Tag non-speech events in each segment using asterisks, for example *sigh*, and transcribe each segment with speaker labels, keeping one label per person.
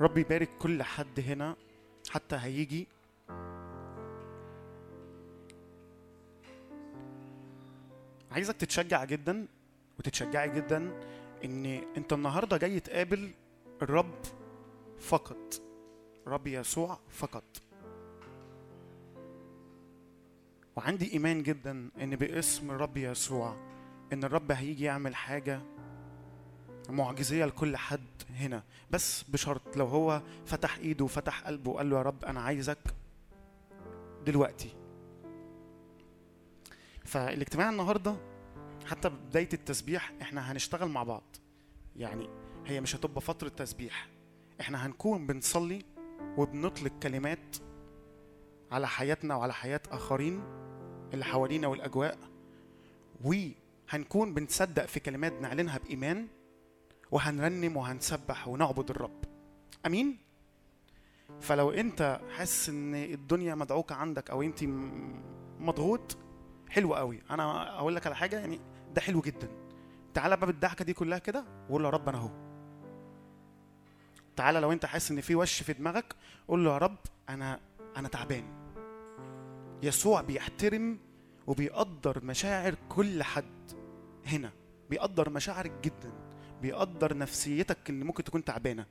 Speaker 1: رب يبارك كل حد هنا حتى هيجي. عايزك تتشجع جدا وتتشجعي جدا إن أنت النهارده جاي تقابل الرب فقط. رب يسوع فقط. وعندي إيمان جدا إن باسم الرب يسوع إن الرب هيجي يعمل حاجة معجزية لكل حد هنا. بس بشرط لو هو فتح إيده وفتح قلبه وقال له يا رب أنا عايزك دلوقتي. فالاجتماع النهارده حتى بداية التسبيح إحنا هنشتغل مع بعض. يعني هي مش هتبقى فترة تسبيح. إحنا هنكون بنصلي وبنطلق كلمات على حياتنا وعلى حياة آخرين اللي حوالينا والأجواء. وهنكون بنصدق في كلمات نعلنها بإيمان. وهنرنم وهنسبح ونعبد الرب. آمين؟ فلو انت حاسس ان الدنيا مدعوكة عندك أو انت مضغوط حلو قوي. أنا أقول لك على حاجة يعني ده حلو جدا. تعالى بقى بالضحكه دي كلها كده وقول له يا رب أنا اهو. تعالى لو انت حاسس ان في وش في دماغك قول له يا رب أنا أنا تعبان. يسوع بيحترم وبيقدر مشاعر كل حد هنا. بيقدر مشاعرك جدا. بيقدر نفسيتك اللي ممكن تكون تعبانة.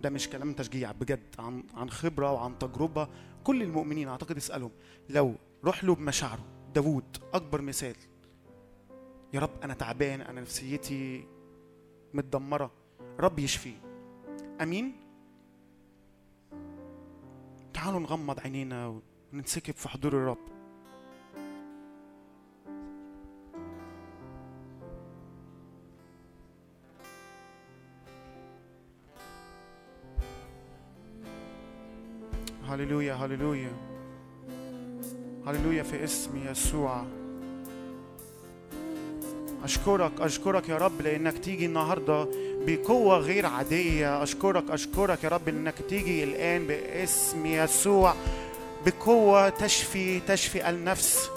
Speaker 1: ده مش كلام تشجيع بجد عن عن خبرة وعن تجربة. كل المؤمنين أعتقد اسألهم لو روح له بمشاعره. داوود أكبر مثال. يا رب أنا تعبان أنا نفسيتي متدمرة. رب يشفيه أمين؟ تعالوا نغمض عينينا وننسكب في حضور الرب. هللويا هللويا هللويا في اسم يسوع. أشكرك أشكرك يا رب لأنك تيجي النهاردة بقوة غير عادية. أشكرك أشكرك يا رب إنك تيجي الآن باسم يسوع. بقوة تشفي تشفي النفس.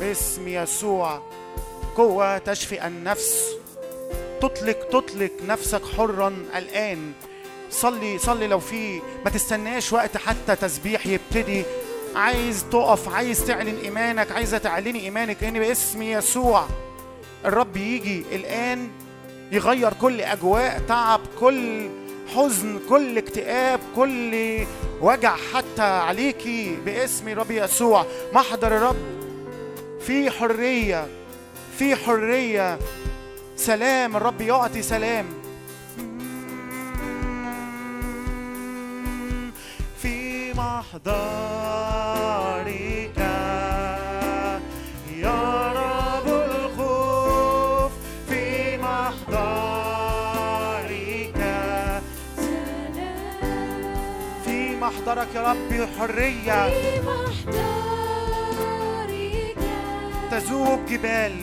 Speaker 1: باسم يسوع. قوة تشفي النفس. تطلق تطلق نفسك حرا الآن. صلي صلي لو في ما تستناش وقت حتى تسبيح يبتدي. عايز تقف عايز تعلن إيمانك عايزة تعلني إيمانك ان باسم يسوع الرب يجي الآن يغير كل أجواء تعب كل حزن كل اكتئاب كل وجع حتى عليكي باسم رب يسوع. محضر الرب. في حرية في حرية. سلام الرب يعطي سلام. محضرك يا رب الخوف في محضرك في محضرك يا رب حرية
Speaker 2: في محضرك
Speaker 1: تذوب جبال.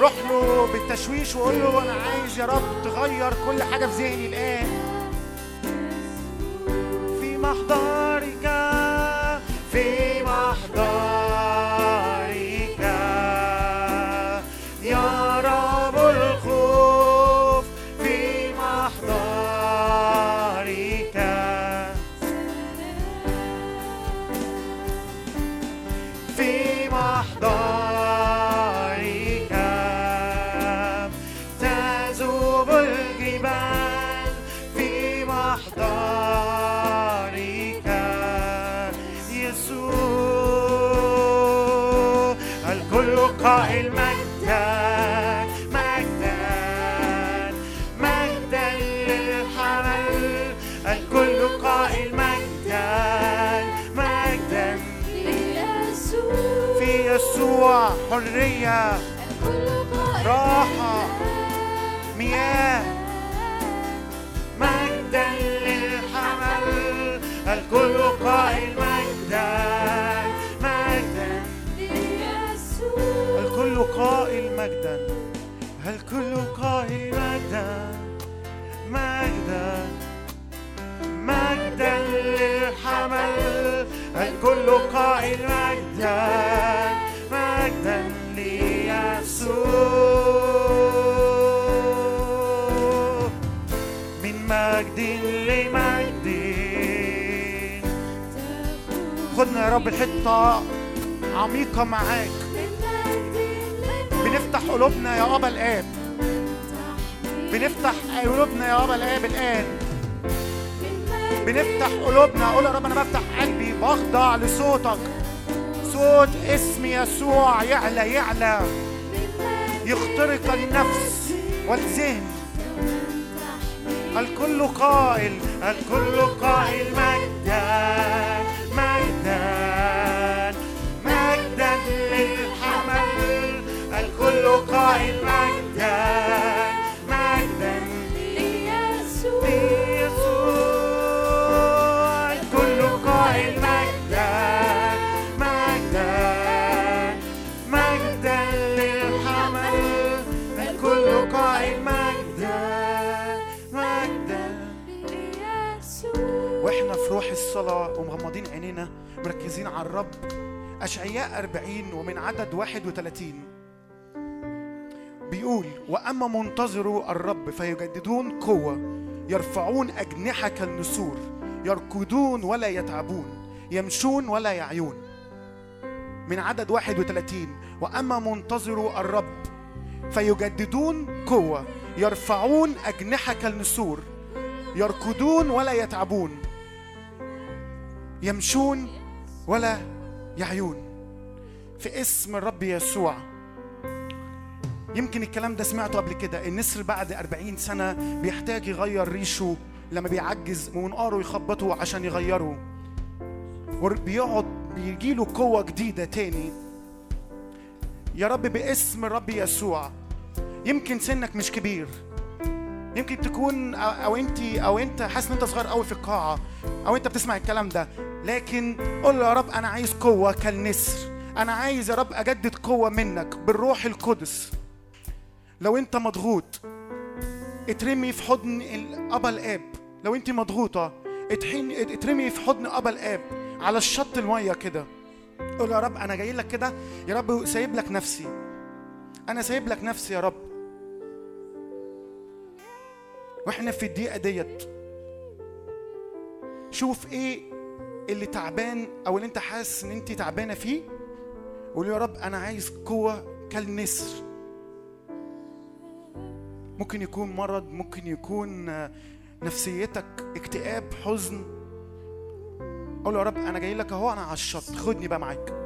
Speaker 1: روح له بالتشويش وقول له أنا عايز يا رب تغير كل حاجة في ذهني الآن. في محضرك في محضرك حرية راحة مياه. مجدا للحمل الكل قائل مجدا. مجدا. الكل قائل مجدا. الكل قائل مجدا. مجدا. مجدا للحمل الكل قائل مجدا. مجدا ليسوع مجد لمجد خدنا يا رب الحتة عميقة معاك. بنفتح قلوبنا يا أبا الآب. بنفتح قلوبنا يا أبا الآب الآن. بنفتح قلوبنا. قول يا رب أنا بفتح قلبي بخضع لصوتك. صوت اسم يسوع يعلى يعلى. يخترق النفس والذهن. الكل قائل الكل قائل مجدا مجدا مجدا للحمل. الكل قائل الصلاة ومغمضين عينينا مركزين على الرب. أشعياء 40 ومن عدد 31 بيقول وأما منتظروا الرب فيجددون قوة يرفعون أجنحة كالنسور يركضون ولا يتعبون يمشون ولا يعيون. من عدد 31 وأما منتظروا الرب فيجددون قوة يرفعون أجنحة كالنسور يركضون ولا يتعبون يمشون ولا يعيون. في اسم الرب يسوع. يمكن الكلام ده سمعته قبل كده النسر بعد أربعين سنة بيحتاج يغير ريشه لما بيعجز ومنقاره يخبطه عشان يغيره وبيقعد بيجيله قوة جديدة تاني. يا رب باسم الرب يسوع. يمكن سنك مش كبير. يمكن تكون أو انت أو أنت حاسس إن أنت صغير قوي في القاعة أو أنت بتسمع الكلام ده. لكن قول له يا رب أنا عايز قوة كالنسر. أنا عايز يا رب أجدد قوة منك بالروح القدس. لو أنت مضغوط اترمي في حضن الابا الآب. لو أنت مضغوطة اتحين اترمي في حضن ابا الآب على الشط المية كده. قول يا رب أنا جاي لك كده يا رب سايب لك نفسي. أنا سايب لك نفسي يا رب. وإحنا في الدقيقة ديت شوف إيه اللي تعبان أو اللي أنت حاسس إن أنت تعبانة فيه قول يا رب أنا عايز قوة كالنسر. ممكن يكون مرض ممكن يكون آه، نفسيتك اكتئاب حزن. قول يا رب أنا جاي لك أهو أنا الشط. خدني بقى معاك.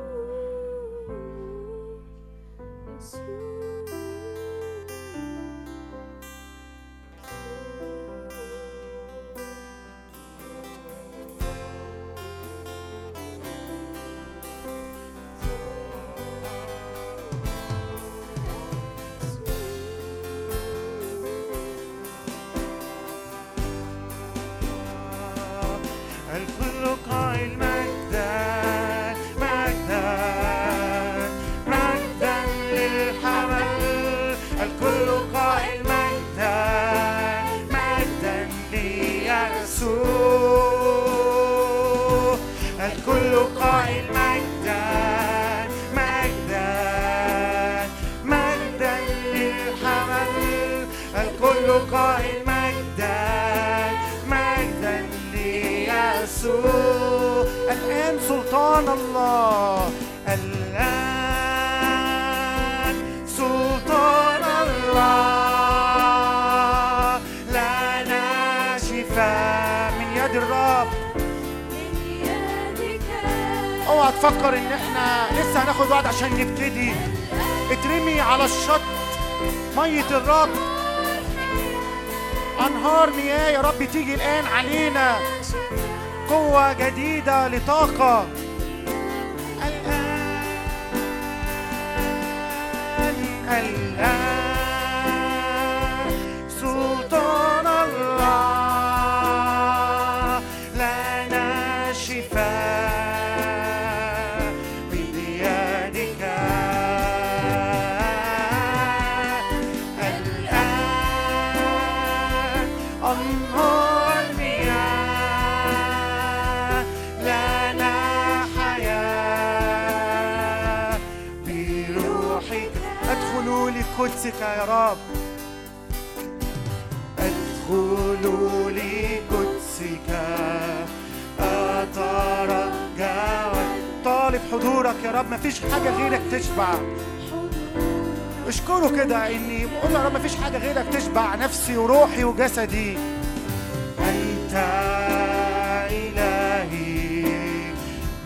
Speaker 1: كده إني بقول يا رب مفيش حاجة غيرك تشبع نفسي وروحي وجسدي. أنت إلهي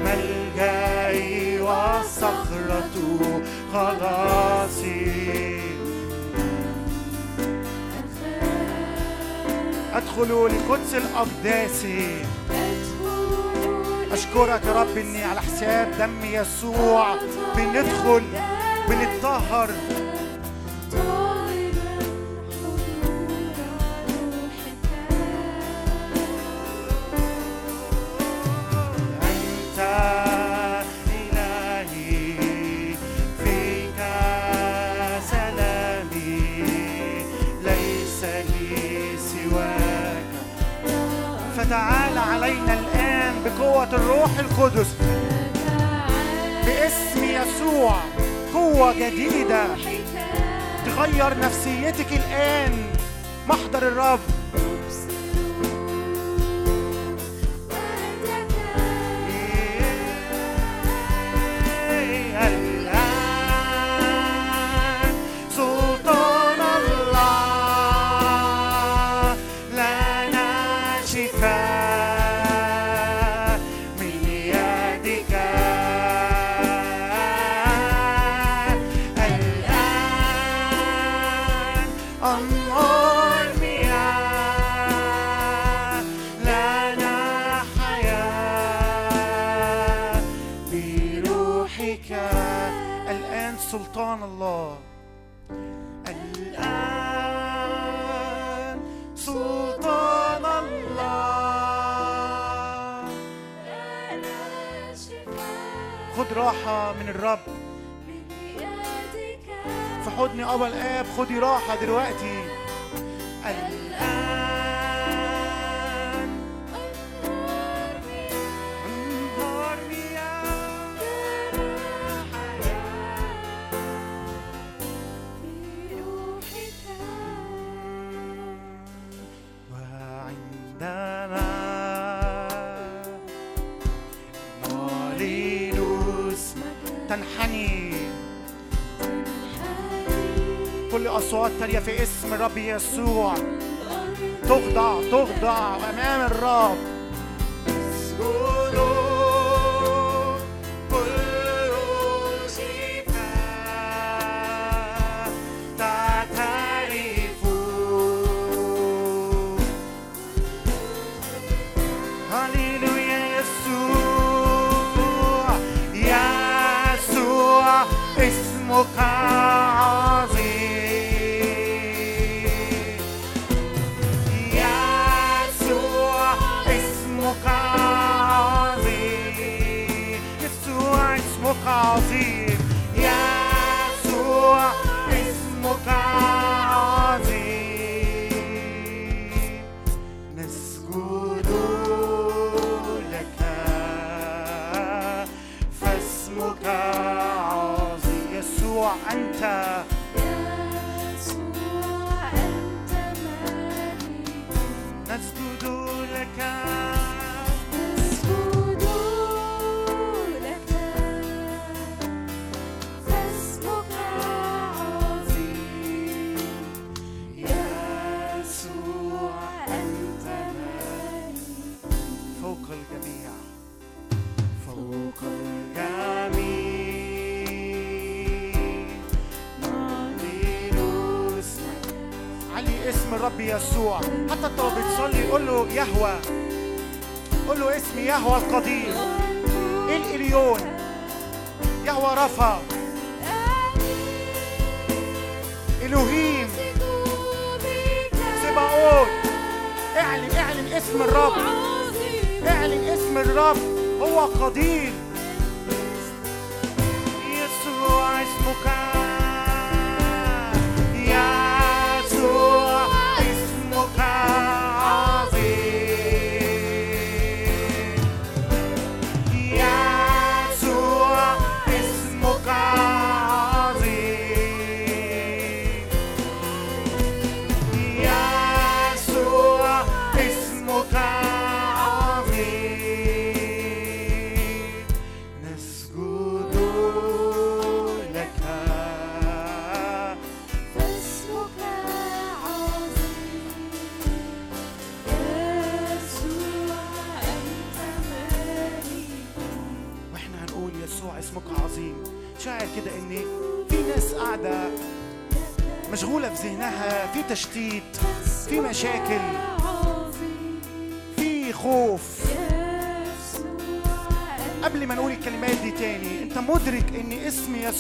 Speaker 1: ملجئي وصخرة خلاصي. أدخل لقدس الأقداس. أشكرك يا رب إني على حساب دم يسوع. بندخل بنتطهر. Up. تنحني. كل أصوات تانية في اسم الرب يسوع. تخضع تخضع أمام الرب.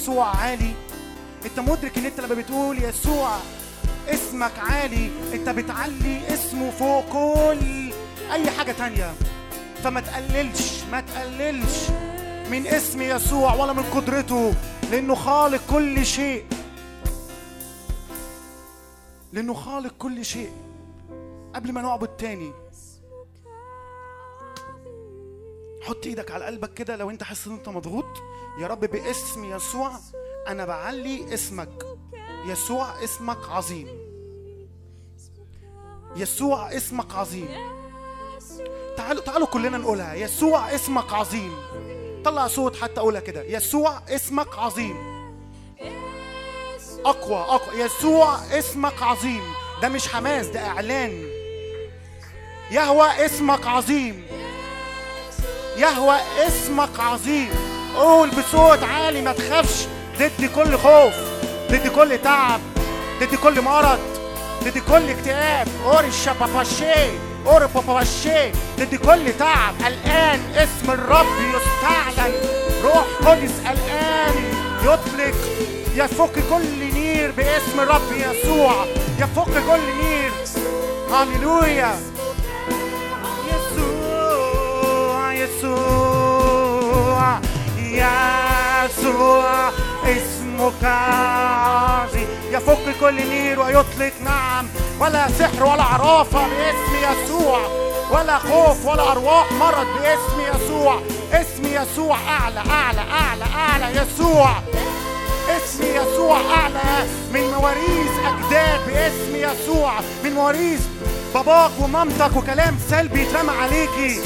Speaker 1: يسوع عالي. انت مدرك ان انت لما بتقول يسوع اسمك عالي انت بتعلي اسمه فوق كل اي حاجة تانية. فما تقللش ما تقللش من اسم يسوع ولا من قدرته لأنه خالق كل شيء. لأنه خالق كل شيء. قبل ما نعبد تاني. حط إيدك على قلبك كده لو انت حاسس ان انت مضغوط. يا رب باسم يسوع أنا بعلي اسمك. يسوع اسمك عظيم. يسوع اسمك عظيم. تعالوا تعالوا كلنا نقولها. يسوع اسمك عظيم. طلع صوت حتى أقولها كده. يسوع اسمك عظيم. اقوى أقوى. يسوع اسمك عظيم. ده مش حماس ده إعلان. يهوه اسمك عظيم. يهوه اسمك عظيم. قول بصوت عالي ما تخافش. ضد كل خوف ضد كل تعب ضد كل مرض ضد كل اكتئاب. اور الشباباشي اور باباشي ضد كل تعب. الان اسم الرب يستعلن روح قدس الان يطلق يفك كل نير باسم الرب يسوع. يفك كل نير. هللويا. يسوع يسوع. يسوع اسمك عظيم يفك كل نير ويطلق نعم. ولا سحر ولا عرافة باسم يسوع. ولا خوف ولا أرواح مرض باسم يسوع. اسم يسوع أعلى أعلى أعلى أعلى يسوع. اسم يسوع أعلى. من مواريث أجداد باسم يسوع. من مواريث باباك ومامتك وكلام سلبي اترمى عليكي.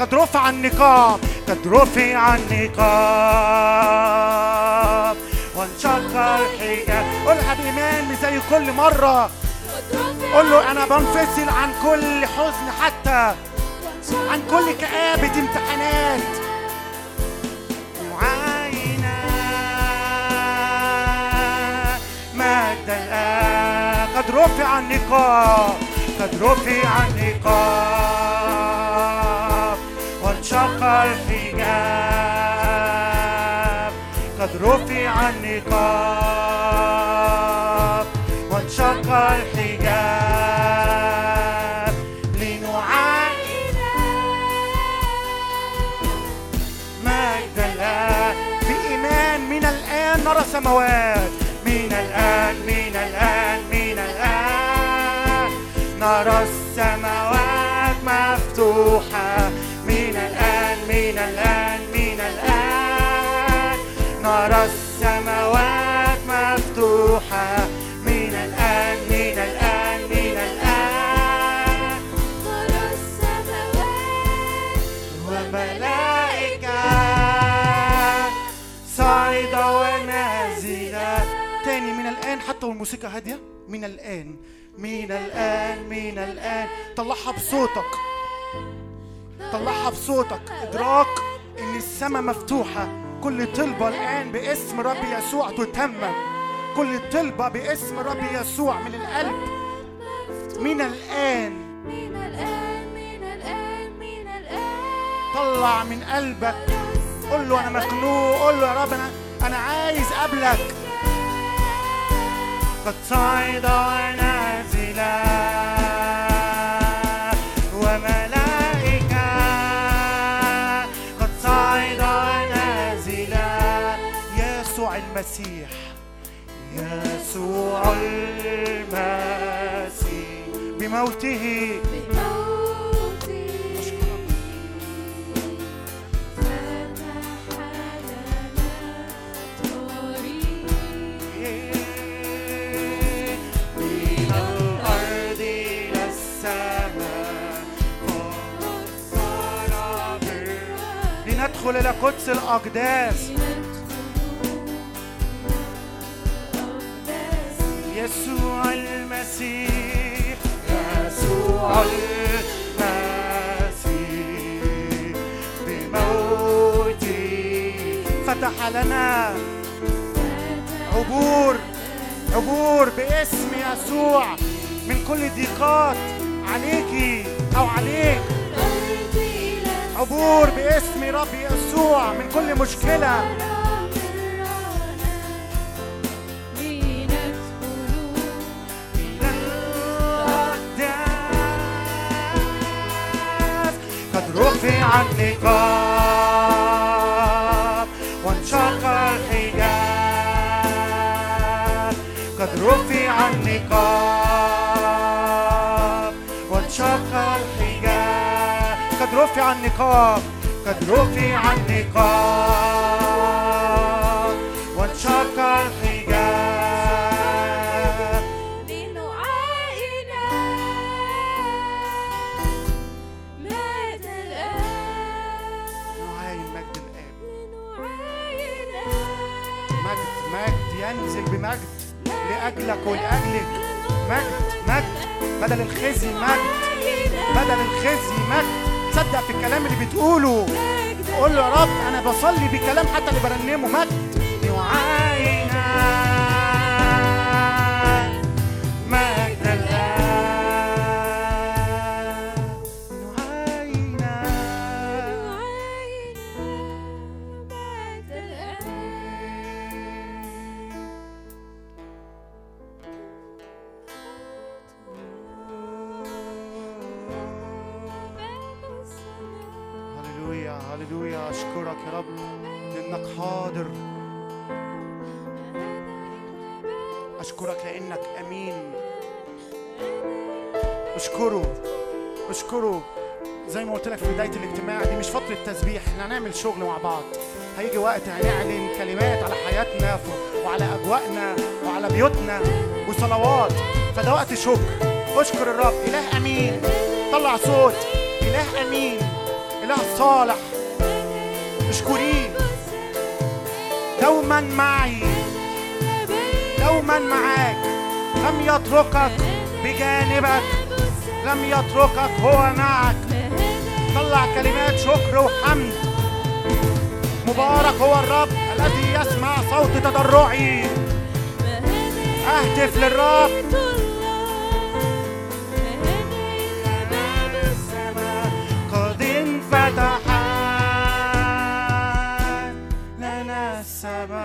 Speaker 1: قد رفع النقاب قد رفع النقاب. وانشق الحجاب قولها بإيمان زي كل مرة. قول له أنا بنفصل عن كل حزن حتى عن كل كآبة امتحانات. معاينة. مجد الآن قد رفع النقاب قد رفع النقاب. وانشق الحجاب. قد رفع النقاب. وانشق الحجاب. لنعاين مجد الآن بإيمان من الآن نرى سماوات من الآن من الآن من الآن. نرى السماوات مفتوحة. من الآن من الآن. نرى السماوات مفتوحة. من الآن من الآن من الآن. وملائكة. صاعدة ونازلة. تاني من الآن حتى والموسيقى هادية. من الآن من الآن من الآن. طلعها بصوتك. طلعها بصوتك إدراك إن السماء مفتوحة. كل طلبة الآن باسم رب يسوع تتمم. كل طلبة باسم رب يسوع من القلب. من الآن. طلع من قلبك. قول له أنا مخنوق. قول له يا رب أنا أنا عايز قبلك. قد صعد ونازلا المسيح يسوع المسيح. بموته. لندخل إلى قدس الأقداس. يسوع المسيح. يسوع المسيح. بموته فتح لنا عبور. عبور باسم يسوع. من كل ضيقات. عليكي أو عليك. عبور باسم رب يسوع. من كل مشكلة. رفع النقاب وانشق الحجاب. قد رفع النقاب وانشق الحجاب. قد رفع النقاب قد رفع النقاب. وانشق الحجاب. بمجد لأجلك ولأجلك مجد مجد. بدل الخزي مجد. بدل الخزي مجد. صدق في الكلام اللي بتقوله. قول له يا رب أنا بصلي بكلام حتى اللي برنمه مجد. نعاينا وقت هنعلن كلمات على حياتنا وعلى أجواءنا وعلى بيوتنا وصلوات. فده وقت شكر. أشكر الرب. إله أمين. طلع صوت. إله أمين. إله صالح. اشكريه دوما معي. دوما معاك. لم يتركك بجانبك. لم يتركك هو معك. طلع كلمات شكر وحمد. مبارك هو الرب الذي يسمع صوت تضرعي. اهتف للرب. السماوات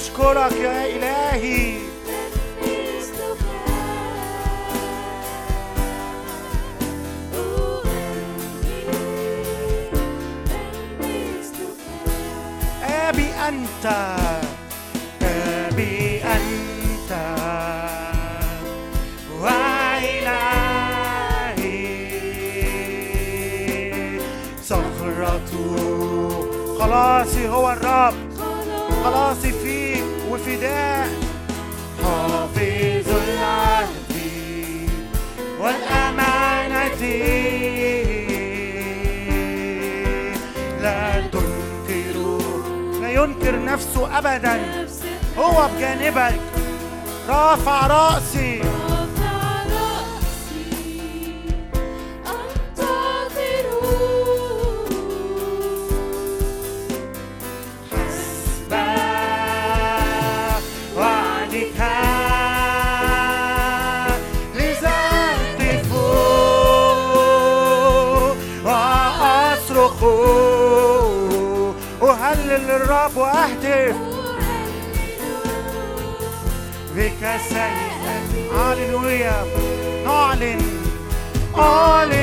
Speaker 1: أشكرك يا إلهي. أبي أنت أبي أنت. وإلهي خلاصي هو الرب. خلاصي حافظ العهد والأمانة. لا تنكر لا ينكر نفسه أبدا. هو بجانبك رافع رأسي. للرب وأهتف بك سيدا هللويا. نعلن. أعلن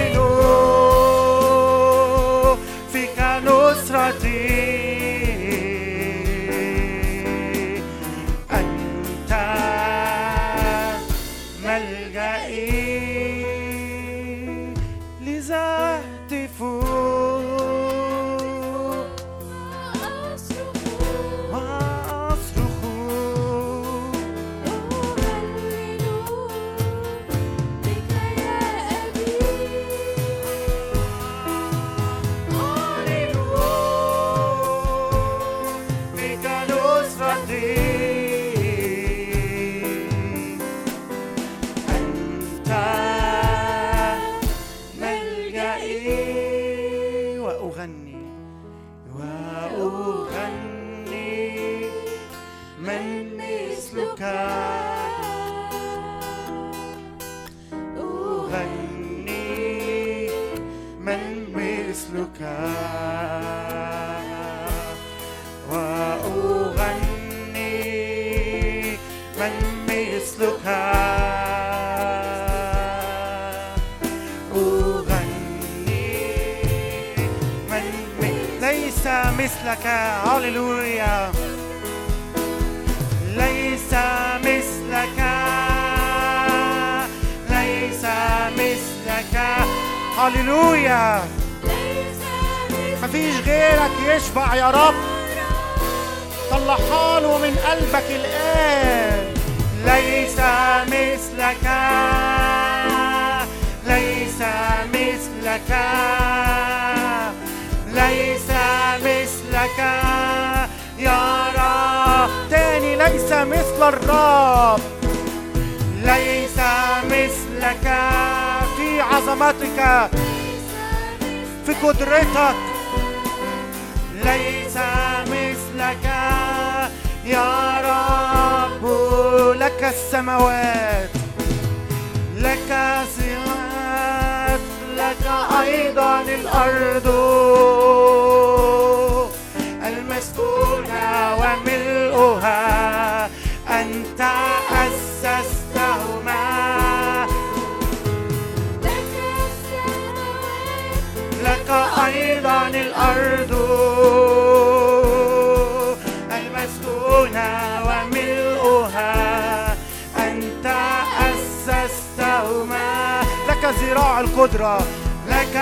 Speaker 1: لك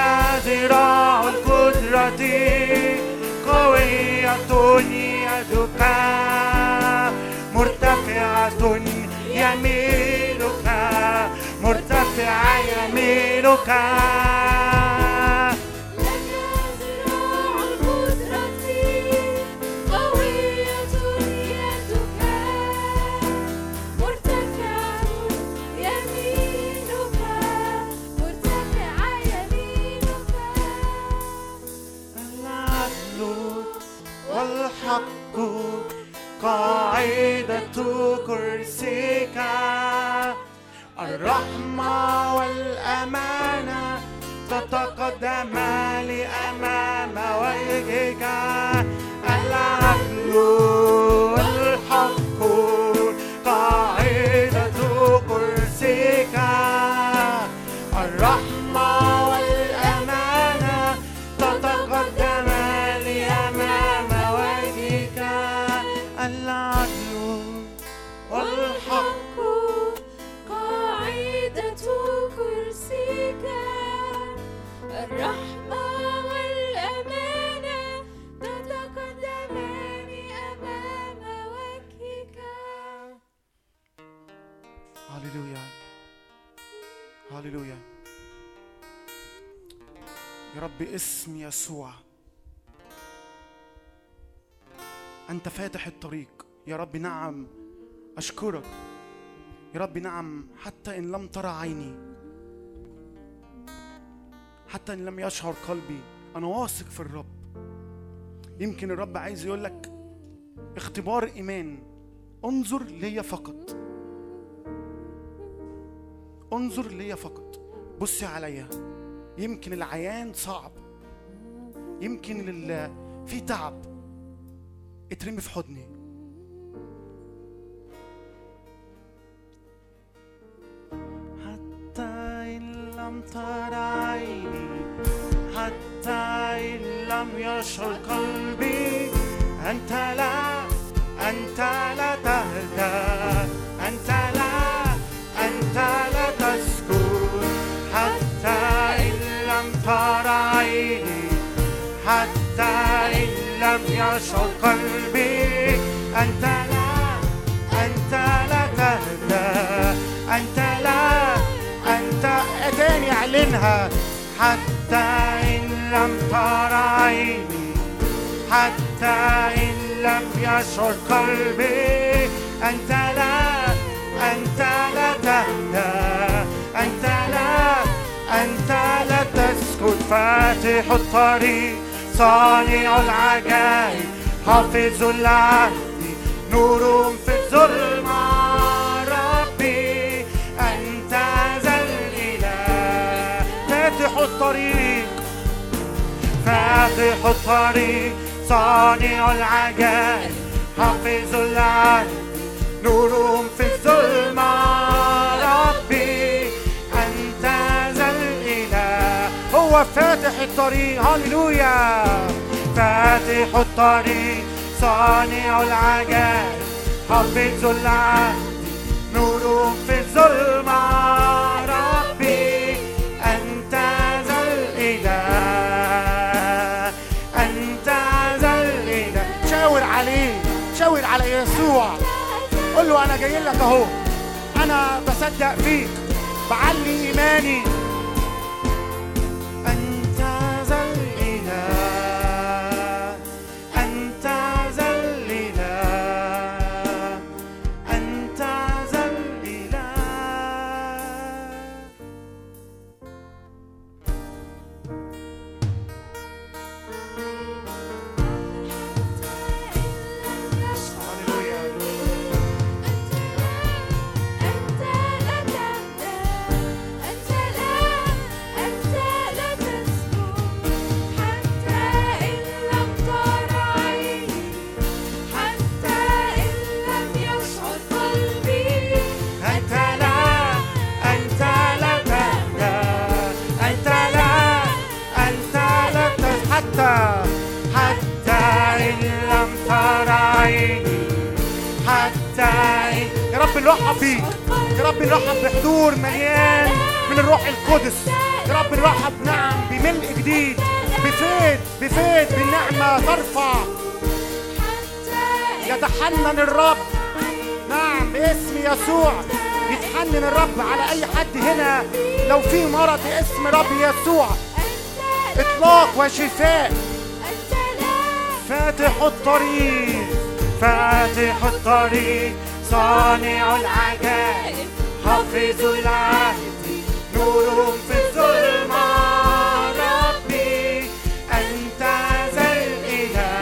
Speaker 1: ذراع القدرة. قوية يدك مرتفعة يمينك مرتفعة يمينك. that man. يسوع. أنت فاتح الطريق. يا رب نعم أشكرك. يا رب نعم حتى إن لم ترى عيني. حتى إن لم يشعر قلبي. أنا واثق في الرب. يمكن الرب عايز يقول لك اختبار إيمان. انظر ليا فقط. انظر ليا فقط. بصي عليا. يمكن العيان صعب. يمكن ال- في تعب اترمي في حضني. حتى إن لم ترى عيني حتى إن لم يشعر قلبي أنت لا أنت لا تهدى أنت لا أنت لا تسكن حتى إن لم ترى لم يشعر قلبي. أنت لا أنت لا تهدى. أنت لا أنت تاني أعلنها. حتى إن لم ترى عيني حتى إن لم يشعر قلبي. أنت لا أنت لا تهدى. أنت لا أنت لا تسكت. فاتح الطريق. صانع العجائب حافظ العهد نور في الظلمة. ربي أنت ذا الإله. فاتح الطريق فاتح الطريق. صانع العجائب حافظ العهد نور في الظلمة. هو فاتح الطريق. هللويا. فاتح الطريق. صانع العجائب حافظ العهد نور في الظلمة. ربي أنت ذا الإله. أنت ذا الإله. شاور عليه شاور على يسوع. قول له أنا جاي لك أهو. أنا بصدق فيك. بعلي إيماني. نرحب بيك يا رب نرحب بحضور مليان من الروح القدس. يا رب نرحب نعم بملء جديد بفيض بفيض بالنعمة ترفع. يتحنن الرب. نعم باسم يسوع. يتحنن الرب على أي حد هنا. لو في مرض باسم رب يسوع. إطلاق وشفاء. فاتح الطريق. فاتح الطريق. صانع العجائب حافظ العهد نور في الظلمة. ربي أنت ذا الإله.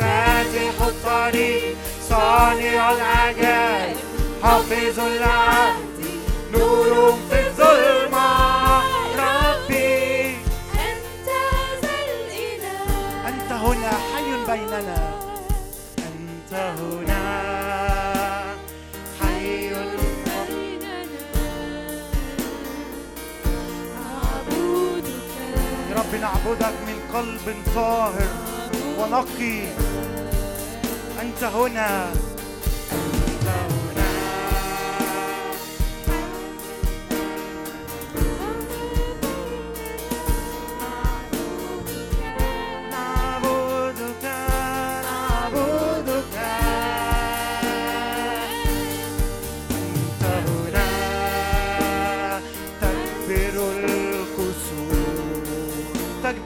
Speaker 1: فاتح الطريق صانع العجائب حافظ العهد نور في الظلمة. ربي
Speaker 2: أنت ذا الإله.
Speaker 1: أنت هنا حي بيننا. نعبدك من قلب طاهر ونقي. أنت هنا.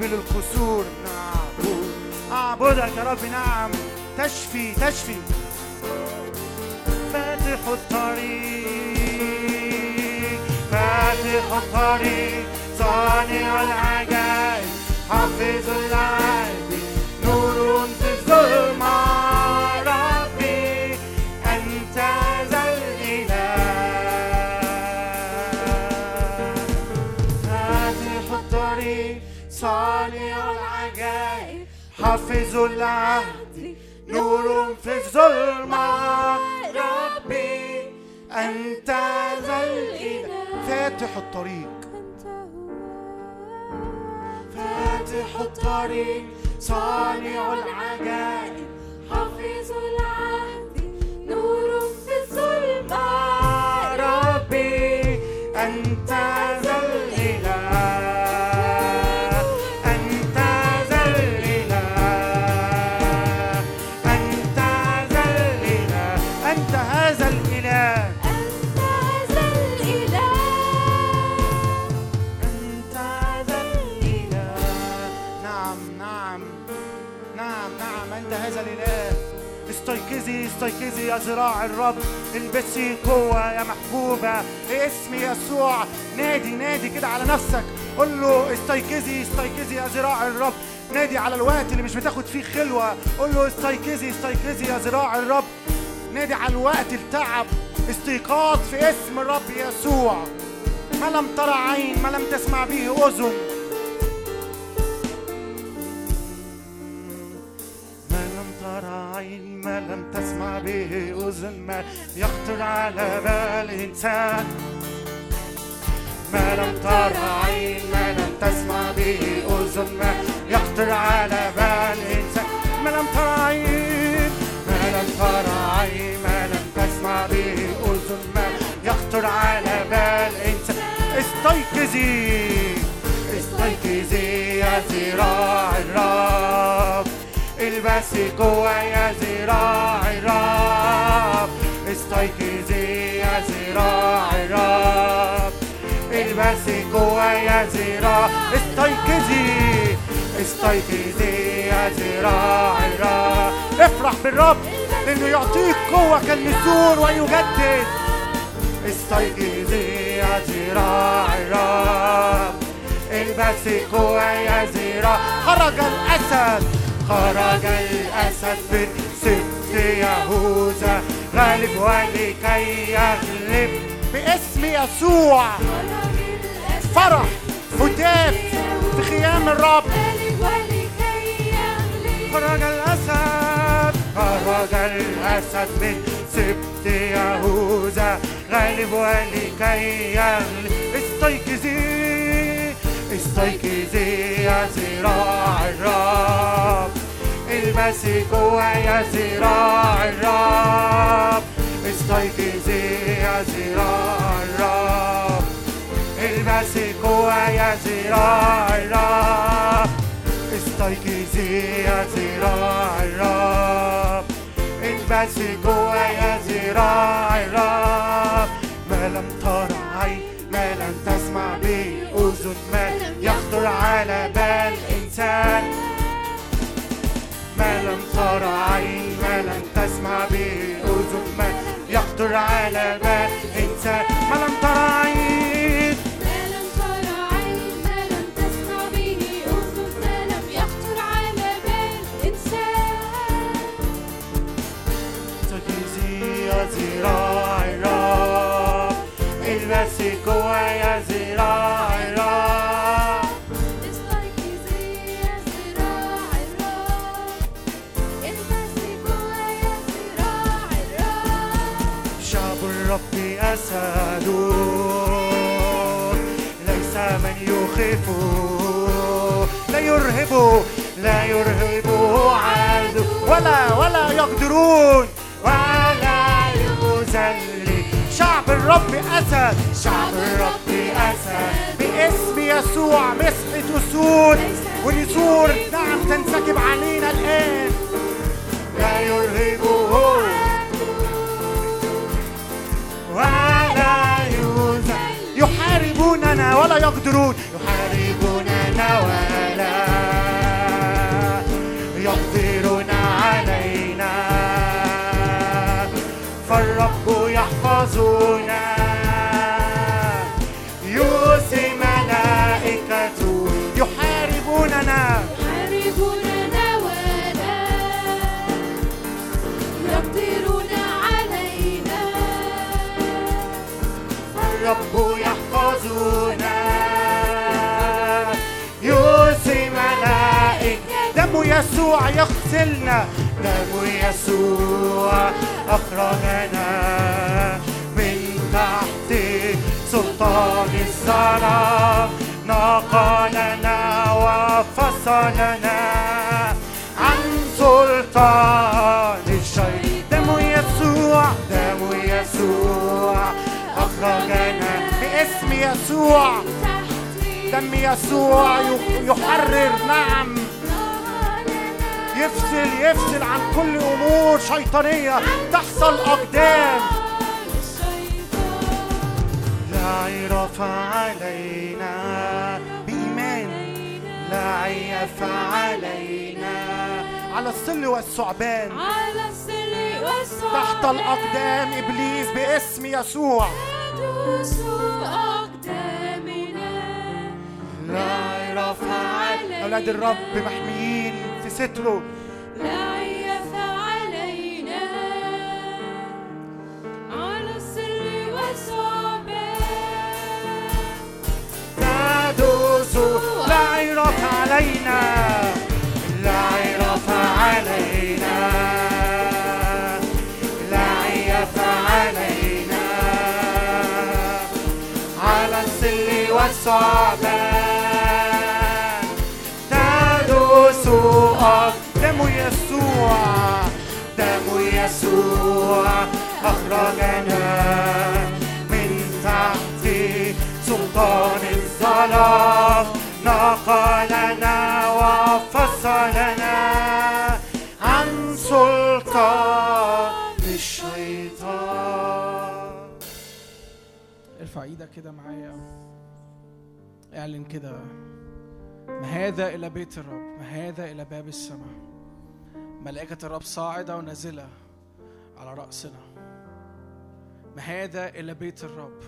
Speaker 1: تقبل الكسور. نعبد أعبدك يا رب نعم. تشفي تشفي. فاتح الطريق فاتح الطريق. صانع العجائب حافظ العهد نور في الظلمة حافظ العهد نور في الظلمة. ربي أنت ذا الإله. فاتح الطريق. فاتح الطريق. صانع العجائب.
Speaker 2: حافظ العهد. نور في الظلمة.
Speaker 1: استيقظي يا ذراع الرب؟ البسي قوة يا محبوبة. باسم يسوع. نادي نادي كده على نفسك. قول له استيقظي استيقظي يا ذراع الرب. نادي على الوقت اللي مش بتاخد فيه خلوة. قول له استيقظي استيقظي يا ذراع الرب. نادي على الوقت التعب. استيقاظ في اسم الرب يسوع. ما لم ترى عين ما لم تسمع به أذن. عين ما لم تسمع به أذن ما يخطر على بال إنسان. ما لم ترى عين ما لم تسمع به أذن ما يخطر على بال إنسان. ما لم ترى عين ما لم ترى عين ما لم تسمع به أذن ما يخطر على بال إنسان. استيقظي استيقظي يا ذراع الرب البسي قوة يا ذراع الرب. استيقظي يا ذراع الرب. البسي قوة يا ذراع. استيقظي استيقظي يا ذراع الرب. افرح بالرب لأنه يعطيك قوة كالنسور ويجدد. استيقظي يا ذراع الرب. البسي قوة يا ذراع. خرج الأسد. خرج الأسد من سبط يهوذا غالب ولكي يغلب باسم يسوع فرح هتاف في خيام الرب خرج الأسد خرج الأسد من سبط يهوذا غالب ولكي يغلب استيقظي استيقظي يا ذراع الرب المسي قوة يا ذراع الرب. استيقظي يا ذراع الرب. المسي قوة يا ذراع الرب. استيقظي يا ذراع الرب. البسي قوة يا ذراع الرب. ما لم ترى عين ما لم تسمع به أذن ما يخطر على بال إنسان. ما لم ترى عين ما لم تسمع به أذن ما يخطر على بال إنسان ما لم ترى عين
Speaker 2: ما لم ترى عين ما لم تسمع به أذن ما لم يخطر على بال إنسان
Speaker 1: يا ذراع الرب البسي قوة يا ذراع لا يرهبه لا يرهبه عدو ولا ولا يقدرون ولا يذل شعب الرب أسد شعب الرب أسد. باسم يسوع مسحة أسود ونسور نعم تنسكب علينا الآن. لا يرهبه ولا يحاربوننا ولا يقدرون. يحاربوننا ولا يقدرون علينا. فالرب يحفظنا. يسوع يغسلنا دم يسوع أخرجنا من تحت سلطان الظلام نقلنا وفصلنا عن سلطان الشيطان دم يسوع دم يسوع أخرجنا باسم يسوع. دم يسوع يح- يحرر نعم. يفصل يفصل عن كل أمور شيطانية تحصل أقدام. لا عرف علينا بإيمان. لا عيف علينا على الظل والثعبان.
Speaker 2: على السر والصعبان
Speaker 1: تحت الأقدام إبليس باسم يسوع.
Speaker 2: تدوس أقدامنا.
Speaker 1: لا يرفع أولاد الرب محميين. ستره
Speaker 2: لا عيف علينا على السر والصعبان
Speaker 1: تدوس لا علينا. لا عيرة علينا. لا عيف علينا. على يسوع أخرجنا من تحت سلطان الظلام. نقلنا وفصلنا عن سلطان الشيطان.
Speaker 3: ارفع إيدك كده معايا. اعلن كده. ما هذا إلى بيت الرب ما هذا إلى باب السماء. ملائكة الرب صاعدة ونازلة. على رأسنا. ما هذا إلى بيت الرب.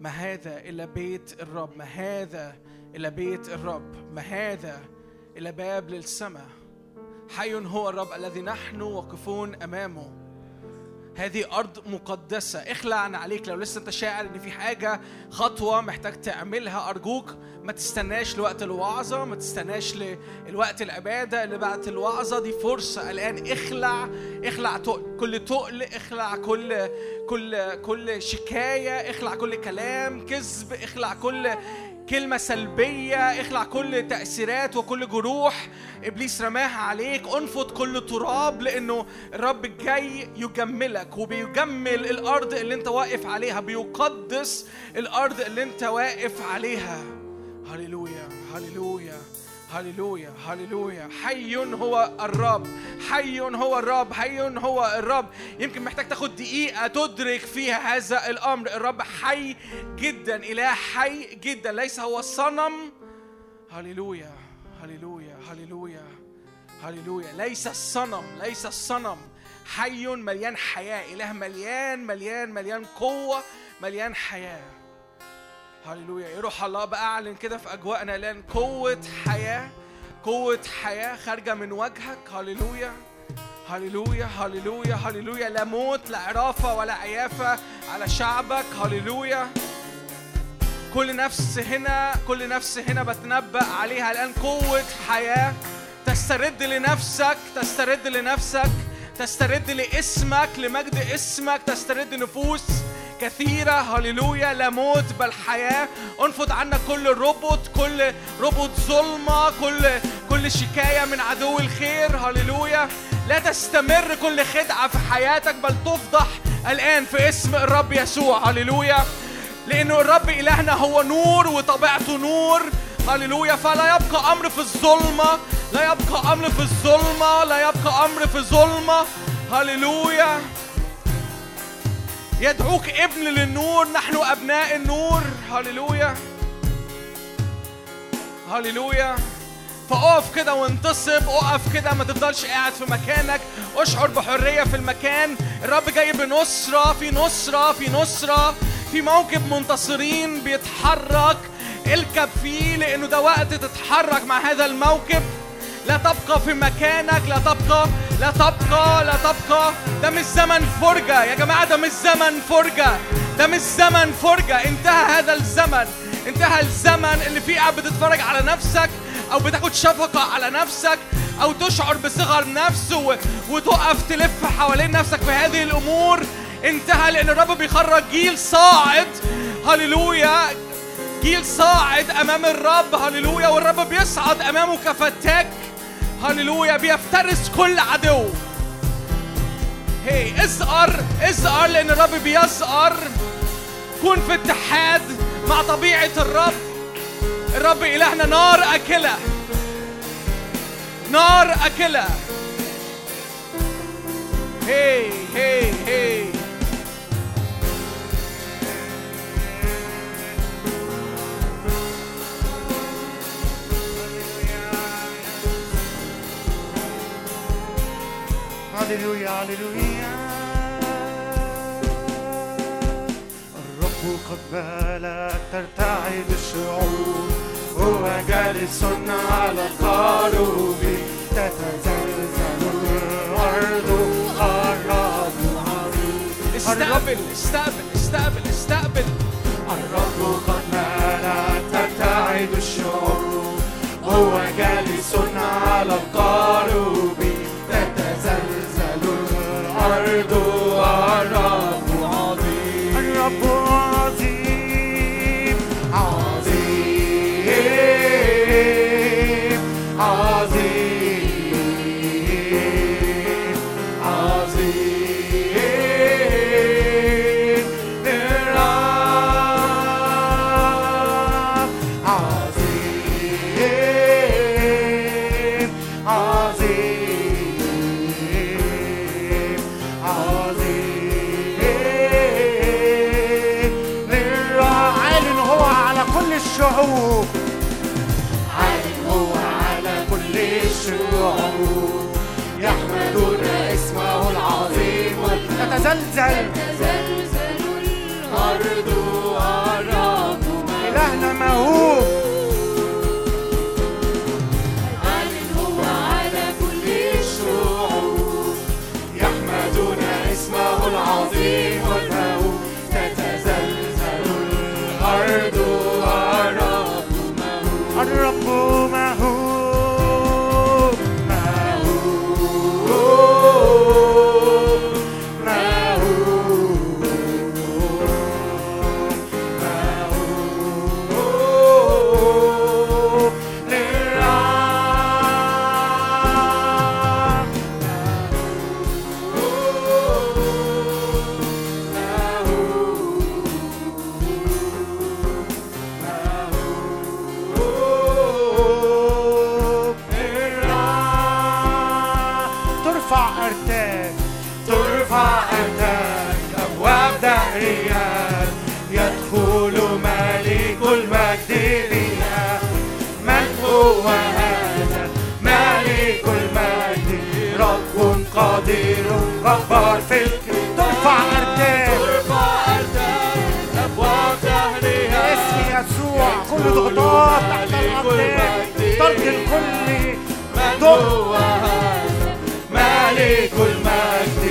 Speaker 3: ما هذا إلى بيت الرب. ما هذا إلى بيت الرب. ما هذا إلى باب للسماء. حي هو الرب الذي نحن واقفون أمامه. هذه أرض مقدسة. اخلع عن عليك. لو لسه أنت شاعر إن في حاجة خطوة محتاج تعملها أرجوك ما تستناش لوقت الوعظة ما تستناش لوقت العبادة اللي بعد الوعظة. دي فرصة الآن. اخلع اخلع تقل كل تقل اخلع كل كل كل شكاية اخلع كل كلام كذب اخلع كل كلمة سلبية اخلع كل تأثيرات وكل جروح. إبليس رماها عليك انفض كل تراب لأنه الرب جاي يجملك وبيجمل الأرض اللي أنت واقف عليها بيقدس الأرض اللي أنت واقف عليها. هللويا هللويا. هللويا هللويا. حي هو الرب حي هو الرب حي هو الرب. يمكن محتاج تاخد دقيقة تدرك فيها هذا الأمر. الرب حي جدا إله حي جدا. ليس هو صنم. هللويا هللويا هللويا هللويا. ليس الصنم ليس الصنم حي مليان حياة. إله مليان مليان مليان قوة مليان حياة. هللويا. يا روح الله بقى اعلن كده في أجواءنا الان قوة حياة قوة حياة خارجة من وجهك. هللويا. هللويا. هللويا. هللويا. لا موت لا عرافه ولا عيافة على شعبك. هللويا. كل نفس هنا كل نفس هنا بتنبأ عليها الآن قوة حياة تسترد لنفسك تسترد لنفسك تسترد لاسمك لمجد اسمك تسترد نفوس كثيرة هللويا لا موت بل حياة. انفض عنك كل ربط كل ربط ظلمة كل كل شكاية من عدو الخير. هللويا. لا تستمر كل خدعة في حياتك بل تفضح الآن في اسم الرب يسوع. هللويا. لأنه الرب إلهنا هو نور وطبيعته نور. هللويا. فلا يبقى أمر في الظلمة لا يبقى أمر في الظلمة لا يبقى أمر في ظلمة. هللويا. يدعوك ابن للنور نحن أبناء النور. هللويا. هللويا. فاقف كده وانتصب اقف كده ما تفضلش قاعد في مكانك. اشعر بحرية في المكان. الرب جاي بنصرة في نصرة في نصرة. في موكب منتصرين بيتحرك. الكب فيه لأنه ده وقت تتحرك مع هذا الموكب. لا تبقى في مكانك لا تبقى لا تبقى لا تبقى. ده مش زمن فرجة يا جماعة ده مش زمن فرجة. ده مش زمن فرجة. انتهى هذا الزمن. انتهى الزمن اللي فيه قاعد بتتفرج على نفسك أو بتاخد شفقة على نفسك أو تشعر بصغر نفس. وتقف تلف حوالين نفسك في هذه الأمور. انتهى لأن الرب بيخرج جيل صاعد. هللويا. جيل صاعد أمام الرب. هللويا. والرب بيصعد أمامه كفتاك. هللويا بيفترس كل عدو. هي ازقر ازقر لأن الرب بيزقر كن في اتحاد مع طبيعة الرب. الرب إلهنا نار أكلة. نار أكلة. هي هي هي
Speaker 1: هللويا هللويا الرب قد مالك ترتعد الشعوب هو جالس على الخروب تتزلزل الأرض الرب
Speaker 3: استقبل استقبل استقبل استقبل.
Speaker 1: الرب قد مالك ترتعد الشعوب هو جالس على القاروب قدير غفار في الكون ترفع أرتاك اسم يسوع. كل ضغوطات تحت الأقدام طرد الكل. مالك المجد؟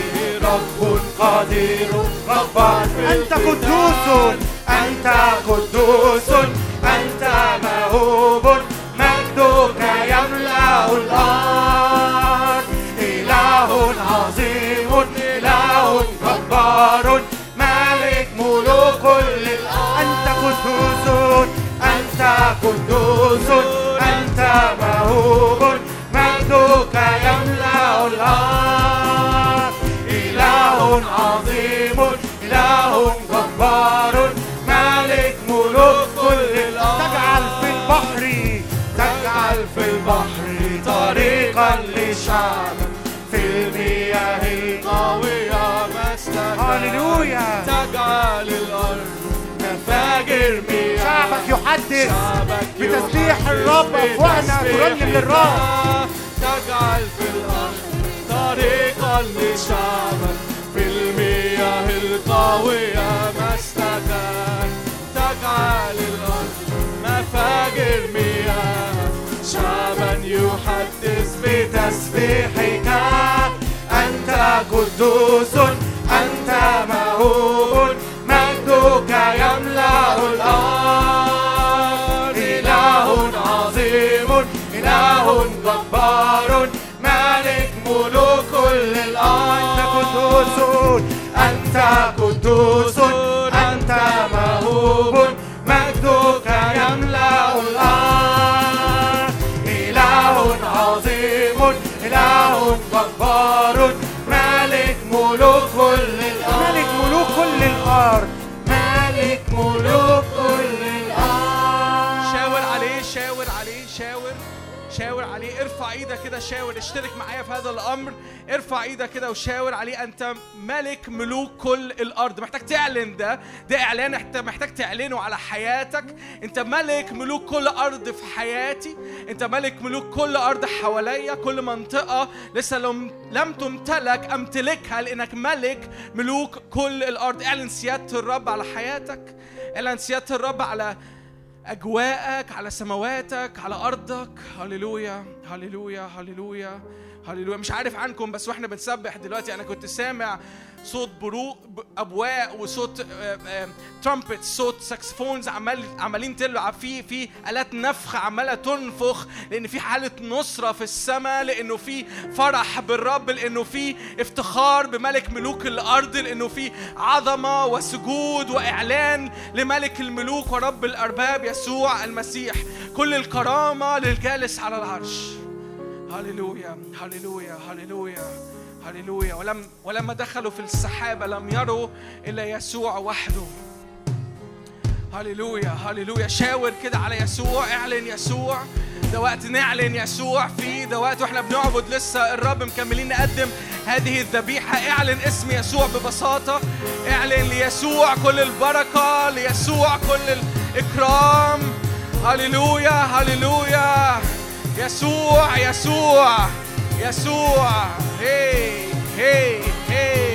Speaker 1: رب قدير غفار أنت قدوس. أنت قدوس. موهوب مجدك يملأ الأرض. إله عظيم إله جبار. مالك ملوك كل الأرض. تجعل في البحر تجعل في البحر طريقا لشعبك في المياه القوية مسلكا هللويا.
Speaker 4: تجعل الأرض
Speaker 1: شعبك يحدث بتسبيح الرب أفواهنا ترنم للرب.
Speaker 4: تجعل في الأرض طريقا لشعبك. في المياه القوية مسلكا تجعل الأرض مفاجر مياه. شعبا يحدث
Speaker 1: بتسبيحك. أنت قدوس أنت مجدك الأرض إله عظيم إله جبار مالك ملوك قدوس أنت قدوس
Speaker 3: شاور اشترك معايا في هذا الأمر. ارفع إيدك كده وشاور عليه. أنت ملك ملوك كل الأرض. محتاج تعلن ده. ده إعلان. انت محتاج تعلنه على حياتك. أنت ملك ملوك كل أرض في حياتي. أنت ملك ملوك كل أرض حواليا كل منطقة. لسه لم لم تمتلك أمتلكها لأنك ملك ملوك كل الأرض. اعلن سيادة الرب على حياتك. اعلن سيادة الرب على أجواءك على سماواتك على أرضك. هللويا هللويا هللويا هللويا. مش عارف عنكم بس وإحنا بنسبح دلوقتي. أنا كنت سامع صوت بروق أبواق وصوت ترامبت صوت ساكسفونز عمال عمالين تلعب. في في آلات نفخ عمالة تنفخ لأن في حالة نصرة في السماء لأنه في فرح بالرب لأنه في افتخار بملك ملوك الأرض لأنه في عظمة وسجود وإعلان لملك الملوك ورب الأرباب يسوع المسيح. كل الكرامة للجالس على العرش. هللويا هللويا هللويا. هللويا ولم ولما دخلوا في السحابة لم يروا إلا يسوع وحده. هللويا هللويا شاور كده على يسوع. اعلن يسوع. ده وقت نعلن يسوع فيه. ده وقت وإحنا بنعبد لسه. الرب مكملين نقدم هذه الذبيحة. اعلن اسم يسوع ببساطة. اعلن ليسوع كل البركة. ليسوع كل الإكرام. هللويا هللويا يسوع يسوع. يسوع هي هي هي
Speaker 4: هو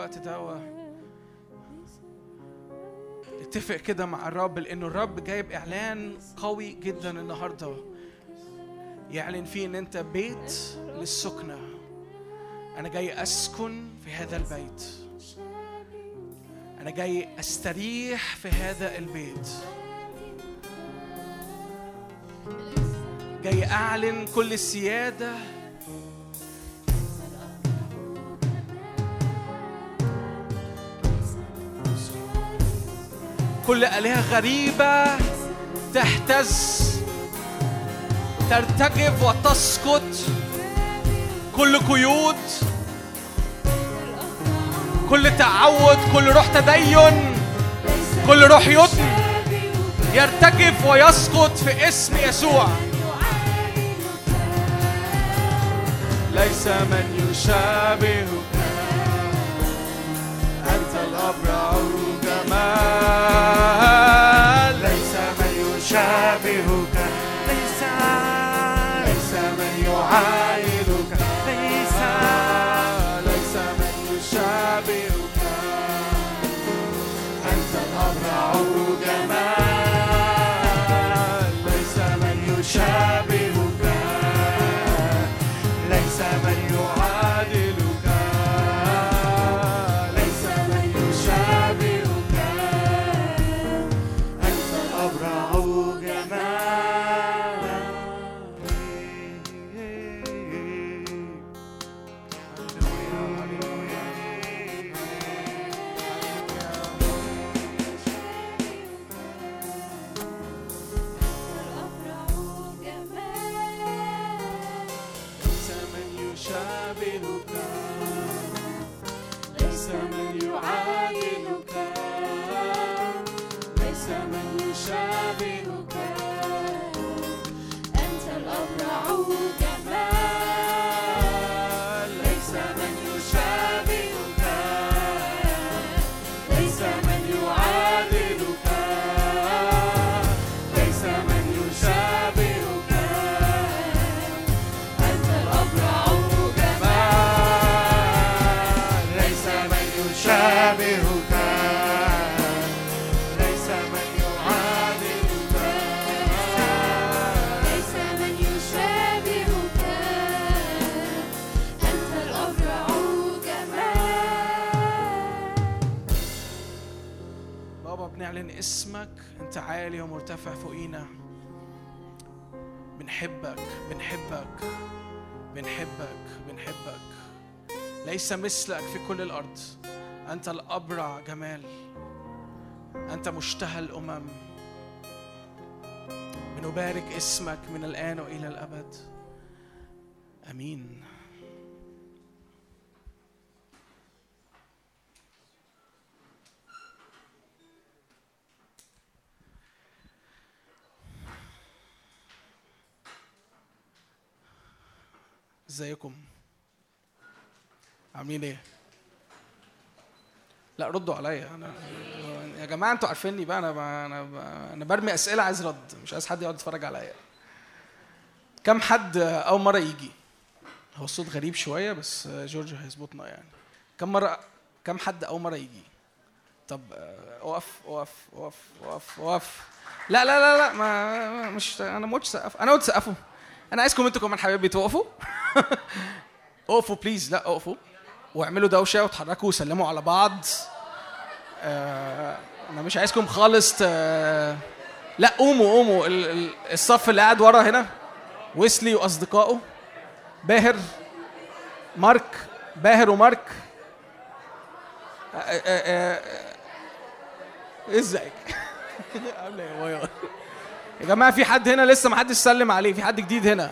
Speaker 3: الوقت ده. اتفق كده مع الرب لأنه الرب جايب إعلان قوي جدا النهارده. يعلن فيه إن أنت بيت للسكنة. أنا جاي أسكن في هذا البيت. أنا جاي أستريح في هذا البيت. جاي أعلن كل السيادة. كل آلهة غريبة تهتز ترتجف وتسقط كل قيود كل تعود كل روح تدين كل روح يطن يرتجف ويسقط في اسم يسوع.
Speaker 4: ليس من يشابهك أنت الأبرع جمال
Speaker 2: من يشابهك ليس ليس من يعادلك
Speaker 3: بنحبك بنحبك بنحبك بنحبك. ليس مثلك في كل الأرض. أنت الأبرع جمال. أنت مشتهى الأمم. بنبارك اسمك من الآن وإلى الأبد. آمين. ازيكم؟ عاملين إيه؟ لا ردوا عليا. أنا يا جماعة أنتوا عارفيني بقى أنا بقى أنا بقى أنا برمي أسئلة عايز رد مش عايز حد يقعد يتفرج عليا. كم حد أول مرة يجي؟ هو الصوت غريب شوية بس جورج هيظبطنا يعني. كم مرة كم حد أول مرة يجي؟ طب اقف اقف اقف اقف اقف لا لا لا لا ما مش أنا ما قلتش سقف. أنا قلت سقفوا أنا عايزكم أنتوا كمان حبايبي تقفوا *laughs* أقفوا بليز لا أقفوا. واعملوا دوشة وتحركوا وسلموا على بعض. آه أنا مش عايزكم خالص ت... لا قوموا قوموا. ال- ال- الصف اللي قاعد ورا هنا ويسلي وأصدقائه. باهر مارك باهر ومارك. ازيك عامله إيه يا جماعة في حد هنا لسه ما حدش سلم عليه؟ في حد جديد هنا؟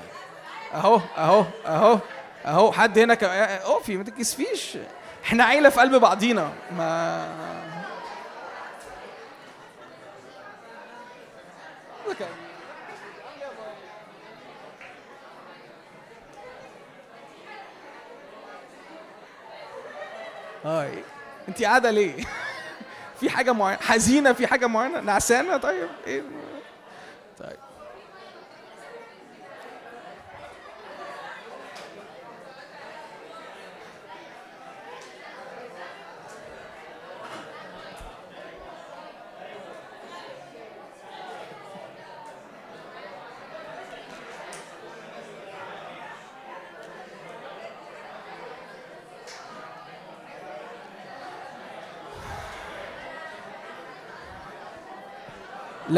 Speaker 3: أهو أهو أهو أهو حد هنا كمان اقفي ما تتكسفيش إحنا عيلة في قلب بعضينا. ما هاي انت قاعدة ليه؟ *laughs* في حاجة معينة حزينة في حاجة معينة؟ نعسانة؟ طيب إيه طيب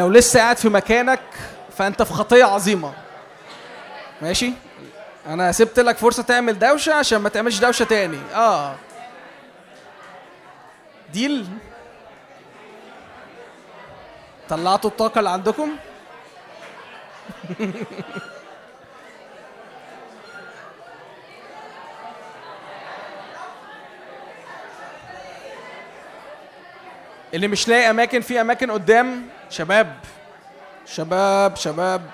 Speaker 3: لو لسه قاعد في مكانك فأنت في خطية عظيمة. ماشي؟ أنا سبت لك فرصة تعمل دوشة عشان ما تعملش دوشة تاني. آه. ديل. طلعتوا الطاقة اللي عندكم؟ *laughs* اللي مش لاقي أماكن في أماكن قدام. شباب. شباب شباب.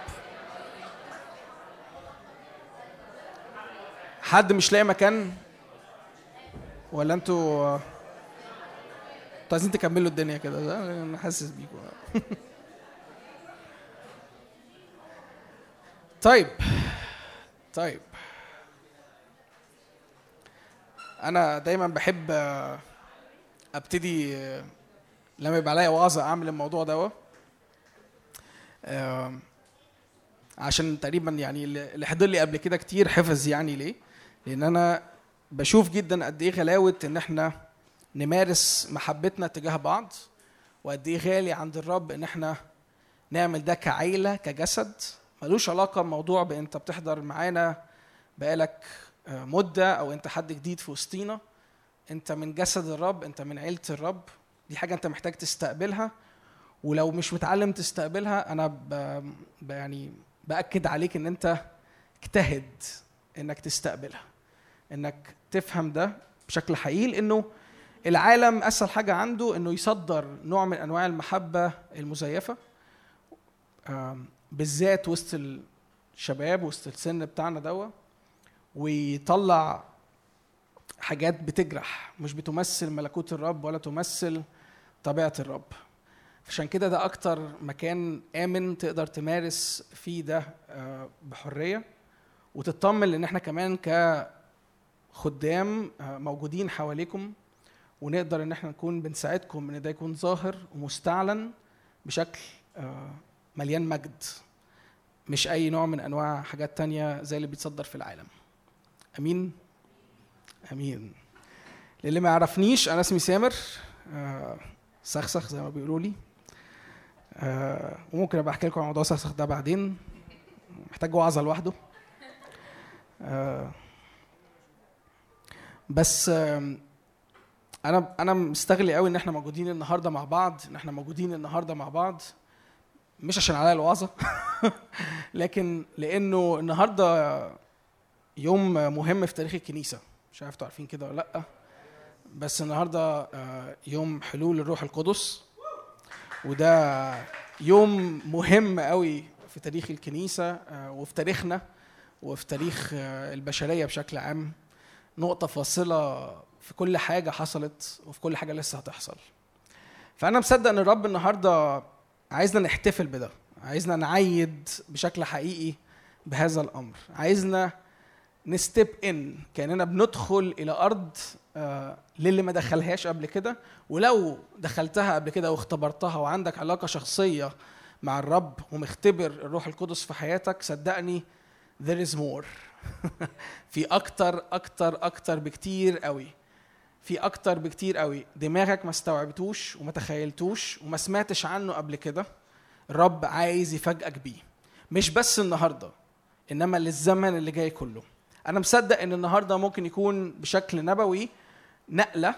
Speaker 3: حد مش لاقي مكان؟ ولا أنتوا أنتوا عايزين تكملوا الدنيا كده؟ ده أنا حاسس بيكم. *laughs* طيب. طيب. أنا دايما بحب ابتدي لما يبقى عليا وعظة اعمل الموضوع آم، عشان تقريبا يعني اللي حضر لي قبل كده كتير حفظ يعني ليه. لأن أنا بشوف جدا قد إيه غلاوة إن إحنا نمارس محبتنا تجاه بعض وقد إيه غالي عند الرب إن إحنا نعمل ده كعيلة كجسد. ملوش علاقة بموضوع بانت بتحضر معانا بقالك آه، مدة أو أنت حد جديد في وسطينا. أنت من جسد الرب أنت من عيلة الرب. دي حاجة أنت محتاج تستقبلها. ولو مش متعلم تستقبلها أنا ب... يعني بأكد عليك إن أنت اجتهد إنك تستقبلها إنك تفهم ده بشكل حقيقي لأنه العالم أسهل حاجة عنده إنه يصدر نوع من أنواع المحبة المزيفة بالذات وسط الشباب وسط السن بتاعنا دوا ويطلع حاجات بتجرح مش بتمثل ملكوت الرب ولا تمثل طبيعة الرب. عشان كده ده أكتر مكان آمن تقدر تمارس فيه ده آه، بحرية. وتطمن لأن إحنا كمان كخدام آه، موجودين حواليكم ونقدر إن إحنا نكون بنساعدكم إن ده يكون ظاهر ومستعلن بشكل آه، مليان مجد. مش أي نوع من أنواع حاجات تانية زي اللي بيتصدر في العالم. أمين؟ أمين. للي ما يعرفنيش أنا اسمي سامر سخسخ زي ما بيقولوا لي. آه، وممكن أبقى أحكي لكم عن موضوع سخسخ ده بعدين. محتاج وعظة لوحده. آه، بس آم، أنا أنا مستغلي قوي إن إحنا موجودين النهارده مع بعض إن إحنا موجودين النهارده مع بعض. مش عشان عليا الوعظة *laughs* لكن لأنه النهارده يوم مهم في تاريخ الكنيسة. مش عارف أنتوا عارفين كده ولا لأ. بس النهارده آه، يوم حلول الروح القدس. وده يوم مهم قوي في تاريخ الكنيسة آه، وفي تاريخنا وفي تاريخ آه، البشرية بشكل عام. نقطة فاصلة في كل حاجة حصلت وفي كل حاجة لسه هتحصل. فأنا مصدق إن الرب النهارده عايزنا نحتفل بده عايزنا نعيد بشكل حقيقي بهذا الأمر. عايزنا نستيب إن كأننا بندخل إلى أرض آه، للي ما دخلهاش قبل كده. ولو دخلتها قبل كده واختبرتها وعندك علاقة شخصية مع الرب ومختبر الروح القدس في حياتك صدقني there is more. *laughs* في أكتر أكتر أكتر بكتير قوي. في أكتر بكتير قوي. دماغك ما استوعبتوش وما تخيلتوش وما سمعتش عنه قبل كده. الرب عايز يفاجئك بيه. مش بس النهارده إنما للزمن اللي جاي كله. أنا مصدق إن النهارده ممكن يكون بشكل نبوي نقلة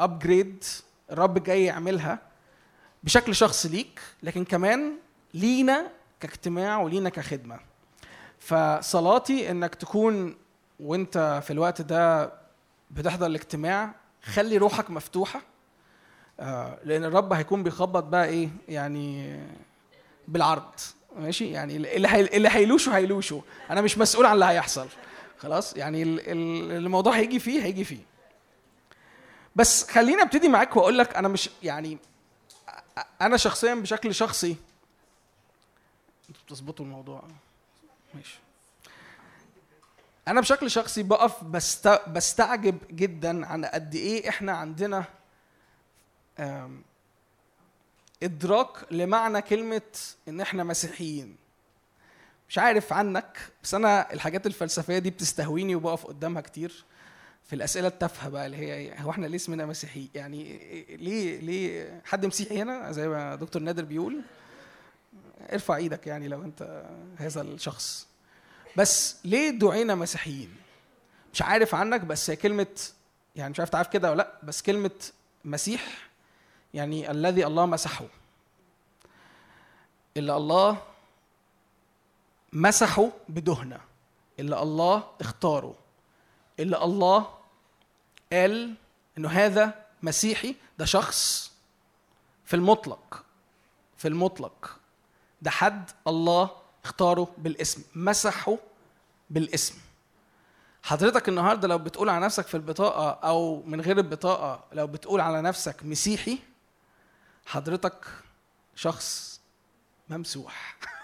Speaker 3: ابجريد الرب جاي يعملها بشكل شخصي ليك لكن كمان لينا كاجتماع ولينا كخدمة. فصلاتي إنك تكون وأنت في الوقت ده بتحضر الاجتماع خلي روحك مفتوحة آه، لأن الرب هيكون بيخبط بقى إيه؟ يعني بالعرض. ماشي؟ يعني اللي اللي هيلوشه هيلوشه. أنا مش مسؤول عن اللي هيحصل. خلاص؟ يعني ال- ال- الموضوع هيجي فيه هيجي فيه. بس خليني ابتدي معاك وأقول لك أنا مش يعني أنا شخصيا بشكل شخصي أنتوا بتظبطوا الموضوع. ماشي. أنا بشكل شخصي بقف بست... بستعجب جدا عن قد إيه إحنا عندنا إدراك لمعنى كلمة إن إحنا مسيحيين. مش عارف عنك بس أنا الحاجات الفلسفية دي بتستهويني وبقف قدامها كتير في الأسئلة التافهة بقى اللي هي إيه؟ هو إحنا ليه اسمنا مسيحي؟ يعني ليه ليه حد مسيحي هنا؟ زي ما دكتور نادر بيقول ارفع إيدك يعني لو أنت هذا الشخص. بس ليه دعينا مسيحيين؟ مش عارف عنك بس هي كلمة يعني مش عارف تعرف كده ولا لأ بس كلمة مسيح يعني الذي الله مسحه. اللي الله مسحه بدهنة. اللي الله اختاره اللي الله قال إنه هذا مسيحي ده شخص في المطلق في المطلق. ده حد الله اختاره بالاسم. مسحه بالاسم. حضرتك النهارده لو بتقول على نفسك في البطاقة أو من غير البطاقة لو بتقول على نفسك مسيحي حضرتك شخص ممسوح. *laughs*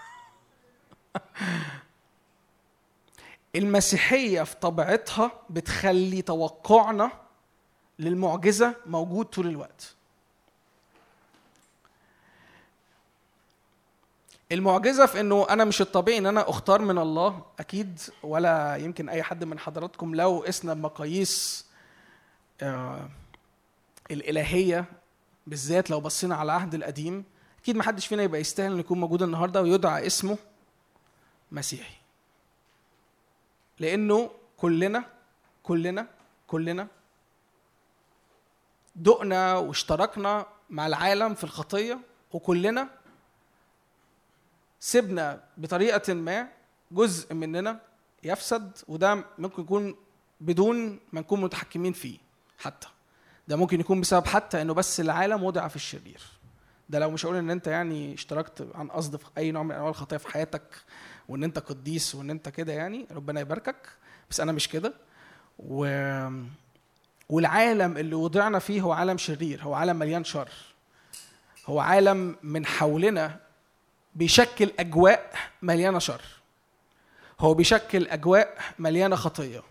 Speaker 3: المسيحية في طبيعتها بتخلي توقعنا للمعجزة موجود طول الوقت. المعجزة في إنه أنا مش الطبيعي إن أنا أختار من الله أكيد ولا يمكن أي حد من حضراتكم لو قسنا بمقاييس آه الإلهية بالذات لو بصينا على العهد القديم أكيد ما حدش فينا يبقى يستاهل إنه يكون موجود النهارده ويدعى اسمه. مسيحي. لأنه كلنا كلنا كلنا دقنا واشتركنا مع العالم في الخطية وكلنا سيبنا بطريقة ما جزء مننا يفسد وده ممكن يكون بدون ما نكون متحكمين فيه حتى. ده ممكن يكون بسبب حتى إنه بس العالم وضع في الشرير. ده لو مش هقول إن أنت يعني اشتركت عن قصد في أي نوع من أنواع الخطايا في حياتك وإن أنت قديس وإن أنت كده يعني ربنا يباركك. بس أنا مش كده. و والعالم اللي وضعنا فيه هو عالم شرير هو عالم مليان شر. هو عالم من حولنا بيشكل أجواء مليانة شر. هو بيشكل أجواء مليانة خطية.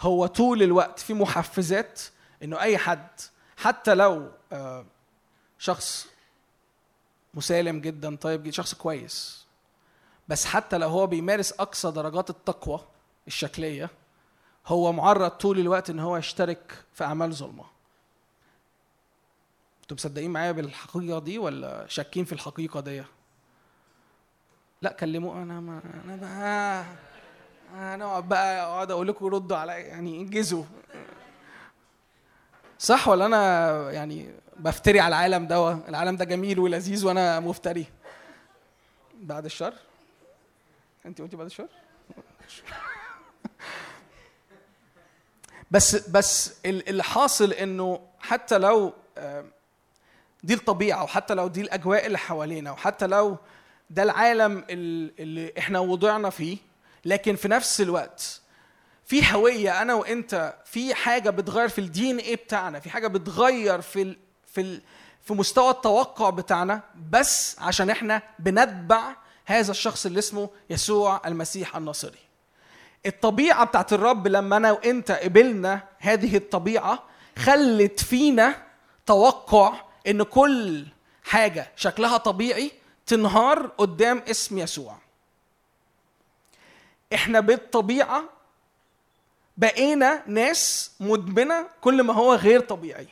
Speaker 3: هو طول الوقت في محفزات إنه أي حد حتى لو آه، شخص مسالم جدا طيب جدا شخص كويس بس حتى لو هو بيمارس أقصى درجات التقوى الشكلية هو معرض طول الوقت إن هو يشترك في أعمال ظلمة. أنتوا مصدقين معايا بالحقيقة دي ولا شاكين في الحقيقة دي؟ لا كلموا أنا ما أنا بقى أنا بقى أقعد أقول لكم ردوا على يعني انجزوا. صح ولا أنا يعني بفتري على العالم ده العالم ده جميل ولذيذ وأنا مفتري؟ بعد الشر؟ انت قلتي بعد الشر بس بس ال- اللي حاصل انه حتى لو دي الطبيعة وحتى لو دي الأجواء اللي حوالينا وحتى لو ده العالم ال- اللي إحنا وضعنا فيه لكن في نفس الوقت في هوية أنا وأنت في حاجة بتغير في الدي ان إيه بتاعنا في حاجة بتغير في ال في ال في مستوى التوقع بتاعنا بس عشان إحنا بنتبع هذا الشخص اللي اسمه يسوع المسيح الناصري. الطبيعة بتاعت الرب لما أنا وأنت قبلنا هذه الطبيعة خلت فينا توقع إن كل حاجة شكلها طبيعي تنهار قدام اسم يسوع. إحنا بالطبيعة بقينا ناس مدمنة كل ما هو غير طبيعي.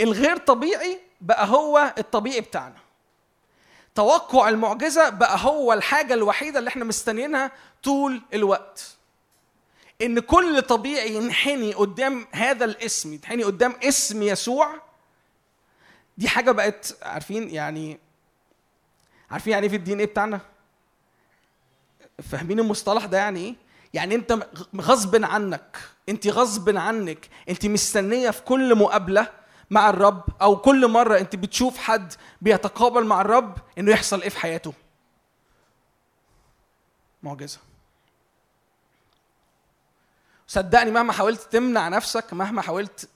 Speaker 3: الغير طبيعي بقى هو الطبيعي بتاعنا. توقع المعجزة بقى هو الحاجة الوحيدة اللي إحنا مستنيينها طول الوقت. إن كل طبيعي ينحني قدام هذا الاسم ينحني قدام اسم يسوع. دي حاجة بقت عارفين يعني عارفين يعني إيه في الدين إيه بتاعنا؟ فاهمين المصطلح ده يعني إيه؟ يعني أنت غصب عنك أنت غصب عنك أنت مستنية في كل مقابلة مع الرب أو كل مرة أنت بتشوف حد بيتقابل مع الرب إنه يحصل إيه في حياته. معجزة. صدقني مهما حاولت تمنع نفسك مهما حاولت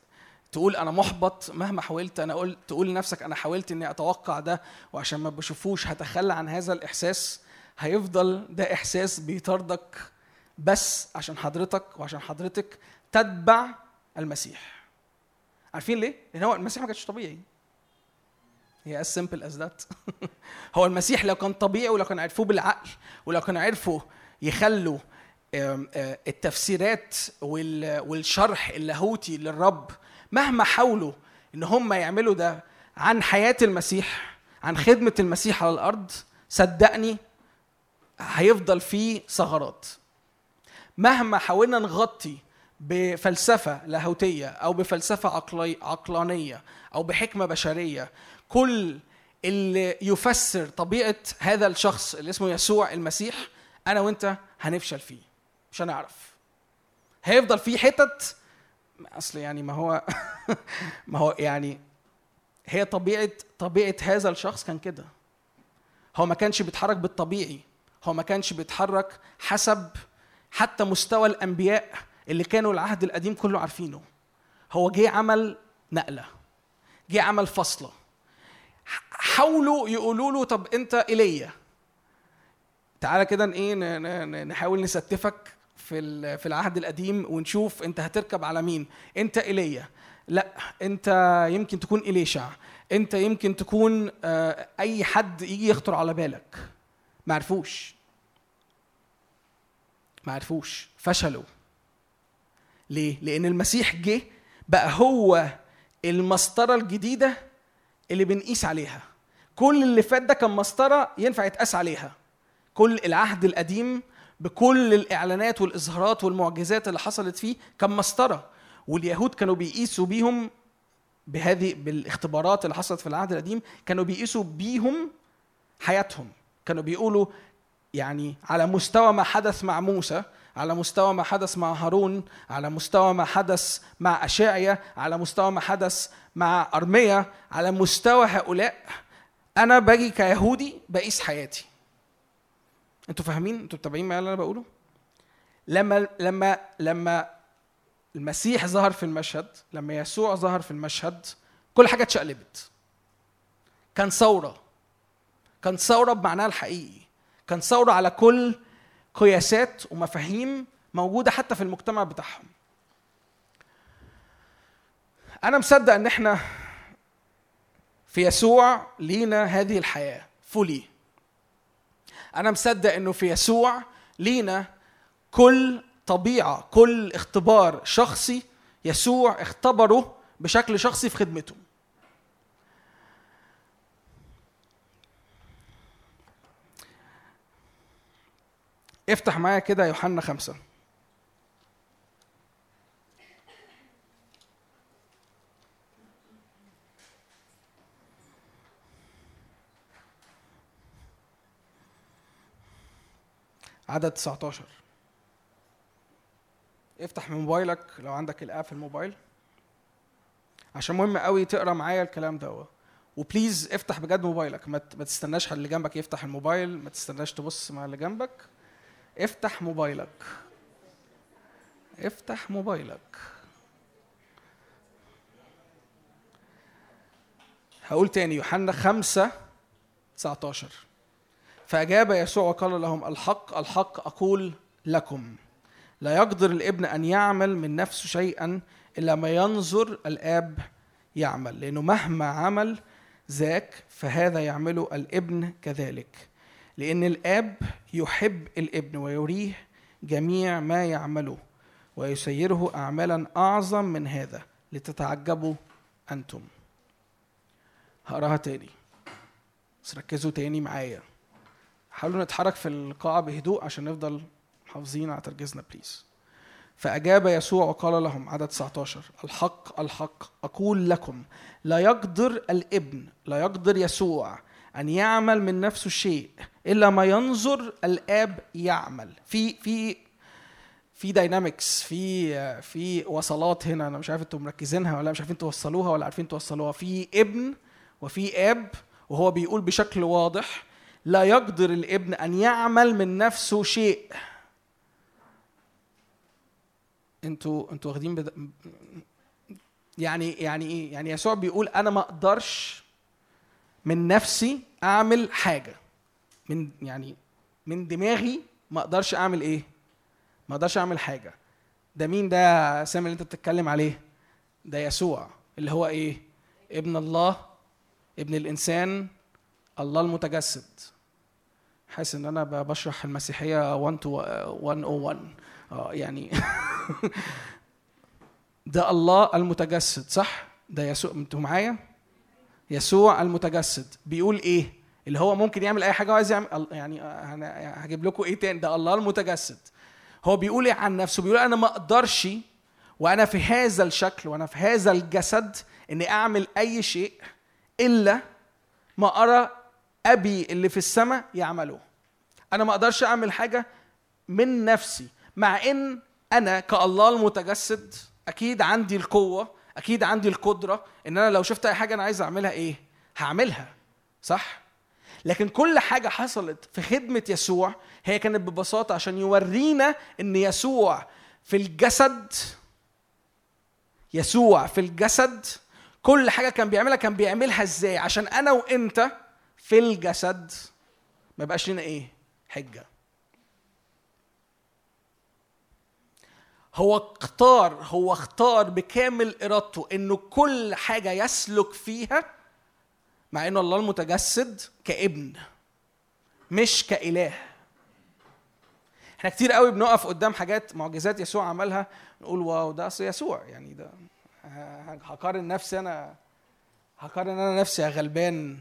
Speaker 3: تقول أنا محبط مهما حاولت أنا أقول تقول لنفسك أنا حاولت إني أتوقع ده وعشان ما بشوفوش هتخلى عن هذا الإحساس هيفضل ده إحساس بيطاردك بس عشان حضرتك وعشان حضرتك تتبع المسيح. عارفين ليه؟ لأن هو المسيح ما كانش طبيعي. هي as simple as that. *laughs* هو المسيح لو كان طبيعي ولو كان عرفوه بالعقل ولو كانوا عرفوا يخلوا آه، التفسيرات وال- والشرح اللاهوتي للرب مهما حاولوا إن هم يعملوا ده عن حياة المسيح عن خدمة المسيح على الأرض صدقني هيفضل فيه ثغرات. مهما حاولنا نغطي بفلسفة لاهوتية أو بفلسفة عقلي عقلانية أو بحكمة بشرية. كل اللي يفسر طبيعة هذا الشخص اللي اسمه يسوع المسيح أنا وأنت هنفشل فيه مش هنعرف. هيفضل فيه حتت؟ أصل يعني ما هو *laughs* ما هو يعني هي طبيعة طبيعة هذا الشخص كان كده. هو ما كانش بيتحرك بالطبيعي هو ما كانش بيتحرك حسب حتى مستوى الأنبياء اللي كانوا العهد القديم كله عارفينه. هو جه عمل نقلة جه عمل فصلة. حاولوا يقولوا له طب أنت إيليا. تعالى كده إيه نحاول نستفك في في العهد القديم ونشوف أنت هتركب على مين. أنت إيليا. لأ أنت يمكن تكون إليشع. أنت يمكن تكون آه، أي حد يجي يخطر على بالك. ما عرفوش. ما عرفوش. فشلوا. ليه؟ لأن المسيح جه بقى هو المسطرة الجديدة اللي بنقيس عليها. كل اللي فات ده كان مسطرة ينفع يتقاس عليها. كل العهد القديم بكل الإعلانات والإظهارات والمعجزات اللي حصلت فيه كان مسطرة. واليهود كانوا بيقيسوا بيهم بهذه بالاختبارات اللي حصلت في العهد القديم كانوا بيقيسوا بيهم حياتهم. كانوا بيقولوا يعني على مستوى ما حدث مع موسى على مستوى ما حدث مع هارون على مستوى ما حدث مع أشعيا على مستوى ما حدث مع أرميا على مستوى هؤلاء أنا باجي كيهودي بقيس حياتي. أنتوا فاهمين؟ أنتوا متابعين معايا اللي أنا بقوله؟ لما لما لما المسيح ظهر في المشهد لما يسوع ظهر في المشهد كل حاجة اتشقلبت. كان ثورة. كان ثورة بمعناها الحقيقي. كان ثورة على كل قياسات ومفاهيم موجودة حتى في المجتمع بتاعهم. أنا مصدق إن إحنا في يسوع لينا هذه الحياة فولي أنا مصدق إنه في يسوع لينا كل طبيعة كل اختبار شخصي يسوع اختبره بشكل شخصي في خدمته افتح معايا كده يوحنا خمسة. عدد 19 افتح من موبايلك لو عندك الآب في الموبايل. عشان مهم قوي تقرأ معايا الكلام ده. وبليز افتح بجد موبايلك. ما تستناش اللي جنبك يفتح الموبايل. ما تستناش تبص مع اللي جنبك. افتح موبايلك. افتح موبايلك. هقول تاني يوحنا خمسة 19 فأجاب يسوع وقال لهم الحق الحق أقول لكم لا يقدر الابن أن يعمل من نفسه شيئا إلا ما ينظر الآب يعمل لأنه مهما عمل ذاك فهذا يعمله الابن كذلك. لأن الآب يحب الابن ويريه جميع ما يعمله ويسيره أعمالا أعظم من هذا لتتعجبوا أنتم. هقراها تاني. بس ركزوا تاني معايا. حاولوا نتحرك في القاعة بهدوء عشان نفضل محافظين على تركيزنا please فأجاب يسوع وقال لهم عدد 19 الحق الحق أقول لكم لا يقدر الابن لا يقدر يسوع أن يعمل من نفسه شيء إلا ما ينظر الآب يعمل. في في في dynamics في في وصلات هنا. أنا مش عارف أنتوا مركزينها ولا مش عارفين توصلوها ولا عارفين توصلوها. في ابن وفي آب وهو بيقول بشكل واضح لا يقدر الابن أن يعمل من نفسه شيء. أنتوا أنتوا واخدين بد... يعني يعني إيه؟ يعني يسوع بيقول أنا ما أقدرش من نفسي أعمل حاجة. من يعني من دماغي ما أقدرش اعمل إيه؟ ما أقدرش اعمل حاجة. ده مين ده سامي اللي انت بتتكلم عليه؟ ده يسوع اللي هو إيه؟ ابن الله ابن الإنسان الله المتجسد. حاسس ان أنا بشرح المسيحية 1 تو 101 آه يعني *laughs* ده الله المتجسد صح؟ ده يسوع أنتوا معايا؟ يسوع المتجسد. بيقول إيه؟ اللي هو ممكن يعمل أي حاجة وعايز يعمل يعني أنا هجيب لكم إيه تاني؟ ده الله المتجسد. هو بيقول إيه عن نفسه؟ بيقول أنا ما أقدرش وأنا في هذا الشكل وأنا في هذا الجسد إني أعمل أي شيء إلا ما أرى أبي اللي في السماء يعمله. أنا ما أقدرش أعمل حاجة من نفسي مع إن أنا كالله المتجسد أكيد عندي القوة أكيد عندي القدرة إن أنا لو شفت أي حاجة أنا عايز أعملها إيه؟ هعملها صح؟ لكن كل حاجة حصلت في خدمة يسوع هي كانت ببساطة عشان يورينا إن يسوع في الجسد يسوع في الجسد كل حاجة كان بيعملها كان بيعملها إزاي؟ عشان أنا وإنت في الجسد. ما يبقاش لنا إيه؟ حجة. هو اختار هو اختار بكامل إرادته إنه كل حاجة يسلك فيها مع إنه الله المتجسد كابن مش كإله. إحنا كتير قوي بنقف قدام حاجات معجزات يسوع عملها نقول واو ده أصل يسوع. يعني ده هقارن نفسي أنا هقارن أنا نفسي غلبان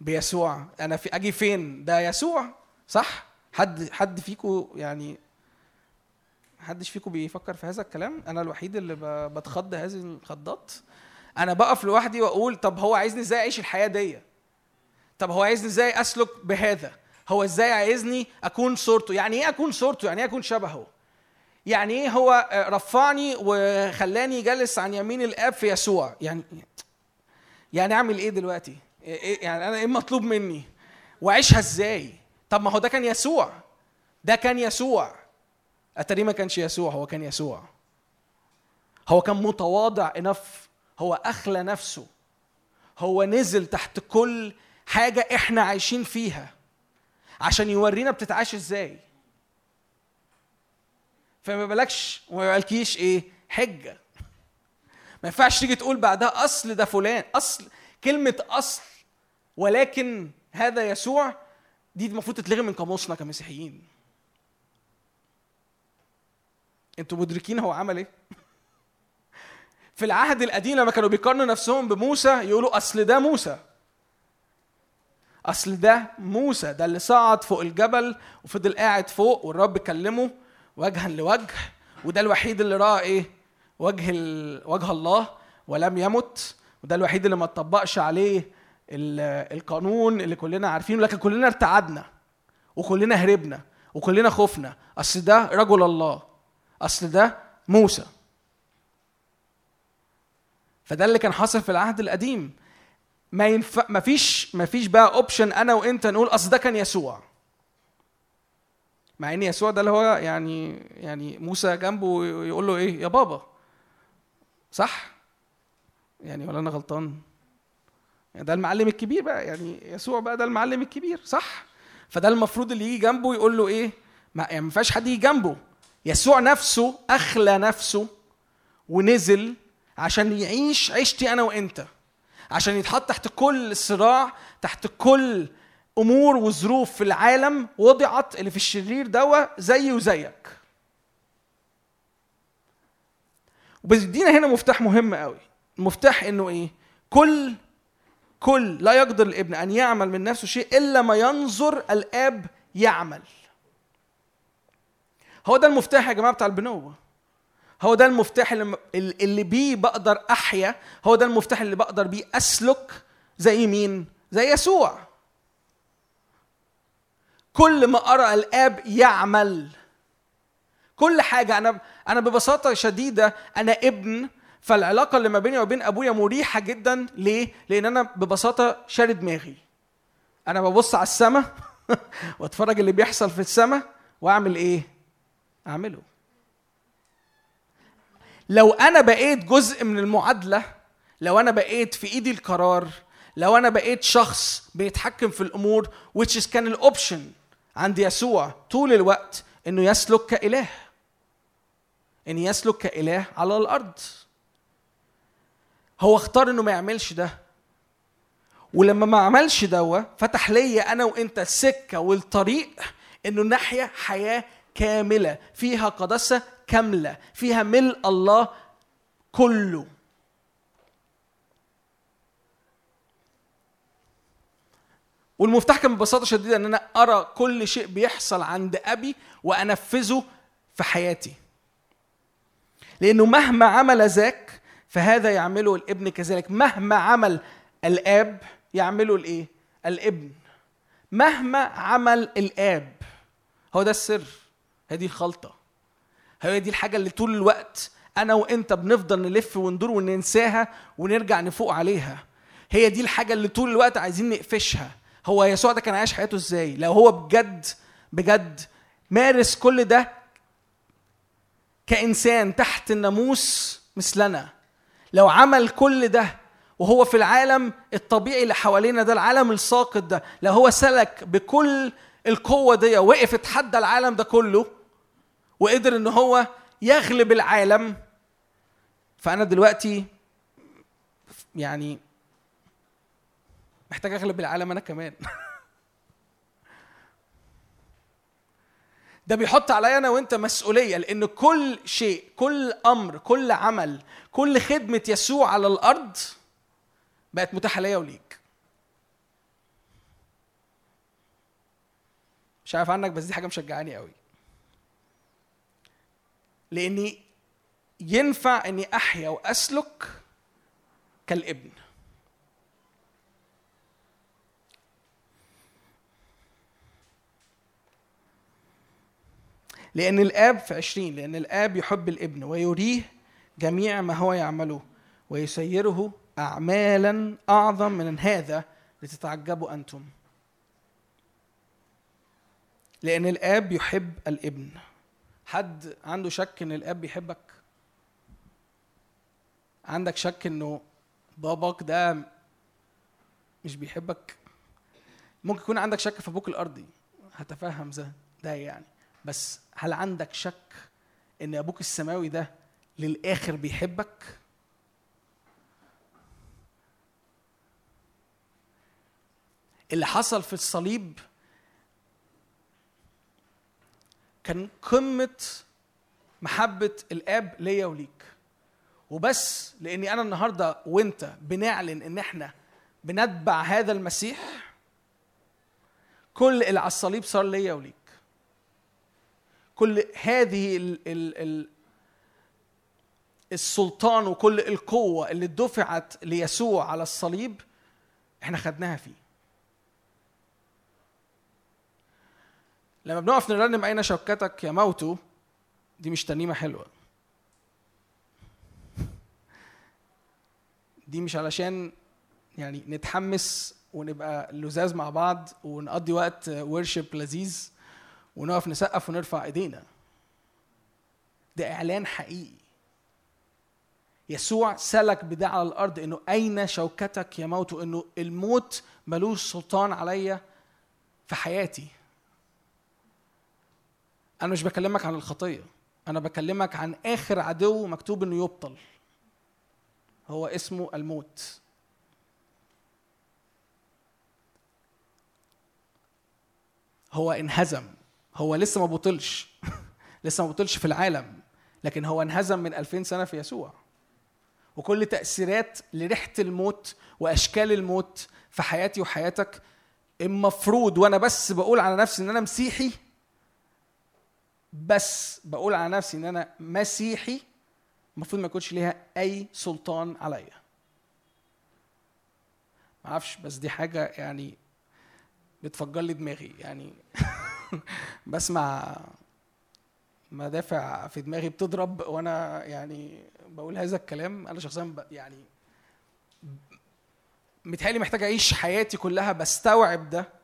Speaker 3: بيسوع. أنا في أجي فين؟ ده يسوع صح؟ حد حد فيكم يعني محدش فيكم بيفكر في هذا الكلام؟ أنا الوحيد اللي بتخض هذه الخضات؟ أنا بقف لوحدي وأقول طب هو عايزني إزاي أعيش الحياة دي؟ طب هو عايزني إزاي اسلك بهذا؟ هو إزاي عايزني اكون صورته؟ يعني إيه اكون صورته؟ يعني إيه اكون شبهه؟ يعني إيه هو آه، رفعني وخلاني جالس عن يمين الاب في يسوع؟ يعني يعني اعمل إيه دلوقتي؟ إيه يعني أنا إيه مطلوب مني؟ واعيشها إزاي؟ طب ما هو ده كان يسوع. ده كان يسوع. اتاري ما كانش يسوع هو كان يسوع. هو كان متواضع انف هو اخلى نفسه. هو نزل تحت كل حاجة إحنا عايشين فيها. عشان يورينا بتتعاش إزاي. فما بالكش وما إيه؟ حجة. ما ينفعش تيجي تقول بعدها أصل ده فلان أصل كلمة أصل ولكن هذا يسوع دي المفروض تتلغي من قاموسنا كمسيحيين. أنتوا مدركين هو عمل إيه؟ *laughs* في العهد القديم لما كانوا بيقارنوا نفسهم بموسى يقولوا أصل ده موسى. أصل ده موسى ده اللي صعد فوق الجبل وفضل قاعد فوق والرب كلمه وجها لوجه وده الوحيد اللي رأى إيه؟ وجه ال... وجه الله ولم يمت وده الوحيد اللي ما اتطبقش عليه ال... القانون اللي كلنا عارفينه لكن كلنا ارتعدنا وكلنا هربنا وكلنا خفنا. أصل ده رجل الله أصل ده موسى. فده اللي كان حاصل في العهد القديم. ما ينفع ما فيش ما فيش بقى اوبشن أنا وأنت نقول أصل ده كان يسوع. مع إن يسوع ده اللي هو يعني يعني موسى جنبه يقول له إيه؟ يا بابا. صح؟ يعني ولا أنا غلطان؟ يعني ده المعلم الكبير بقى. يعني يسوع بقى ده المعلم الكبير. صح؟ فده المفروض اللي يجي جنبه يقول له إيه؟ ما يعني ما ينفعش حد يجي جنبه. يسوع نفسه أخلى نفسه ونزل عشان يعيش عيشتي أنا وأنت. عشان يتحط تحت كل صراع تحت كل أمور وظروف في العالم وضعت اللي في الشرير دوا زي وزيك. وبيدينا هنا مفتاح مهم قوي. المفتاح إنه إيه؟ كل كل لا يقدر الابن أن يعمل من نفسه شيء إلا ما ينظر الآب يعمل. هو ده المفتاح يا جماعة بتاع البنوة. هو ده المفتاح اللي, اللي بيه بقدر أحيا هو ده المفتاح اللي بقدر بيه أسلك زي مين؟ زي يسوع. كل ما أرى الآب يعمل كل حاجة أنا أنا ببساطة شديدة أنا ابن فالعلاقة اللي ما بيني وبين أبويا مريحة جدا. ليه؟ لأن أنا ببساطة شاري دماغي. أنا ببص على السماء *laughs* وأتفرج اللي بيحصل في السماء وأعمل إيه؟ أعمله. لو أنا بقيت جزء من المعادلة لو أنا بقيت في إيدي القرار لو أنا بقيت شخص بيتحكم في الأمور which is كان الاوبشن عند يسوع طول الوقت إنه يسلك كإله. إن يسلك كإله على الأرض. هو اختار إنه ما يعملش ده. ولما ما عملش دوا فتح ليا أنا وأنت السكه والطريق إنه نحيا حياة كاملة فيها قداسة كاملة فيها ملء الله كله. والمفتاح كان ببساطة شديدة إن أنا أرى كل شيء بيحصل عند أبي وأنفذه في حياتي. لأنه مهما عمل ذاك فهذا يعمله الابن كذلك. مهما عمل الآب يعمله الإيه؟ الابن. مهما عمل الآب. هو ده السر. هي دي الخلطه هي دي الحاجة اللي طول الوقت أنا وأنت بنفضل نلف وندور وننساها ونرجع نفوق عليها. هي دي الحاجة اللي طول الوقت عايزين نقفشها. هو يسوع ده كان عايش حياته إزاي؟ لو هو بجد بجد مارس كل ده كإنسان تحت الناموس مثلنا. لو عمل كل ده وهو في العالم الطبيعي اللي حوالينا ده العالم الساقط ده لو هو سلك بكل القوة دي وقف اتحدى العالم ده كله وقدر إن هو يغلب العالم. فأنا دلوقتي يعني محتاج أغلب العالم أنا كمان. *laughs* ده بيحط عليا أنا وأنت مسؤولية لأن كل شيء كل أمر كل عمل كل خدمة يسوع على الأرض بقت متاحة ليا وليك. مش عارف عنك بس دي حاجة مشجعاني قوي. لاني ينفع اني احيا واسلك كالابن. لأن الآب في عشرين لأن الآب يحب الابن ويريه جميع ما هو يعمله ويسيره أعمالا أعظم من هذا لتتعجبوا أنتم. لأن الآب يحب الابن. حد عنده شك إن الآب بيحبك عندك شك إنه باباك ده مش بيحبك؟ ممكن يكون عندك شك في أبوك الأرضي. هتفهم ده ده يعني. بس هل عندك شك إن أبوك السماوي ده للآخر بيحبك؟ اللي حصل في الصليب كان قمة محبة الآب ليا وليك. وبس لأني أنا النهارده وأنت بنعلن إن إحنا بنتبع هذا المسيح كل اللي على الصليب صار ليا وليك. كل هذه ال ال ال السلطان وكل القوة اللي دفعت ليسوع على الصليب إحنا خدناها فيه. لما بنقف نرنم أين شوكتك يا موتو دي مش ترنيمة حلوة. دي مش علشان يعني نتحمس ونبقى لزاز مع بعض ونقضي وقت ورشب لذيذ ونقف نسقف ونرفع إيدينا. ده إعلان حقيقي. يسوع سلك بده على الأرض إنه أين شوكتك يا موت إنه الموت ملوش سلطان عليا في حياتي. أنا مش بكلمك عن الخطية أنا بكلمك عن آخر عدو مكتوب إنه يبطل. هو اسمه الموت. هو انهزم هو لسه ما بطلش *laughs* لسه ما بطلش في العالم لكن هو انهزم من 2000 سنة في يسوع. وكل تأثيرات لريحة الموت وأشكال الموت في حياتي وحياتك المفروض وأنا بس بقول على نفسي إن أنا مسيحي بس بقول على نفسي إن أنا مسيحي المفروض ما يكونش ليها أي سلطان عليا. ما أعرفش بس دي حاجة يعني بتفجر لي دماغي يعني. *laughs* بسمع مدافع في دماغي بتضرب وأنا يعني بقول هذا الكلام أنا شخصيا يعني متهيألي محتاج أعيش حياتي كلها بستوعب ده.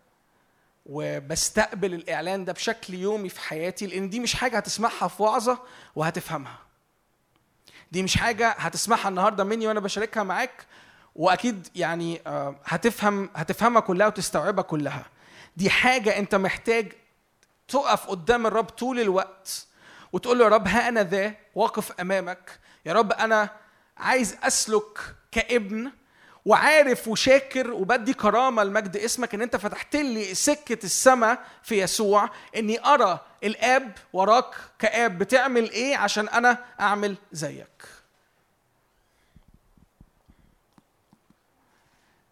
Speaker 3: وبستقبل الإعلان ده بشكل يومي في حياتي لأن دي مش حاجة هتسمعها في وعظة وهتفهمها. دي مش حاجة هتسمعها النهارده مني وأنا بشاركها معاك وأكيد يعني آه، هتفهم هتفهمها كلها وتستوعبها كلها. دي حاجة أنت محتاج تقف قدام الرب طول الوقت وتقول له يا رب ها أنا ذا واقف أمامك. يا رب أنا عايز أسلك كابن وعارف وشاكر وبدي كرامة لمجد اسمك إن أنت فتحت لي سكة السماء في يسوع إني أرى الآب وراك كآب بتعمل إيه عشان أنا أعمل زيك.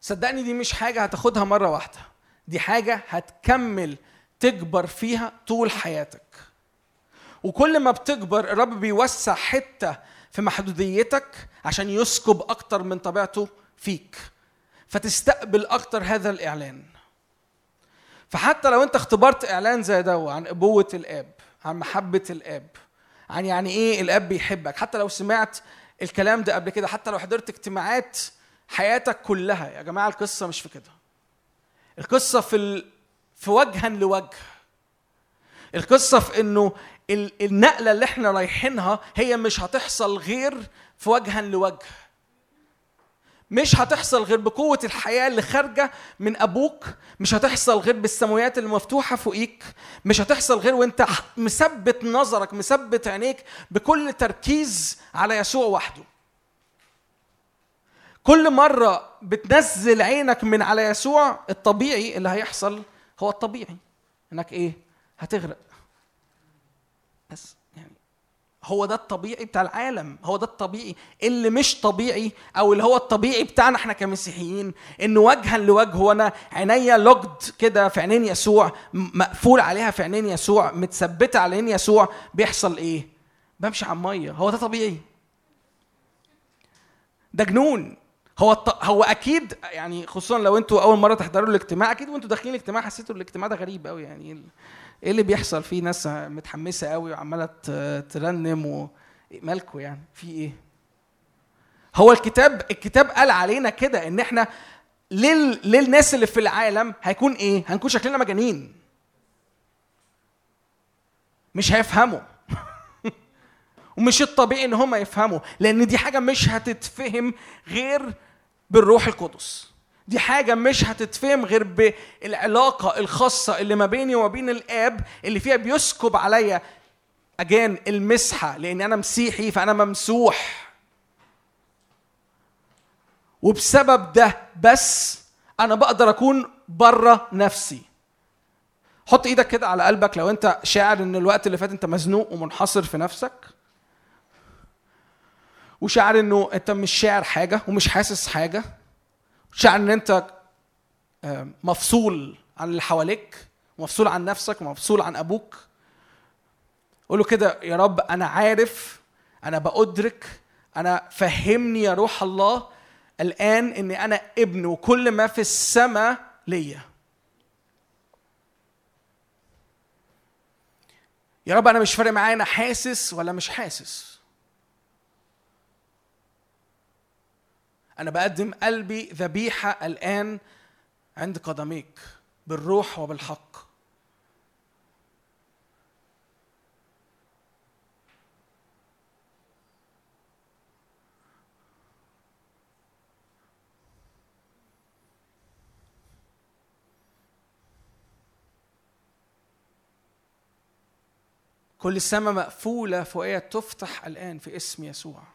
Speaker 3: صدقني دي مش حاجة هتاخدها مرة واحدة دي حاجة هتكمل تكبر فيها طول حياتك. وكل ما بتكبر الرب بيوسع حتة في محدوديتك عشان يسكب أكتر من طبيعته فيك فتستقبل أكتر هذا الإعلان. فحتى لو أنت اختبرت إعلان زي ده عن أبوة الآب عن محبة الآب عن يعني إيه الآب بيحبك حتى لو سمعت الكلام ده قبل كده حتى لو حضرت اجتماعات حياتك كلها يا جماعة القصة مش في كده. القصة في ال... في وجها لوجه. القصة في إنه ال- النقلة اللي إحنا رايحينها هي مش هتحصل غير في وجها لوجه. مش هتحصل غير بقوة الحياة اللي خارجة من أبوك مش هتحصل غير بالسماويات اللي مفتوحة فوقيك مش هتحصل غير وانت مثبت نظرك مثبت عينيك بكل تركيز على يسوع وحده. كل مرة بتنزل عينك من على يسوع الطبيعي اللي هيحصل هو الطبيعي. إنك إيه؟ هتغرق. هو ده الطبيعي بتاع العالم. هو ده الطبيعي. اللي مش طبيعي أو اللي هو الطبيعي بتاعنا إحنا كمسيحيين ان وجها لوجه وأنا عينيا لوجد كده في عينين يسوع مقفول عليها في عينين يسوع متثبتة على عينين يسوع بيحصل إيه؟ بمشي على المية. هو ده طبيعي. ده جنون. هو الط... هو أكيد يعني خصوصا لو أنتوا أول مرة تحضروا الاجتماع أكيد وأنتوا داخلين الاجتماع حسيتوا الاجتماع ده غريب قوي يعني. إيه ال- اللي بيحصل؟ فيه ناس متحمسة قوي وعمالة ترنم و مالكوا يعني؟ في إيه؟ هو الكتاب الكتاب قال علينا كده إن إحنا لل... للناس اللي في العالم هيكون إيه؟ هنكون شكلنا مجانين. مش هيفهموا. *laughs* ومش الطبيعي إن هم يفهموا لأن دي حاجة مش هتتفهم غير بالروح القدس. دي حاجة مش هتتفهم غير بالعلاقة الخاصة اللي ما بيني وما بين الآب اللي فيها بيسكب عليا أجان المسحة لأن أنا مسيحي فأنا ممسوح. وبسبب ده بس أنا بقدر أكون بره نفسي. حط إيدك كده على قلبك لو أنت شاعر إن الوقت اللي فات أنت مزنوق ومنحصر في نفسك وشاعر إنه أنت مش شاعر حاجة ومش حاسس حاجة شاعر إن أنت آه، مفصول عن اللي حواليك مفصول عن نفسك ومفصول عن أبوك. قول له كده يا رب أنا عارف أنا بأدرك أنا فهمني يا روح الله الآن إني أنا ابن وكل ما في السماء ليا. يا رب أنا مش فارق معايا أنا حاسس ولا مش حاسس. أنا بقدم قلبي ذبيحة الآن عند قدميك بالروح وبالحق. كل السماء مقفولة فوقيها تفتح الآن في اسم يسوع.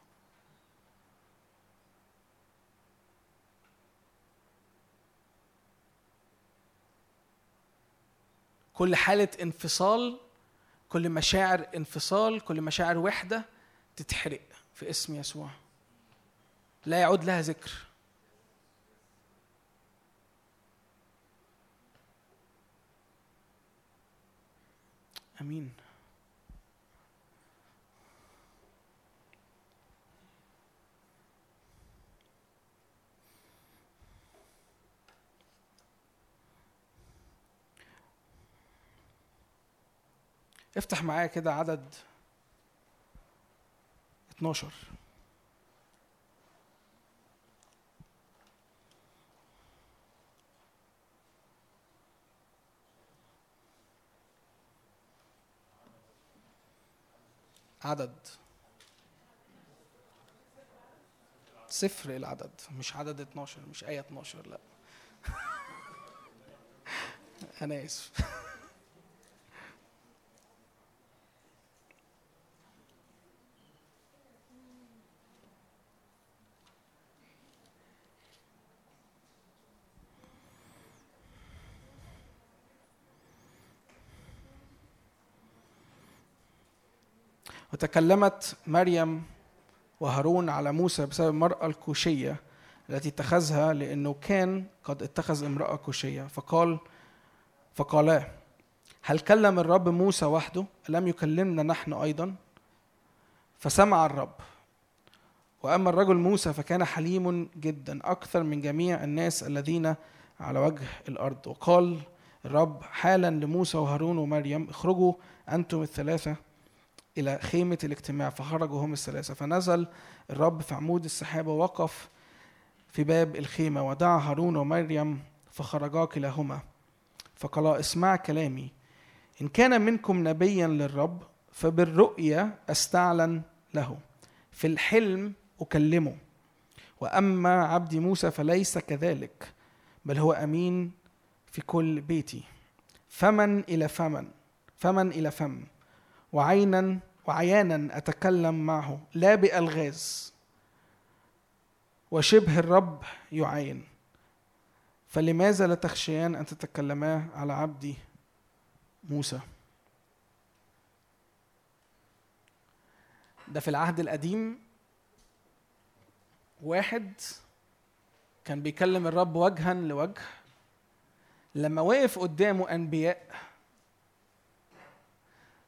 Speaker 3: كل حالة انفصال كل مشاعر انفصال كل مشاعر وحدة تتحرق في اسم يسوع. لا يعود لها ذكر. آمين. افتح معايا كده عدد 12 عدد صفر العدد مش عدد 12 مش آية 12 لا. *laughs* أنا آسف. وتكلمت مريم وهارون على موسى بسبب المرأة الكوشية التي اتخذها لأنه كان قد اتخذ امرأة كوشية. فقال فقالا هل كلم الرب موسى وحده؟ ألم يكلمنا نحن أيضا؟ فسمع الرب. وأما الرجل موسى فكان حليم جدا أكثر من جميع الناس الذين على وجه الأرض. وقال الرب حالا لموسى وهارون ومريم اخرجوا أنتم الثلاثة إلى خيمة الاجتماع فخرجوا هم الثلاثة. فنزل الرب في عمود السحابة ووقف في باب الخيمة ودعا هارون ومريم فخرجا كلاهما فقالا اسمع كلامي. إن كان منكم نبيا للرب فبالرؤيا أستعلن له. في الحلم أكلمه. وأما عبدي موسى فليس كذلك بل هو أمين في كل بيتي. فمن إلى فمن فمن إلى فم. وعينا وعيانا أتكلم معه. لا بألغاز وشبه الرب يعين. فلماذا لا تخشيان أن تتكلما على عبدي موسى؟ ده في العهد القديم واحد كان بيكلم الرب وجها لوجه. لما وقف قدامه أنبياء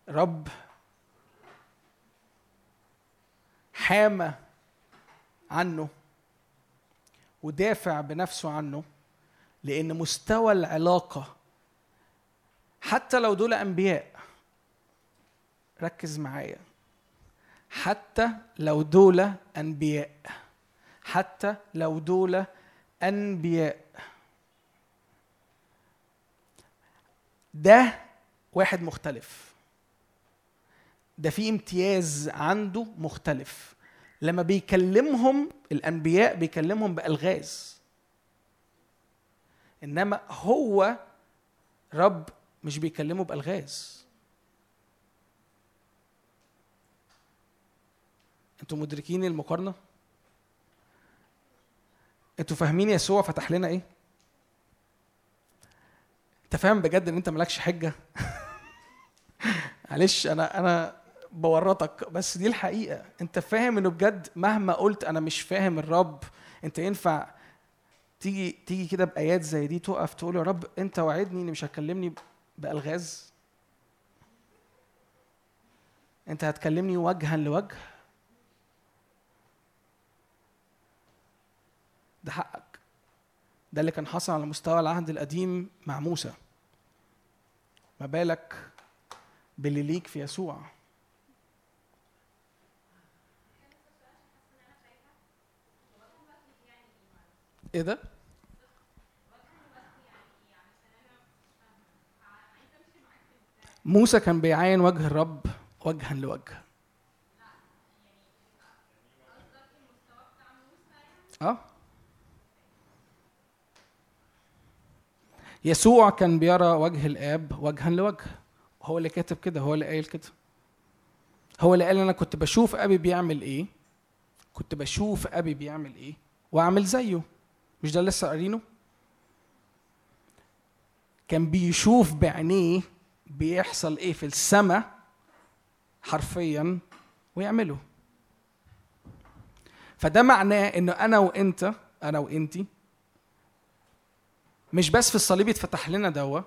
Speaker 3: رب حامى عنه ودافع بنفسه عنه لأن مستوى العلاقة حتى لو دول أنبياء ركز معايا حتى لو دول أنبياء حتى لو دول أنبياء. ده واحد مختلف. ده في امتياز عنده مختلف. لما بيكلمهم الأنبياء بيكلمهم بألغاز. إنما هو رب مش بيكلمه بألغاز. أنتوا مدركين المقارنة؟ أنتوا فاهمين يسوع فتح لنا إيه؟ أنت فاهم بجد إن أنت مالكش حجة؟ *laughs* معلش أنا أنا بورطك بس دي الحقيقة. انت فاهم انه بجد مهما قلت أنا مش فاهم الرب. انت ينفع تيجي تيجي كده بآيات زي دي تقف تقول يا رب انت وعدني إني مش هتكلمني بألغاز؟ انت هتكلمني وجها لوجه؟ ده حقك. ده اللي كان حصل على مستوى العهد القديم مع موسى. ما بالك باللي ليك في يسوع. إيه ده؟ موسى كان بيعاين وجه الرب وجها لوجه. آه. يسوع كان بيرى وجه الآب وجها لوجه. هو اللي كاتب كده هو اللي قايل كده. هو اللي قال أنا كنت بشوف أبي بيعمل إيه؟ كنت بشوف أبي بيعمل إيه؟ وأعمل زيه. مش ده لسه قارينه؟ كان بيشوف بعينيه بيحصل إيه في السماء حرفيا ويعمله. فده معناه إنه أنا وأنت أنا وانتي مش بس في الصليب يتفتح لنا دوا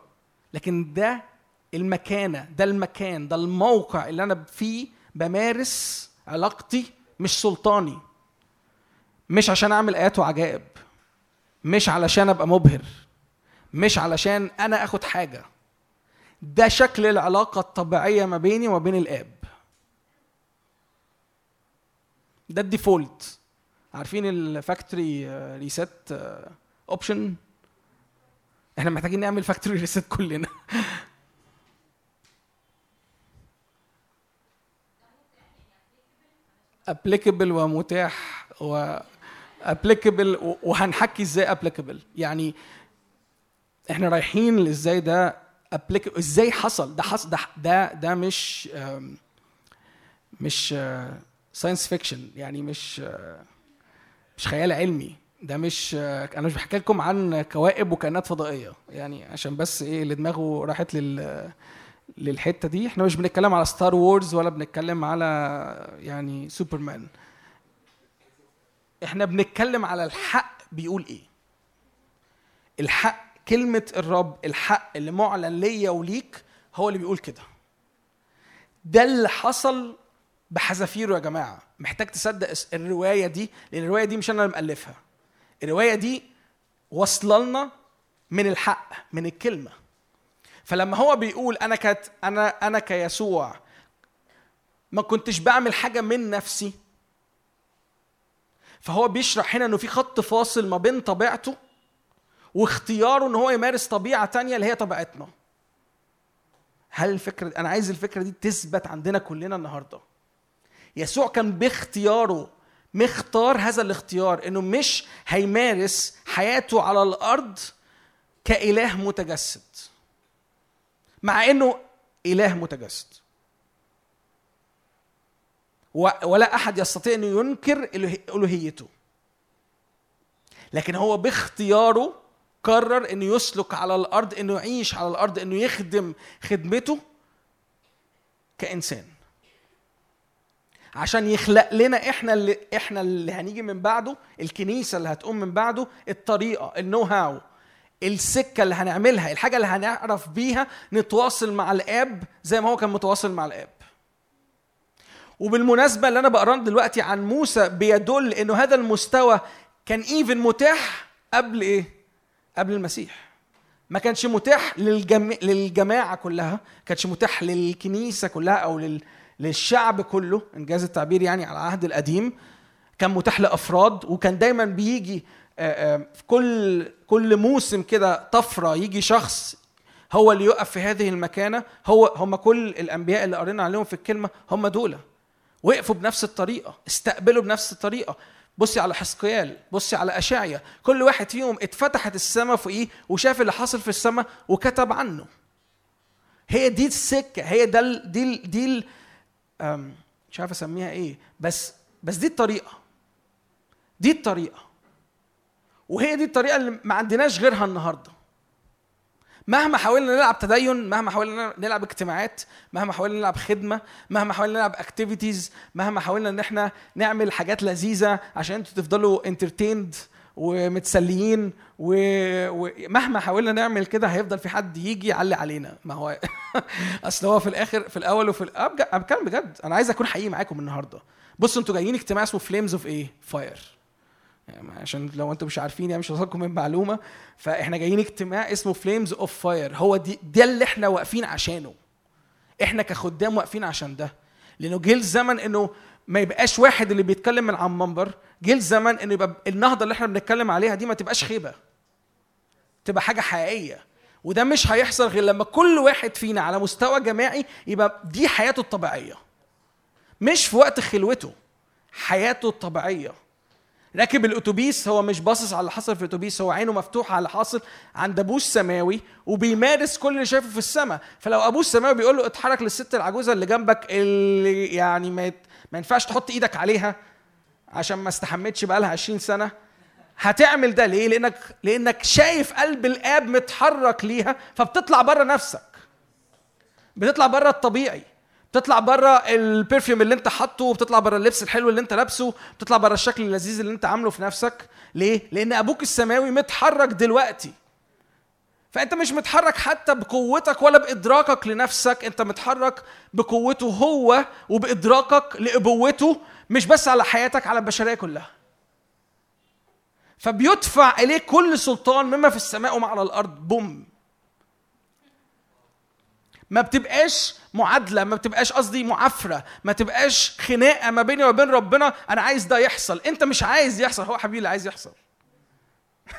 Speaker 3: لكن ده المكانة ده المكان ده الموقع اللي أنا فيه بمارس علاقتي مش سلطاني مش عشان أعمل آيات وعجائب. مش علشان أبقى مبهر مش علشان أنا آخد حاجة. ده شكل العلاقة الطبيعية ما بيني وما بين الآب. ده ال default. عارفين ال factory reset option إحنا محتاجين نعمل factory reset كلنا. *laughs* applicable ومتاح و applicable وهنحكي إزاي applicable يعني إحنا رايحين إزاي ده applicable إزاي حصل؟ ده حصل ده ده, ده مش مش science fiction يعني مش آه، مش خيال علمي. ده مش آه، أنا مش بحكي لكم عن كواكب وكائنات فضائية. يعني عشان بس إيه اللي دماغه راحت لل للحتة دي. إحنا مش بنتكلم على Star Wars ولا بنتكلم على يعني سوبرمان إحنا بنتكلم على الحق بيقول إيه؟ الحق كلمة الرب الحق اللي معلن ليا وليك هو اللي بيقول كده. ده اللي حصل بحذافيره يا جماعة. محتاج تصدق الرواية دي لأن الرواية دي مش أنا اللي مألفها. الرواية دي واصلة لنا من الحق من الكلمة. فلما هو بيقول أنا كت أنا أنا كيسوع ما كنتش بعمل حاجة من نفسي فهو بيشرح هنا إنه في خط فاصل ما بين طبيعته واختياره إن هو يمارس طبيعة تانية اللي هي طبيعتنا. هل الفكرة أنا عايز الفكرة دي تثبت عندنا كلنا النهارده. يسوع كان باختياره مختار هذا الاختيار إنه مش هيمارس حياته على الأرض كإله متجسد. مع إنه إله متجسد. ولا أحد يستطيع أن ينكر ألوهيته. لكن هو باختياره قرر انه يسلك على الأرض انه يعيش على الأرض انه يخدم خدمته كإنسان. عشان يخلق لنا إحنا اللي إحنا اللي هنيجي من بعده الكنيسة اللي هتقوم من بعده الطريقة النو هاو السكة اللي هنعملها الحاجة اللي هنعرف بيها نتواصل مع الآب زي ما هو كان متواصل مع الآب. وبالمناسبة اللي أنا بقراه دلوقتي عن موسى بيدل إنه هذا المستوى كان ايفن متاح قبل إيه؟ قبل المسيح. ما كانش متاح للجم... للجماعة كلها كانش متاح للكنيسة كلها أو لل... للشعب كله إنجاز التعبير يعني على العهد القديم كان متاح لأفراد وكان دايما بيجي في كل كل موسم كده طفرة يجي شخص هو اللي يقف في هذه المكانة هو هم كل الأنبياء اللي قرينا عليهم في الكلمة هم دول. وقفوا بنفس الطريقة استقبلوا بنفس الطريقة. بصي على حسقيال بصي على اشعيا كل واحد فيهم اتفتحت السماء فوقيه وشاف اللي حاصل في السماء وكتب عنه. هي دي السكة هي ده ال- دي ال- دي ال- مش عارف أسميها إيه بس بس دي الطريقة. دي الطريقة. وهي دي الطريقة اللي ما عندناش غيرها النهارده. مهما حاولنا نلعب تدين مهما حاولنا نلعب اجتماعات مهما حاولنا نلعب خدمة مهما حاولنا نلعب activities مهما حاولنا إن إحنا نعمل حاجات لذيذة عشان أنتوا تفضلوا entertained ومتسليين ومهما حاولنا نعمل كده هيفضل في حد يجي يعلي علينا. ما هو *laughs* أصل هو في الآخر في الأول وفي بجد- أنا بتكلم بجد أنا عايز أكون حقيقي معاكم النهارده. بصوا أنتوا جايين اجتماع اسمه Flames of إيه Fire عشان لو أنتم مش عارفين يعني مش هوصلكم من معلومة فاحنا جايين اجتماع اسمه Flames of Fire هو دي ده اللي إحنا واقفين عشانه. إحنا كخدام واقفين عشان ده. لأنه جه الزمن إنه ما يبقاش واحد اللي بيتكلم من على المنبر جه الزمن إنه يبقى النهضة اللي إحنا بنتكلم عليها دي ما تبقاش خيبة. تبقى حاجة حقيقية. وده مش هيحصل غير لما كل واحد فينا على مستوى جماعي يبقى دي حياته الطبيعية. مش في وقت خلوته حياته الطبيعية. راكب الأتوبيس هو مش باصص على اللي حصل في الأتوبيس هو عينه مفتوحة على اللي حاصل عند أبوه السماوي وبيمارس كل اللي شايفه في السماء. فلو أبوه السماوي بيقول له اتحرك للست العجوزة اللي جنبك اللي يعني ما. ما ينفعش تحط إيدك عليها عشان ما استحمتش بقالها 20 سنة. هتعمل ده ليه؟ لانك لأنك شايف قلب الآب متحرك ليها فبتطلع بره نفسك. بتطلع بره الطبيعي. بتطلع بره البرفيوم اللي انت حاطه وبتطلع بره اللبس الحلو اللي انت لابسه بتطلع بره الشكل اللذيذ اللي انت عامله في نفسك. ليه؟ لأن أبوك السماوي متحرك دلوقتي. فأنت مش متحرك حتى بقوتك ولا بإدراكك لنفسك. أنت متحرك بقوته هو وبإدراكك لأبوته مش بس على حياتك على البشرية كلها. فبيدفع إليك كل سلطان مما في السماء وما على الأرض. بوم. ما بتبقاش معادلة ما بتبقاش قصدي معافرة ما تبقاش خناقة ما بيني وبين ربنا أنا عايز ده يحصل. أنت مش عايز يحصل هو حبيبي اللي عايز يحصل. *laughs*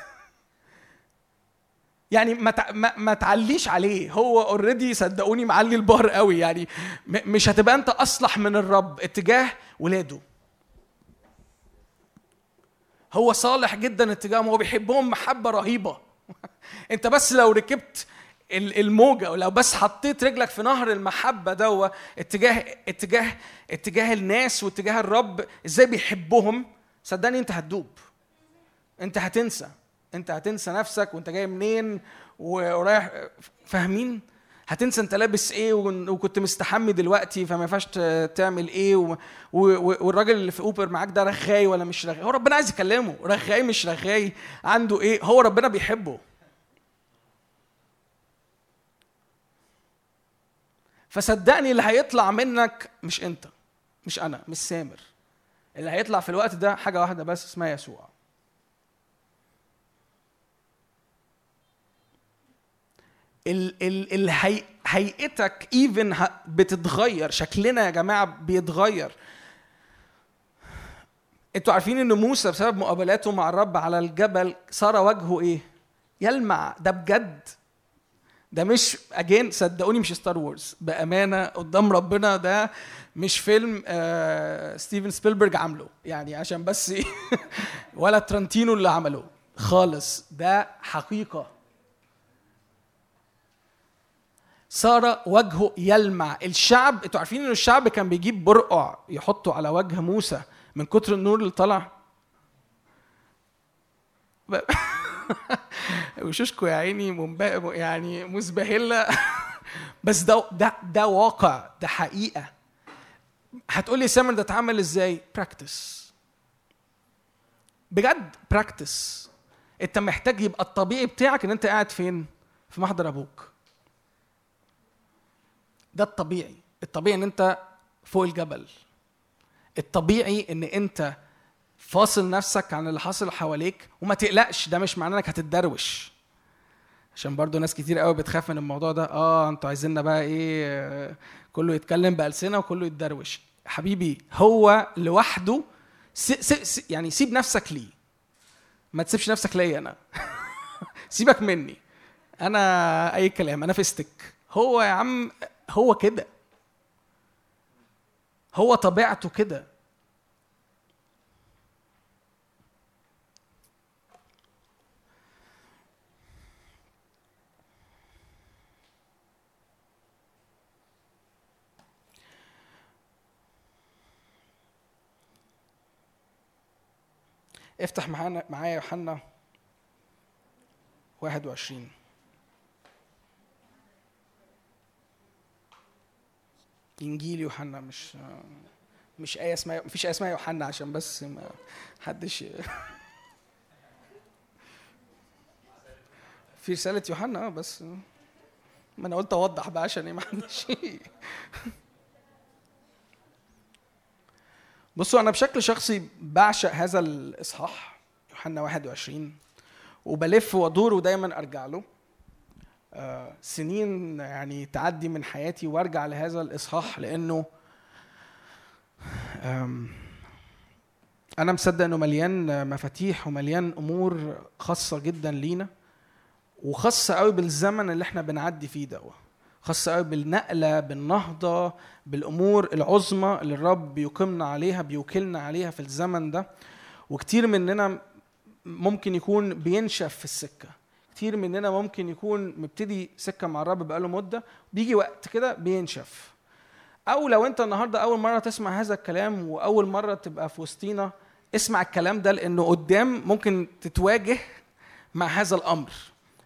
Speaker 3: يعني ما ما, تعليش عليه. هو اوريدي صدقوني معلي البار قوي. يعني مش هتبقى أنت أصلح من الرب اتجاه ولاده. هو صالح جدا اتجاههم هو بيحبهم محبة رهيبة. *laughs* أنت بس لو ركبت الموجة ولو بس حطيت رجلك في نهر المحبة دوا اتجاه اتجاه اتجاه الناس واتجاه الرب إزاي بيحبهم؟ صدقني انت هتدوب. انت هتنسى. انت هتنسى نفسك وانت جاي منين ورايح فاهمين؟ هتنسى انت لابس إيه وكنت مستحمي دلوقتي فما ينفعش تعمل إيه و... و... والراجل اللي في اوبر معاك ده رغاي ولا مش رغاي هو ربنا عايز يكلمه. رغاي مش رغاي عنده إيه؟ هو ربنا بيحبه. فصدقني اللي هيطلع منك مش انت مش أنا مش سامر. اللي هيطلع في الوقت ده حاجة واحدة بس اسمها يسوع. ال ال ال هي هيئتك ايفن بتتغير شكلنا يا جماعة بيتغير. أنتوا عارفين إن موسى بسبب مقابلاته مع الرب على الجبل صار وجهه إيه؟ يلمع. ده بجد. ده مش again صدقوني مش Star Wars بأمانة قدام ربنا ده مش فيلم آه ستيفن سبيلبرج عامله. يعني عشان بس إيه، *laughs* ولا تارنتينو اللي عمله. خالص. ده حقيقة. صار وجهه يلمع. الشعب أنتوا عارفين إن الشعب كان بيجيب برقع يحطه على وجه موسى من كتر النور اللي طلع؟ *laughs* *laughs* وشوشكو يا عيني. يعني مزبهله *laughs* بس ده ده ده واقع ده حقيقة. هتقول لي سامر ده اتعمل إزاي؟ practice بجد practice انت محتاج يبقى الطبيعي بتاعك ان انت قاعد فين؟ في محضر أبوك. ده الطبيعي. الطبيعي ان انت فوق الجبل. الطبيعي ان انت فاصل نفسك عن اللي حاصل حواليك وما تقلقش ده مش معناه إنك هتتدروش. عشان برضو ناس كتير قوي بتخاف من الموضوع ده آه أنتوا عايزيننا بقى إيه آه، كله يتكلم بألسنة وكله يتدروش. حبيبي هو لوحده س... س... س... يعني سيب نفسك ليه؟ ما تسيبش نفسك ليا أنا. *laughs* سيبك مني. أنا أي كلام أنا فيستك هو يا عم هو كده. هو طبيعته كده. افتح معانا معايا يوحنا 21 إنجيل يوحنا مش مش آية اسمها مفيش آية اسمها يوحنا عشان بس ما حدش في رسالة يوحنا آه بس ما أنا قلت أوضح بقى عشان إيه ما حدش بصوا أنا بشكل شخصي بعشق هذا الإصحاح يوحنا 21 وبلف وأدور ودايما أرجع له. آه، سنين يعني تعدي من حياتي وأرجع لهذا الإصحاح لأنه أنا مصدق إنه مليان مفاتيح ومليان أمور خاصة جدا لينا وخاصة قوي بالزمن اللي إحنا بنعدي فيه ده. خاصة قوي بالنقلة بالنهضة بالأمور العظمى اللي الرب بيقيمنا عليها بيوكلنا عليها في الزمن ده. وكتير مننا ممكن يكون بينشف في السكة. كتير مننا ممكن يكون مبتدي سكة مع الرب بقاله مدة بيجي وقت كده بينشف. أو لو أنت النهارده أول مرة تسمع هذا الكلام وأول مرة تبقى في وسطينا اسمع الكلام ده لأنه قدام ممكن تتواجه مع هذا الأمر.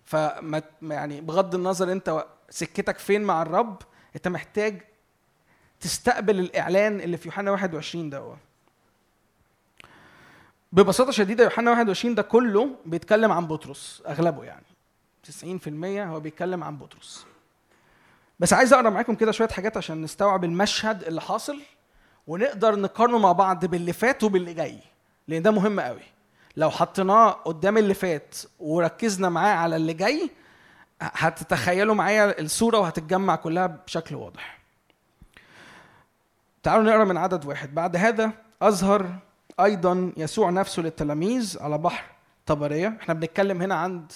Speaker 3: فما يعني بغض النظر أنت سكتك فين مع الرب انت محتاج تستقبل الإعلان اللي في يوحنا 21 ده. ببساطة شديدة يوحنا 21 ده كله بيتكلم عن بطرس أغلبه يعني. 90% هو بيتكلم عن بطرس. بس عايز أقرأ معاكم كده شوية حاجات عشان نستوعب المشهد اللي حاصل ونقدر نقارنه مع بعض باللي فات وباللي جاي لأن ده مهم قوي. لو حطيناه قدام اللي فات وركزنا معاه على اللي جاي هتتخيلوا معايا الصورة وهتتجمع كلها بشكل واضح. تعالوا نقرأ من عدد واحد. بعد هذا اظهر أيضا يسوع نفسه للتلاميذ على بحر طبرية. إحنا بنتكلم هنا عند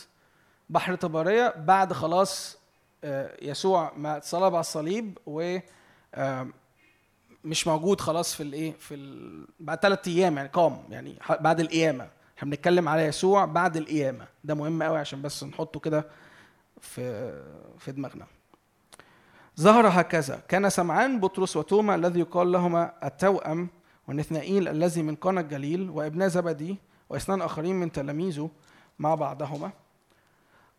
Speaker 3: بحر طبرية بعد خلاص آه، يسوع ما اتصلب على الصليب و آه، مش موجود خلاص في الايه في ال... بعد ثلاث أيام يعني قام يعني بعد القيامة. إحنا بنتكلم على يسوع بعد القيامة. ده مهم قوي عشان بس نحطه كده في في دماغنا. ظهر هكذا. كان سمعان بطرس وتوما الذي يقال لهما التوأم ونثنائيل الذي من قنا الجليل وابن زبدي واثنان آخرين من تلاميذه مع بعضهما.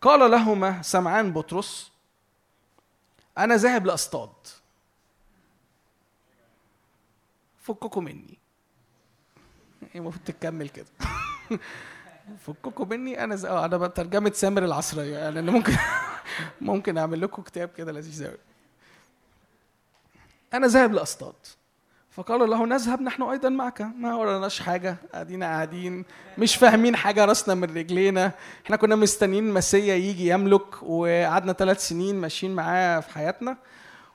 Speaker 3: قال لهما سمعان بطرس أنا ذاهب لأصطاد. فككم مني. *laughs* المفروض تكمل كده. *laughs* فككم مني. أنا ز... آه أنا بترجمه سامر العصريه يعني أنا ممكن *laughs* ممكن أعمل لكم كتاب كده لذيذ قوي أنا ذاهب لاصطاد فقال له نذهب نحن أيضا معك. ما وراناش حاجة. قاعدين قاعدين مش فاهمين حاجة راسنا من رجلينا. إحنا كنا مستنيين مسيا يجي يملك وقعدنا ثلاث سنين ماشيين معاه في حياتنا.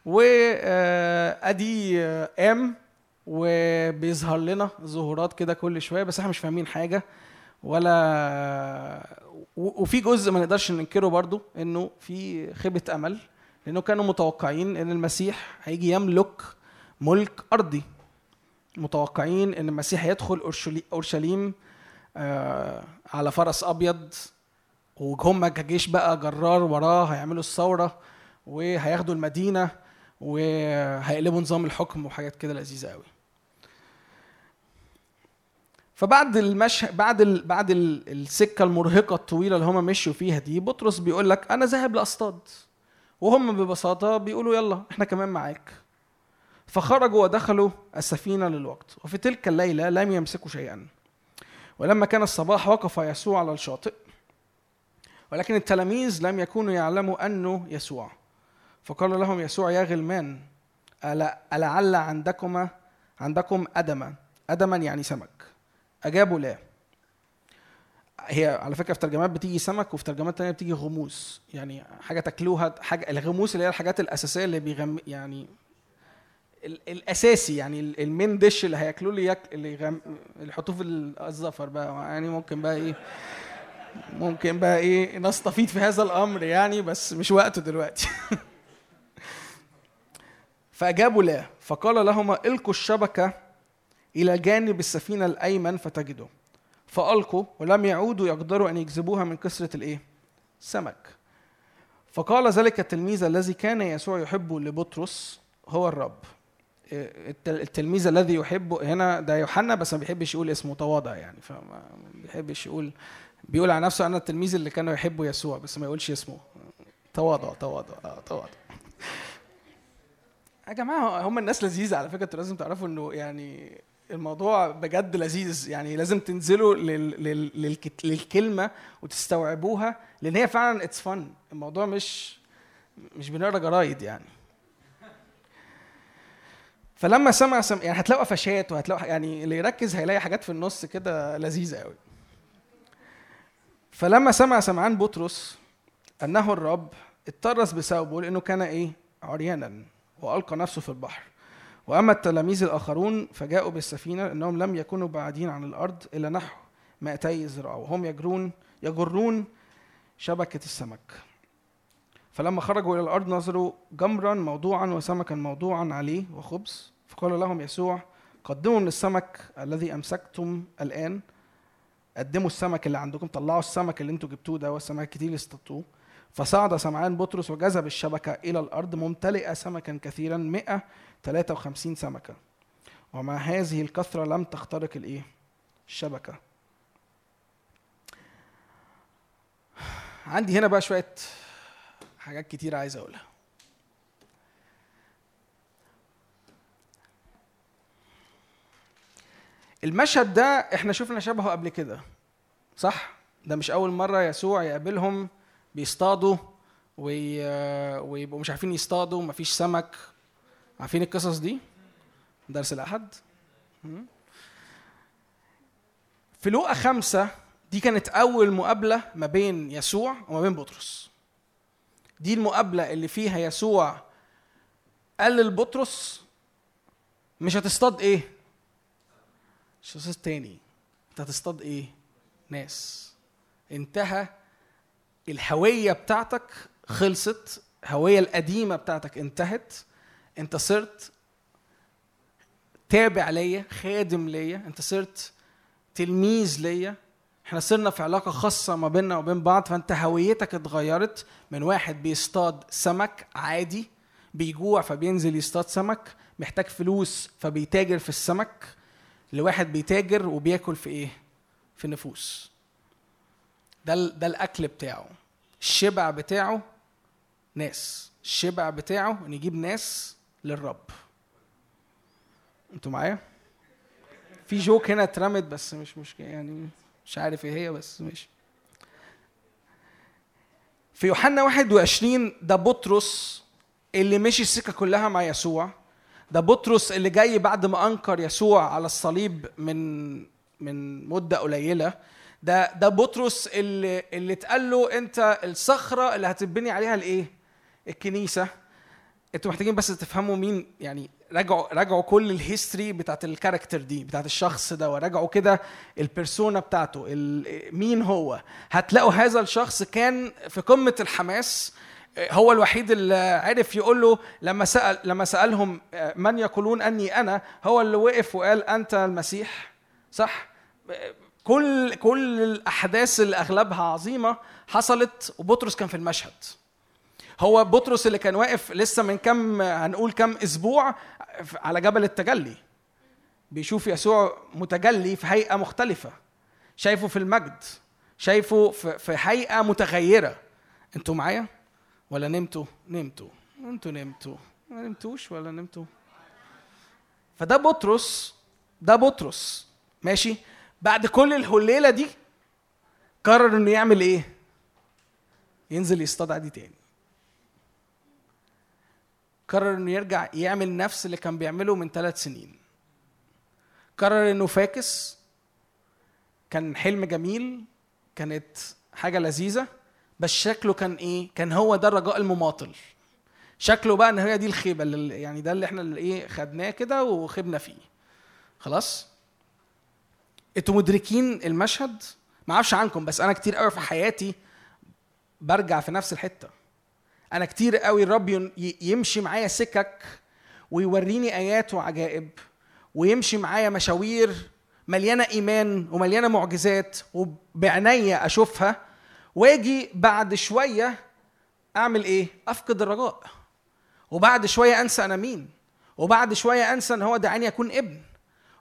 Speaker 3: وادي قام وبيظهر لنا ظهورات كده كل شوية بس إحنا مش فاهمين حاجة. ولا وفي جزء ما نقدرش ننكره برضو إنه في خيبة أمل لأنه كانوا متوقعين إن المسيح هيجي يملك ملك أرضي. متوقعين إن المسيح يدخل أورشليم آه، على فرس أبيض وهم كجيش بقى جرار وراه هيعملوا الثورة وهياخدوا المدينة وهيقلبوا نظام الحكم وحاجات كده لذيذة قوي فبعد المشهد بعد ال... بعد ال... السكة المرهقة الطويلة اللي هم مشوا فيها دي بطرس بيقول لك أنا ذاهب لأصطاد. وهم ببساطة بيقولوا يلا إحنا كمان معاك. فخرجوا ودخلوا السفينة للوقت. وفي تلك الليلة لم يمسكوا شيئا. ولما كان الصباح وقف يسوع على الشاطئ ولكن التلاميذ لم يكونوا يعلموا أنه يسوع. فقال لهم يسوع يا غلمان ألعل عندكما عندكم أدما أدما يعني سمك. أجابوا لا. هي على فكرة في ترجمات بتيجي سمك وفي ترجمات تانية بتيجي غموس. يعني حاجة تاكلوها حاجة الغموس اللي هي الحاجات الأساسية اللي بيغم يعني ال- الأساسي يعني ال- المين ديش اللي هياكلوه اللي ياك... اللي, يغم... اللي يحطوه في ال- الزفر بقى. يعني ممكن بقى إيه ممكن بقى إيه نستفيد في هذا الأمر يعني بس مش وقته دلوقتي. *laughs* فأجابوا لا. فقال لهما إلقوا الشبكة إلى جانب السفينة الأيمن فتجدوا فألقوا ولم يعودوا يقدروا أن يجذبوها من كثرة الإيه؟ سمك. فقال ذلك التلميذ الذي كان يسوع يحبه لبطرس هو الرب. إيه، التل- التلميذ الذي يحبه هنا ده يوحنا بس ما بيحبش يقول اسمه تواضع يعني فما بيحبش يقول بيقول على نفسه أنا التلميذ اللي كان يحبه يسوع بس ما يقولش اسمه. تواضع تواضع آه تواضع. يا جماعة هم الناس لذيذة على فكرة أنتوا لازم تعرفوا إنه يعني الموضوع بجد لذيذ. يعني لازم تنزلوا لل... لل... للك... للكلمة وتستوعبوها لأن هي فعلا اتس فن الموضوع مش مش بنقرأ جرايد يعني. فلما سمع سم... يعني هتلاقوا قفشات وهتلاقوا يعني اللي يركز هيلاقي حاجات في النص كده لذيذة قوي فلما سمع سمعان بطرس أنه الرب اترس بسببه لأنه كان إيه؟ عريانا وألقى نفسه في البحر. وأما التلاميذ الآخرون فجاءوا بالسفينة انهم لم يكونوا بعيدين عن الأرض إلا نحو 200 ذراع وهم يجرون يجرون شبكة السمك. فلما خرجوا إلى الأرض نظروا جمرا موضوعا وسمكا موضوعا عليه وخبز. فقال لهم يسوع قدموا من السمك الذي أمسكتم الآن. قدموا السمك اللي عندكم طلعوا السمك اللي أنتوا جبتوه ده والسمك الكتير اللي اصطادتوه. فصعد سمعان بطرس وجذب الشبكة إلى الأرض ممتلئة سمكا كثيرا 153 سمكة. ومع هذه الكثرة لم تخترق الإيه؟ الشبكة. عندي هنا بقى شوية حاجات كتير عايز أقولها. المشهد ده إحنا شفنا شبهه قبل كده صح؟ ده مش أول مرة يسوع يقابلهم بيصطادوا وي... ويبقوا مش عارفين يصطادوا مفيش سمك. عارفين القصص دي درس الأحد مم. في لوقا خمسة دي كانت أول مقابلة ما بين يسوع وما بين بطرس دي المقابلة اللي فيها يسوع قال لبطرس مش هتصطاد إيه؟ مش هتصطاد تاني أنت هتصطاد إيه؟ ناس انتهى الهوية بتاعتك خلصت الهوية القديمة بتاعتك انتهت انت صرت تابع ليا خادم ليا انت صرت تلميذ ليا. إحنا صرنا في علاقة خاصة ما بيننا وبين بعض فانت هويتك اتغيرت من واحد بيصطاد سمك عادي بيجوع فبينزل يصطاد سمك محتاج فلوس فبيتاجر في السمك لواحد بيتاجر وبياكل في إيه؟ في النفوس ده ده الأكل بتاعه. الشبع بتاعه ناس. الشبع بتاعه ان يجيب ناس للرب. أنتوا معايا؟ في جوك هنا اترمت بس مش مشكلة يعني مش عارف إيه هي بس ماشي. في يوحنا 21 ده بطرس اللي مشي السكة كلها مع يسوع. ده بطرس اللي جاي بعد ما أنكر يسوع على الصليب من من مدة قليلة. ده ده بطرس اللي اللي اتقال له أنت الصخرة اللي هتبني عليها الإيه؟ الكنيسة. أنتوا محتاجين بس تفهموا مين يعني راجعوا راجعوا كل ال history بتاعت ال character دي بتاعت الشخص ده وراجعوا كده ال persona بتاعته مين هو. هتلاقوا هذا الشخص كان في قمة الحماس هو الوحيد اللي عرف يقول له لما سأل لما سألهم من يقولون أني أنا هو اللي وقف وقال أنت المسيح صح؟ كل كل الأحداث اللي أغلبها عظيمة حصلت وبطرس كان في المشهد. هو بطرس اللي كان واقف لسه من كم هنقول كم أسبوع على جبل التجلي. بيشوف يسوع متجلي في هيئة مختلفة. شايفه في المجد شايفه في هيئة متغيرة. أنتوا معايا؟ ولا نمتوا؟ نمتوا. أنتوا نمتوا. ما نمتوش ولا نمتوا. فده بطرس ده بطرس. ماشي؟ بعد كل الهليلة دي قرر إنه يعمل إيه؟ ينزل يصطاد عادي تاني. قرر إنه يرجع يعمل نفس اللي كان بيعمله من ثلاث سنين. قرر إنه فاكس. كان حلم جميل. كانت حاجة لذيذة. بس شكله كان إيه؟ كان هو ده الرجاء المماطل. شكله بقى إن هي دي الخيبة اللي يعني ده اللي إحنا اللي إيه؟ خدناه كده وخبنا فيه. خلاص؟ أنتوا مدركين المشهد؟ ما أعرفش عنكم بس أنا كتير قوي في حياتي برجع في نفس الحتة. أنا كتير قوي الرب يمشي معايا سكك ويوريني آيات وعجائب ويمشي معايا مشاوير مليانة إيمان ومليانة معجزات وبعناية أشوفها واجي بعد شوية أعمل إيه؟ أفقد الرجاء. وبعد شوية أنسى أنا مين. وبعد شوية أنسى إن هو دعاني أكون ابن.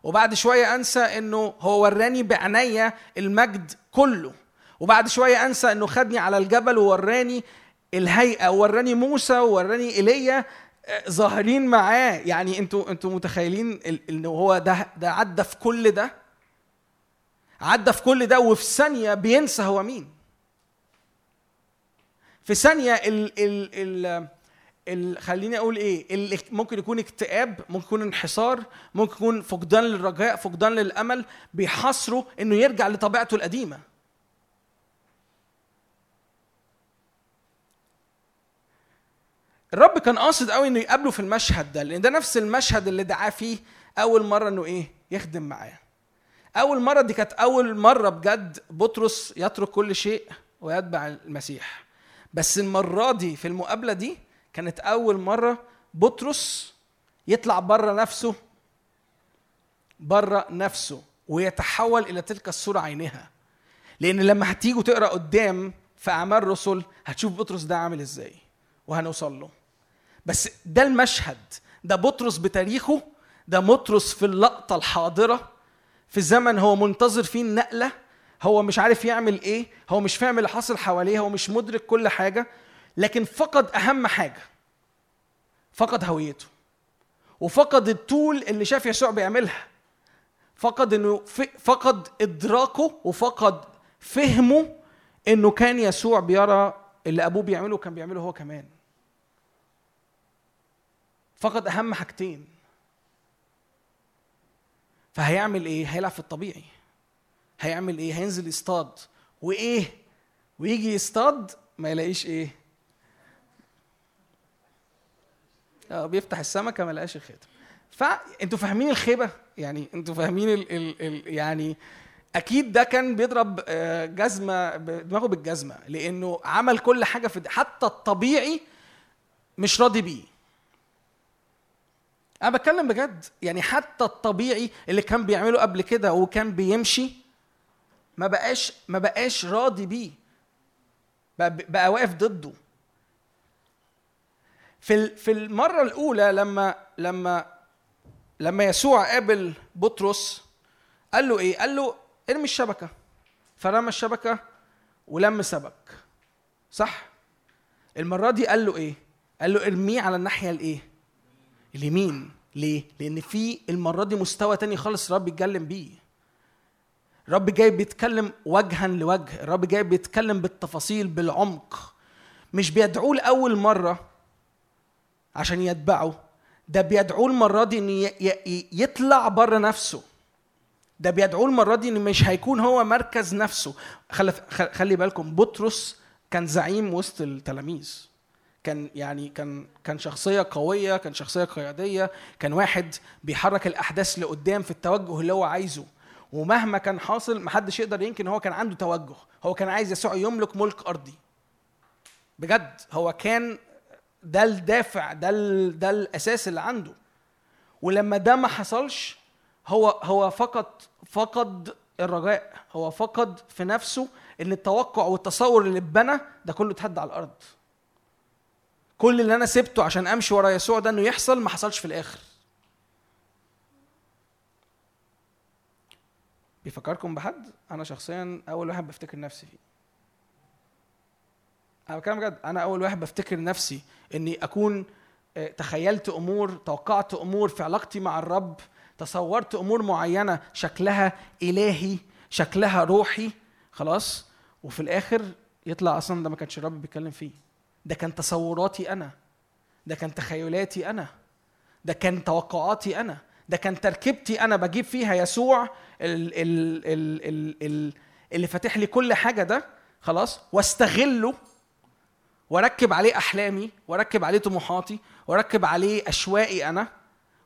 Speaker 3: وبعد شوية أنسى إنه هو وراني بعناية المجد كله. وبعد شوية أنسى إنه خدني على الجبل ووراني الهيئة ووراني موسى ووراني إيليا آه، ظاهرين معاه. يعني أنتوا أنتوا متخيلين ان هو ده ده عدى في كل ده؟ عدى في كل ده وفي ثانية بينسى هو مين. في ثانية ال ال ال ال خليني أقول إيه ممكن يكون اكتئاب ممكن يكون انحسار ممكن يكون فقدان للرجاء فقدان للأمل بيحاصره إنه يرجع لطبيعته القديمة. الرب كان قاصد قوي إنه يقابله في المشهد ده لأن ده نفس المشهد اللي دعاه فيه أول مرة إنه إيه؟ يخدم معاه. أول مرة دي كانت أول مرة بجد بطرس يترك كل شيء ويتبع المسيح. بس المرة دي في المقابلة دي كانت أول مرة بطرس يطلع بره نفسه بره نفسه ويتحول إلى تلك الصورة عينها لأن لما هتيجوا تقرا قدام في أعمال رسل هتشوف بطرس ده عامل إزاي وهنوصل له. بس ده المشهد. ده بطرس بتاريخه ده بطرس في اللقطة الحاضرة في زمن هو منتظر فيه النقلة هو مش عارف يعمل إيه هو مش فاهم اللي حاصل حواليه هو مش مدرك كل حاجة لكن فقد أهم حاجة فقد هويته وفقد الطول اللي شاف يسوع بيعملها فقد إنه فقد إدراكه وفقد فهمه إنه كان يسوع بيرى اللي أبوه بيعمله كان بيعمله هو كمان. فقد أهم حاجتين. فهيعمل إيه؟ هيلعب في الطبيعي. هيعمل إيه؟ هينزل يصطاد. وإيه؟ ويجي يصطاد ما يلاقيش إيه؟ آه بيفتح السمكة ما لقاش الخاتم فانتوا فاهمين الخيبة؟ يعني أنتوا فاهمين ال ال ال يعني أكيد ده كان بيضرب آه، جزمة دماغه بالجزمة لأنه عمل كل حاجة في حتى الطبيعي مش راضي بيه. أنا بتكلم بجد. يعني حتى الطبيعي اللي كان بيعمله قبل كده وكان بيمشي ما بقاش ما بقاش راضي بيه. بقى, بقى واقف ضده. في في المرة الأولى لما لما لما يسوع قابل بطرس قال له إيه؟ قال له ارمي الشبكة. فرمى الشبكة ولم سبك صح؟ المرة دي قال له إيه؟ قال له ارميه على الناحية الإيه؟ اليمين. ليه؟ لأن في المرة دي مستوى تاني خالص الرب بيتكلم بيه. الرب جاي بيتكلم وجها لوجه. الرب جاي بيتكلم بالتفاصيل بالعمق. مش بيدعوه لأول مرة عشان يتبعه. ده بيدعوه المرة دي ي- يطلع بره نفسه. ده بيدعوه المرة دي إن مش هيكون هو مركز نفسه. خلي بالكم بطرس كان زعيم وسط التلاميذ. كان يعني كان كان شخصية قوية كان شخصية قيادية كان واحد بيحرك الأحداث لقدام في التوجه اللي هو عايزه. ومهما كان حاصل محدش يقدر ينكر هو كان عنده توجه. هو كان عايز يسوع يملك ملك أرضي. بجد هو كان ده الدافع ده ده الأساس اللي عنده. ولما ده ما حصلش هو هو فقد فقد الرجاء. هو فقد في نفسه إن التوقع والتصور اللي اتبنى ده كله اتهد على الأرض. كل اللي أنا سبته عشان امشي ورا يسوع ده انه يحصل ما حصلش في الآخر. بيفكركم بحد؟ أنا شخصيا أول واحد بفتكر نفسي فيه. أنا بتكلم بجد أنا أول واحد بفتكر نفسي إني أكون آه، تخيلت أمور توقعت أمور في علاقتي مع الرب تصورت أمور معينة شكلها إلهي شكلها روحي خلاص وفي الآخر يطلع أصلا ده ما كانش الرب بيتكلم فيه. ده كان تصوراتي أنا ده كان تخيلاتي أنا ده كان توقعاتي أنا ده كان تركيبتي أنا بجيب فيها يسوع ال ال ال ال ال اللي فاتح لي كل حاجة ده خلاص واستغله واركب عليه أحلامي واركب عليه طموحاتي واركب عليه اشواقي أنا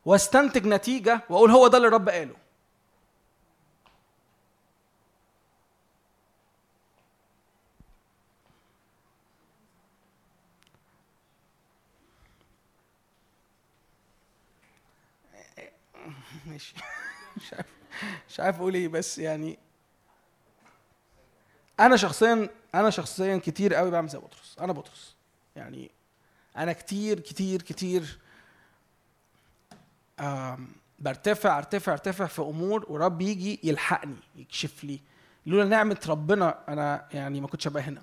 Speaker 3: واستنتج نتيجة وأقول هو ده اللي الرب قاله. ماشي. *laughs* مش عارف مش عارف أقول إيه بس يعني أنا شخصيا أنا شخصيا كتير قوي بعمل زي بطرس. أنا بطرس. يعني أنا كتير كتير كتير برتفع ارتفع ارتفع في أمور ورب يجي يلحقني يكشف لي. لولا نعمة ربنا أنا يعني ما كنتش ابقى هنا.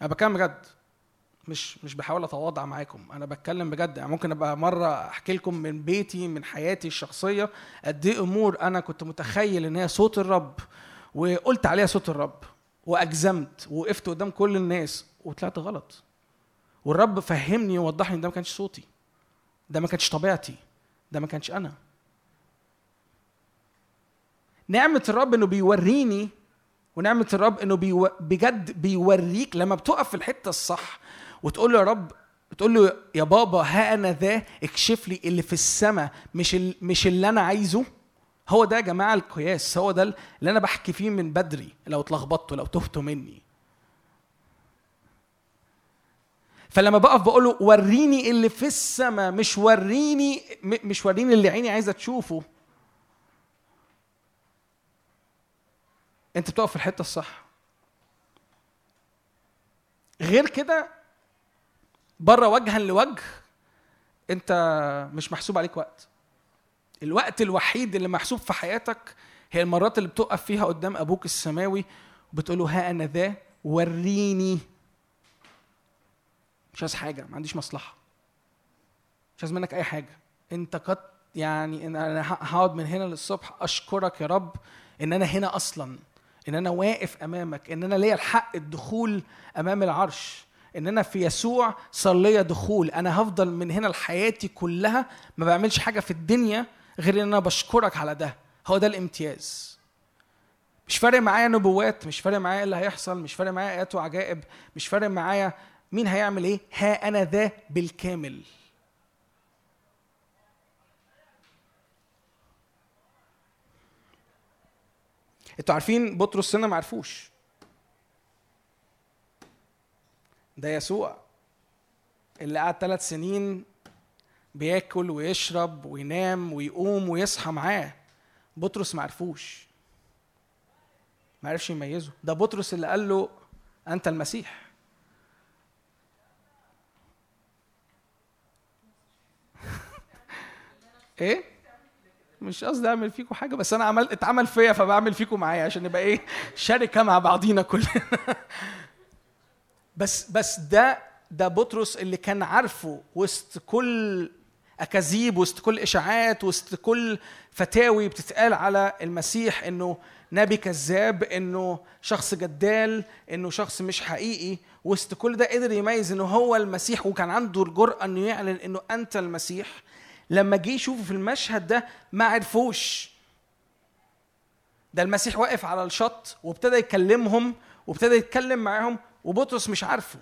Speaker 3: أنا بتكلم بجد. مش مش بحاول أتواضع معاكم. أنا بتكلم بجد يعني ممكن أبقى مرة أحكي لكم من بيتي من حياتي الشخصية قد إيه أمور أنا كنت متخيل إن هي صوت الرب وقلت عليها صوت الرب وأجزمت وقفت قدام كل الناس وطلعت غلط. والرب فهمني ووضح لي إن ده ما كانش صوتي ده ما كانش طبيعتي ده ما كانش أنا. نعمة الرب إنه بيوريني ونعمة الرب إنه بيو... بجد بيوريك لما بتقف في الحتة الصح وتقول له يا رب تقول له يا بابا ها أنا ذا اكشف لي اللي في السماء مش ال... مش اللي أنا عايزه. هو ده يا جماعة القياس هو ده اللي أنا بحكي فيه من بدري لو اتلخبطتوا لو تهتوا مني. فلما بقف بقول له وريني اللي في السماء مش وريني مش وريني اللي عيني عايزة تشوفه. أنت بتقف في الحتة الصح. غير كده بره وجها لوجه انت مش محسوب عليك وقت. الوقت الوحيد اللي محسوب في حياتك هي المرات اللي بتقف فيها قدام أبوك السماوي وبتقول له ها أنا ذا وريني. مش عايز حاجة ما عنديش مصلحة. مش عايز منك أي حاجة. انت قد يعني إن أنا هقعد من هنا للصبح أشكرك يا رب إن أنا هنا أصلا إن أنا واقف أمامك إن أنا ليا الحق الدخول أمام العرش. إن أنا في يسوع صار ليا دخول. أنا هفضل من هنا لحياتي كلها ما بعملش حاجة في الدنيا غير إن أنا بشكرك على ده. هو ده الامتياز. مش فارق معايا نبوات مش فارق معايا إيه اللي هيحصل مش فارق معايا آيات وعجائب مش فارق معايا مين هيعمل إيه. ها أنا ذا بالكامل. أنتوا عارفين بطرس هنا ما عرفوش ده يسوع. اللي قعد ثلاث سنين بياكل ويشرب وينام ويقوم ويصحى معاه. بطرس ما عرفوش. ما عرفش يميزه. ده بطرس اللي قال له أنت المسيح. *laughs* إيه؟ مش قصدي أعمل فيكم حاجة بس أنا عمل اتعمل فيا فبعمل فيكم معايا عشان نبقى إيه؟ شركة مع بعضينا كلنا. *laughs* بس بس ده ده بطرس اللي كان عارفه وسط كل أكاذيب وسط كل إشاعات وسط كل فتاوي بتتقال على المسيح إنه نبي كذاب إنه شخص جدال إنه شخص مش حقيقي وسط كل ده قدر يميز إنه هو المسيح وكان عنده الجرأة إنه يعلن إنه أنت المسيح. لما جه يشوفه في المشهد ده ما عرفوش. ده المسيح واقف على الشط وابتدى يكلمهم وابتدى يتكلم معاهم وبطرس مش عارفه.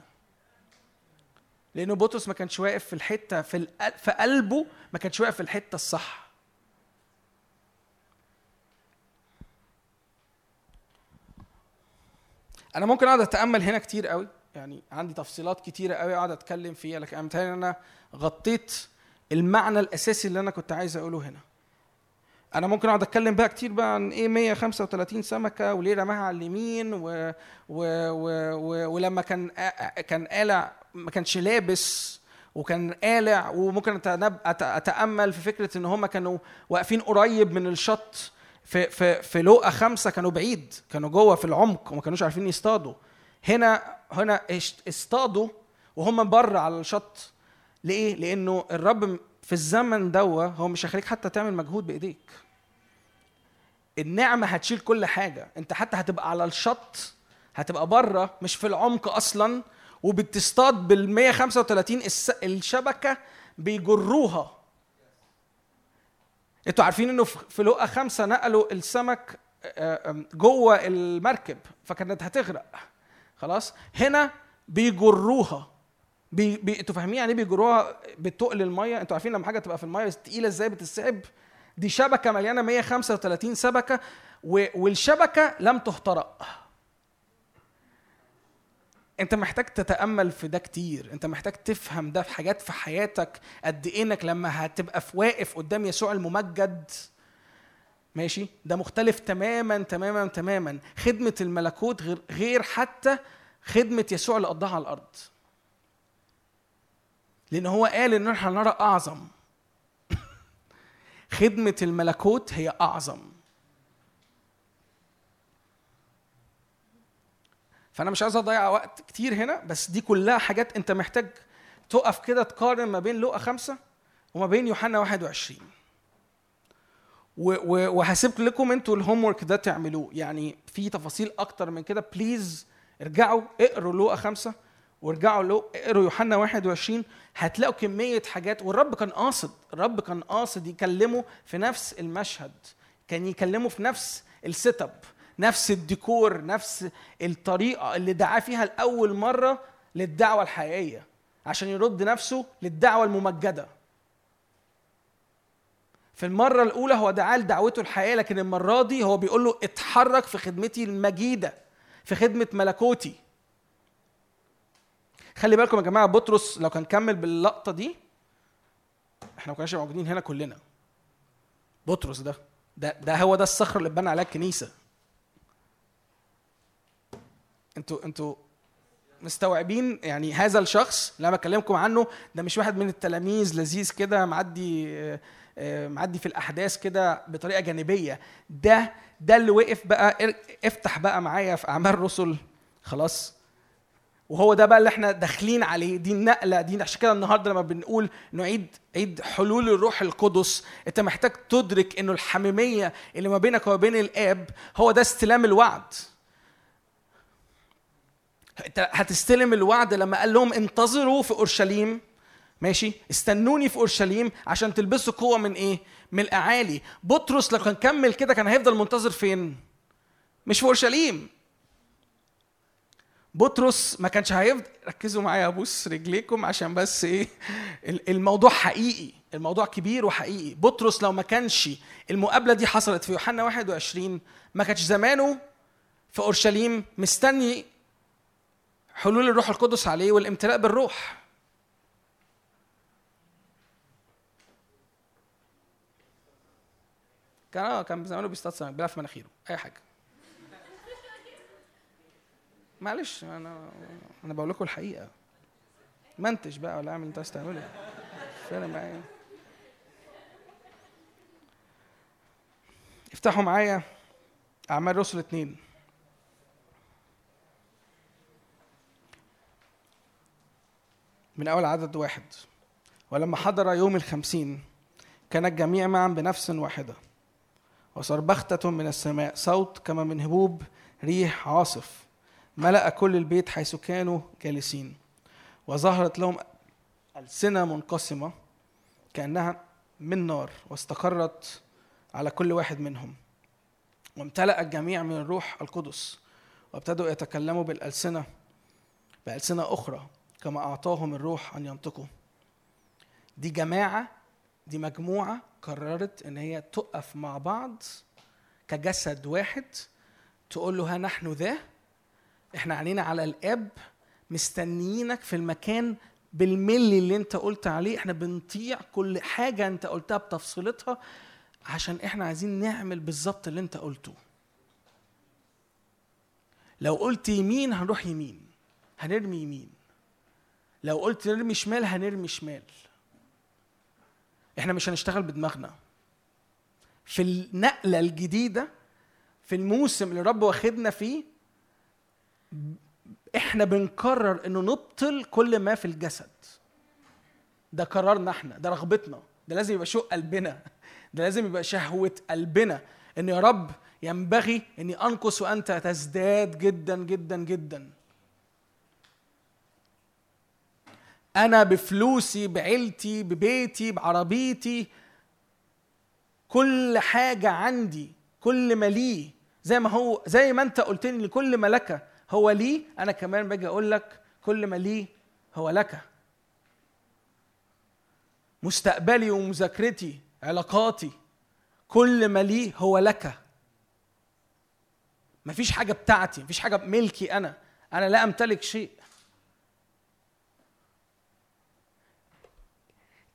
Speaker 3: لأنه بطرس ما كانش واقف في الحتة في في قلبه ما كانش واقف في الحتة الصح. أنا ممكن أقعد أتأمل هنا كتير قوي يعني عندي تفصيلات كتيرة قوي أقعد أتكلم فيها لكن أنا أنا غطيت المعنى الأساسي اللي أنا كنت عايز أقوله هنا. أنا ممكن أقعد أتكلم بقى كتير بقى عن إيه 135 سمكة وليه رماها على اليمين و... و... و... ولما كان كان قالع ما كانش لابس وكان قالع وممكن أتنب... أت... أتأمل في فكرة إن هم كانوا واقفين قريب من الشط في في في لقا خمسة كانوا بعيد كانوا جوه في العمق وما كانوش عارفين يصطادوا هنا هنا اصطادوا وهم بره على الشط ليه؟ لأنه الرب في الزمن دوا هو مش هيخليك حتى تعمل مجهود بإيديك. النعمة هتشيل كل حاجة. انت حتى هتبقى على الشط هتبقى بره مش في العمق أصلا وبتصطاد بال 135 الس- الشبكة بيجروها. أنتوا عارفين إنه في لقا خمسة نقلوا السمك آه، جوه المركب فكانت هتغرق. خلاص؟ هنا بيجروها. بي بي أنتوا فاهمين يعني إيه بيجروها بتقل المية؟ أنتوا عارفين لما حاجة تبقى في المية تقيلة إزاي بتتسحب؟ دي شبكة مليانة 135 سمكه و- والشبكة لم تخترق. انت محتاج تتأمل في ده كتير. انت محتاج تفهم ده في حاجات في حياتك قد إيه انك لما هتبقى في واقف قدام يسوع الممجد ماشي؟ ده مختلف تماما تماما تماما. خدمة الملكوت غير غير حتى خدمة يسوع اللي قضاها على الأرض. لأن هو قال إن إحنا نرى أعظم. *laughs* خدمة الملكوت هي أعظم. فأنا مش عايز أضيع وقت كتير هنا بس دي كلها حاجات أنت محتاج تقف كده تقارن ما بين لقا خمسة وما بين يوحنا 21 و- و- وهسيب لكم أنتوا ال homework ده تعملوه. يعني في تفاصيل أكتر من كده. please ارجعوا اقروا لوقا خمسة وارجعوا لو اقروا يوحنا 21 هتلاقوا كمية حاجات. والرب كان قاصد الرب كان قاصد يكلمه في نفس المشهد. كان يكلمه في نفس ال setup نفس الديكور نفس الطريقة اللي دعاه فيها لأول مرة للدعوة الحقيقية عشان يرد نفسه للدعوة الممجدة. في المرة الأولى هو دعاه لدعوته الحقيقية لكن المرة دي هو بيقول له اتحرك في خدمتي المجيدة في خدمة ملكوتي. خلي بالكم يا جماعة بطرس لو كان كمل باللقطة دي إحنا ما كناش موجودين هنا كلنا. بطرس ده ده ده هو ده الصخر اللي اتبنى عليها الكنيسة. أنتوا أنتوا مستوعبين يعني هذا الشخص اللي أنا بكلمكم عنه؟ ده مش واحد من التلاميذ لذيذ كده معدي آه، آه، معدي في الأحداث كده بطريقة جانبية. ده ده اللي وقف بقى افتح بقى معايا في أعمال الرسل. خلاص. وهو ده بقى اللي إحنا داخلين عليه. دي النقله دي عشان كده النهارده لما بنقول نعيد عيد حلول الروح القدس أنت محتاج تدرك إنه الحميمية اللي ما بينك وما بين الآب هو ده استلام الوعد. أنت هتستلم الوعد لما قال لهم انتظروا في أورشليم. ماشي؟ استنوني في أورشليم عشان تلبسوا قوة من إيه؟ من الأعالي. بطرس لو كان كمل كده كان هيفضل منتظر فين؟ مش في أورشليم. بطرس ما كانش هيفضل ركزوا معايا ابوس رجليكم عشان بس إيه ال- الموضوع حقيقي الموضوع كبير وحقيقي. بطرس لو ما كانش المقابلة دي حصلت في يوحنا 21 ما كانش زمانه في أورشليم مستني حلول الروح القدس عليه والامتلاء بالروح. كان آه كان زمانه بيصطاد سمك بيلعب في مناخيره. أي حاجة. معلش أنا أنا بقول لكم الحقيقة. منتج بقى ولا أعمل أنت عايز تعمله. فارق معايا. افتحوا معايا أعمال رسل اتنين. من أول عدد واحد. ولما حضر يوم الخمسين كان الجميع معا بنفس واحدة. وصار بختة من السماء صوت كما من هبوب ريح عاصف. ملأ كل البيت حيث كانوا جالسين. وظهرت لهم ألسنة منقسمة كأنها من نار واستقرت على كل واحد منهم. وامتلأ الجميع من الروح القدس وابتدوا يتكلموا بالألسنة بألسنة أخرى كما أعطاهم الروح أن ينطقوا. دي جماعة دي مجموعة قررت إن هي تقف مع بعض كجسد واحد تقول له ها نحن ذا إحنا علينا على الاب مستنيينك في المكان بالملي اللي انت قلت عليه. إحنا بنطيع كل حاجة انت قلتها بتفصيلتها عشان إحنا عايزين نعمل بالظبط اللي انت قلته. لو قلت يمين هنروح يمين هنرمي يمين. لو قلت نرمي شمال هنرمي شمال. إحنا مش هنشتغل بدماغنا. في النقلة الجديدة في الموسم اللي الرب واخدنا فيه إحنا بنقرر انه نبطل كل ما في الجسد. ده قرارنا إحنا ده رغبتنا ده لازم يبقى شوق قلبنا ده لازم يبقى شهوة قلبنا إن يا رب ينبغي إني أنقص وأنت تزداد جدا جدا جدا. أنا بفلوسي بعيلتي ببيتي بعربيتي كل حاجة عندي كل ما لي زي ما هو زي ما أنت قلت لي لكل ما لك هو لي أنا كمان باجي أقول لك كل ما لي هو لك. مستقبلي ومذاكرتي علاقاتي كل ما لي هو لك. مفيش حاجة بتاعتي مفيش حاجة ملكي أنا. أنا لا أمتلك شيء.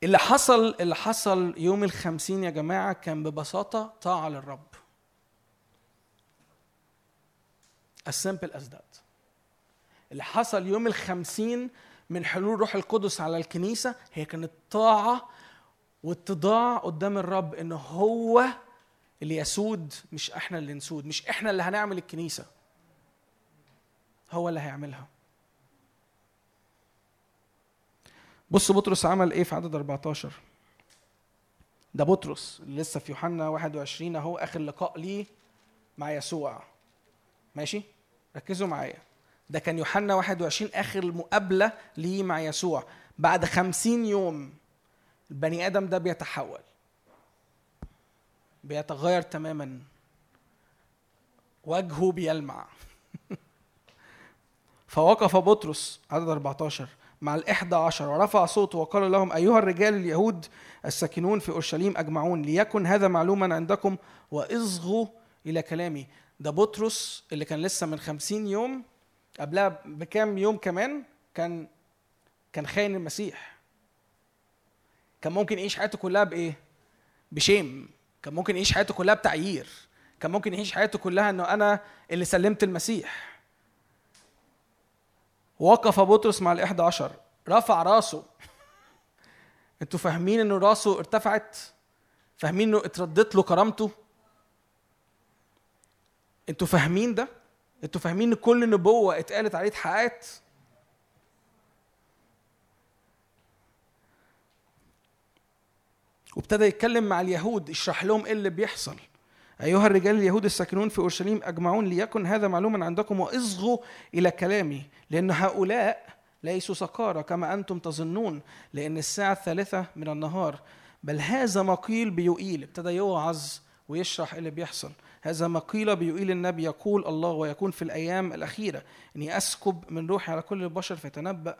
Speaker 3: اللي حصل اللي حصل يوم الخمسين يا جماعة كان ببساطة طاعة للرب. As simple as that. اللي حصل يوم الخمسين من حلول روح القدس على الكنيسة هي كانت طاعة واتضاع قدام الرب إن هو اللي يسود مش إحنا اللي نسود مش إحنا اللي هنعمل الكنيسة. هو اللي هيعملها. بص بطرس عمل إيه في عدد 14 ده بطرس اللي لسه في يوحنا 21 أهو آخر لقاء ليه مع يسوع. ماشي؟ ركزوا معايا. ده كان يوحنا 21 آخر مقابلة ليه مع يسوع. بعد 50 يوم البني آدم ده بيتحول. بيتغير تماما. وجهه بيلمع. *laughs* فوقف بطرس. عدد 14 مع الإحدى عشر. ورفع صوته وقال لهم أيها الرجال اليهود الساكنون في أورشليم أجمعون ليكن هذا معلوما عندكم وإصغوا إلى كلامي. ده بطرس اللي كان لسه من خمسين يوم قبلها بكام يوم كمان كان كان خاين المسيح. كان ممكن يعيش حياته كلها بإيه؟ بشيم. كان ممكن يعيش حياته كلها بتعيير. كان ممكن يعيش حياته كلها إنه أنا اللي سلمت المسيح. وقف بطرس مع الإحدى عشر. رفع راسه. *laughs* أنتوا فاهمين إنه راسه ارتفعت؟ فاهمين إنه اتردت له كرامته؟ أنتوا فاهمين ده؟ أنتوا فاهمين إن كل نبوة اتقالت عليه اتحققت؟ وابتدى يتكلم مع اليهود يشرح لهم إيه اللي بيحصل. أيها الرجال اليهود الساكنون في أورشليم أجمعون ليكن هذا معلوما عندكم وإصغوا إلى كلامي لأن هؤلاء ليسوا سكارى كما أنتم تظنون لأن الساعة الثالثة من النهار. بل هذا ما قيل بيقيل ابتدى يوعظ ويشرح إيه اللي بيحصل. هذا ما قيل بيقيل النبي يقول الله ويكون في الأيام الأخيرة. إني أسكب من روحي على كل البشر فيتنبأ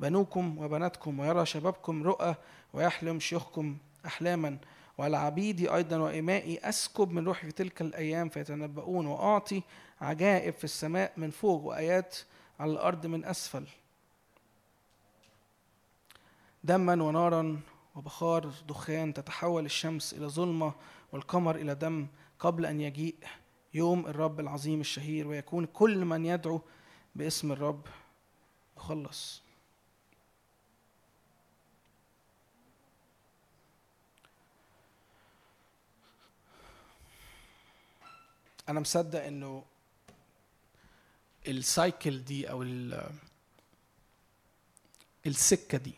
Speaker 3: بنوكم وبناتكم ويرى شبابكم رؤى ويحلم شيوخكم أحلاما. وعلى عبيدي أيضا وإمائي أسكب من روحي في تلك الأيام فيتنبؤون. وأعطي عجائب في السماء من فوق وآيات على الأرض من أسفل. دما ونارا وبخار دخان تتحول الشمس إلى ظلمة والقمر إلى دم. قبل أن يجيء يوم الرب العظيم الشهير ويكون كل من يدعو باسم الرب يخلص. أنا مصدق إنه السايكل دي أو ال- السكة دي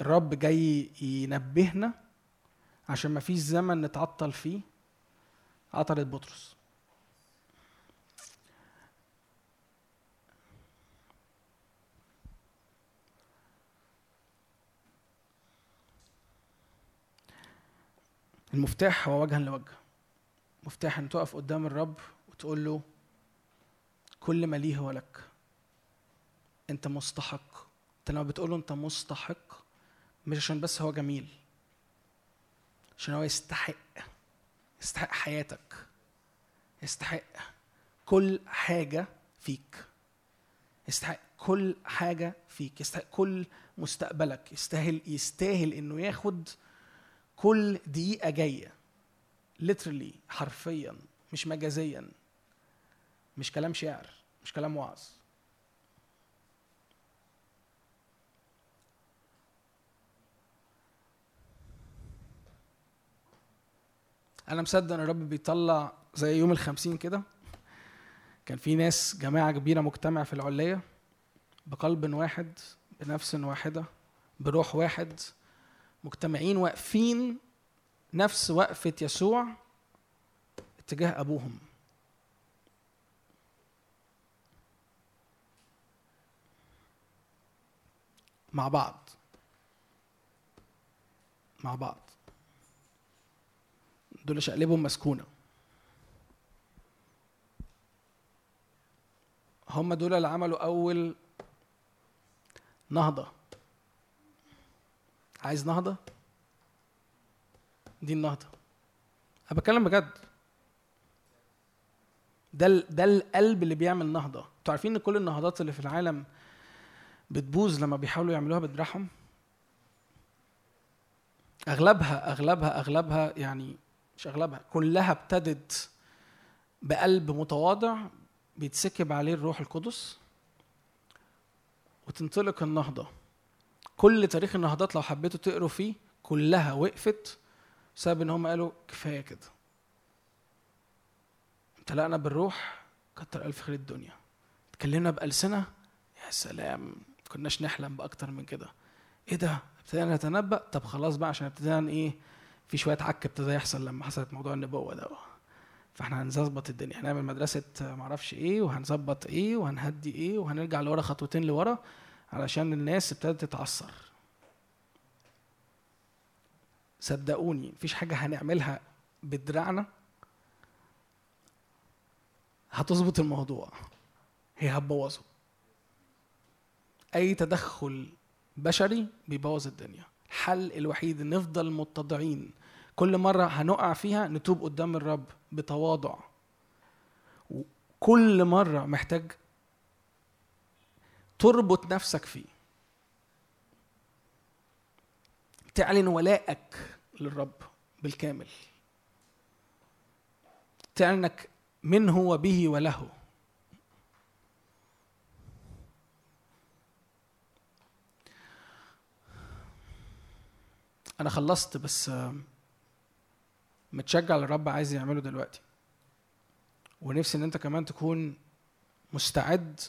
Speaker 3: الرب جاي ينبهنا عشان ما فيش زمن نتعطل فيه. عطلت بطرس. المفتاح هو وجها لوجه. مفتاح أن تقف قدام الرب وتقول له كل ما ليه هو لك. أنت مستحق. أنت لما بتقول له أنت مستحق مش عشان بس هو جميل عشان هو يستحق. يستحق حياتك. يستحق كل حاجة فيك. يستحق كل حاجة فيك. يستحق كل مستقبلك. يستاهل يستاهل إنه ياخد كل دقيقة جاية. Literally حرفيا مش مجازيا. مش كلام شعر مش كلام وعظ. أنا مصدق إن الرب بيطلع زي يوم الخمسين كده. كان في ناس جماعة كبيرة مجتمع في العلية بقلب واحد بنفس واحدة بروح واحد. مجتمعين واقفين نفس وقفة يسوع اتجاه أبوهم. مع بعض. مع بعض. دول شقلبهم مسكونة. هم دول اللي عملوا أول نهضة. عايز نهضة؟ دي النهضة. أنا بتكلم بجد. ده ده القلب اللي بيعمل نهضة. أنتوا عارفين إن كل النهضات اللي في العالم بتبوظ لما بيحاولوا يعملوها بدراعهم؟ اغلبها اغلبها أغلبها يعني مش أغلبها كلها ابتدت بقلب متواضع بيتسكب عليه الروح القدس وتنطلق النهضة. كل تاريخ النهضات لو حبيتوا تقروا فيه كلها وقفت بسبب إن هم قالوا كفاية كده. امتلأنا بالروح كتر ألف خير الدنيا. اتكلمنا بألسنة يا سلام كناش نحلم بأكتر من كده. إيه ده؟ ابتدينا نتنبأ؟ طب خلاص بقى عشان ابتدينا إيه؟ في شوية عك ابتدى يحصل لما حصلت موضوع النبوة ده. فاحنا هنظبط الدنيا. هنعمل مدرسة معرفش إيه وهنظبط إيه وهنهدي إيه وهنرجع لورا خطوتين لورا علشان الناس ابتدت تتعثر. صدقوني مفيش حاجة هنعملها بدراعنا هتظبط الموضوع. هي هتبوظه. أي تدخل بشري بيبوظ الدنيا. الحل الوحيد نفضل متضعين. كل مرة هنقع فيها نتوب قدام الرب بتواضع. كل مرة محتاج تربط نفسك فيه. تعلن ولائك للرب بالكامل. تعلنك من هو به وله. أنا خلصت بس متشجع للرب عايز يعمله دلوقتي. ونفسي إن أنت كمان تكون مستعد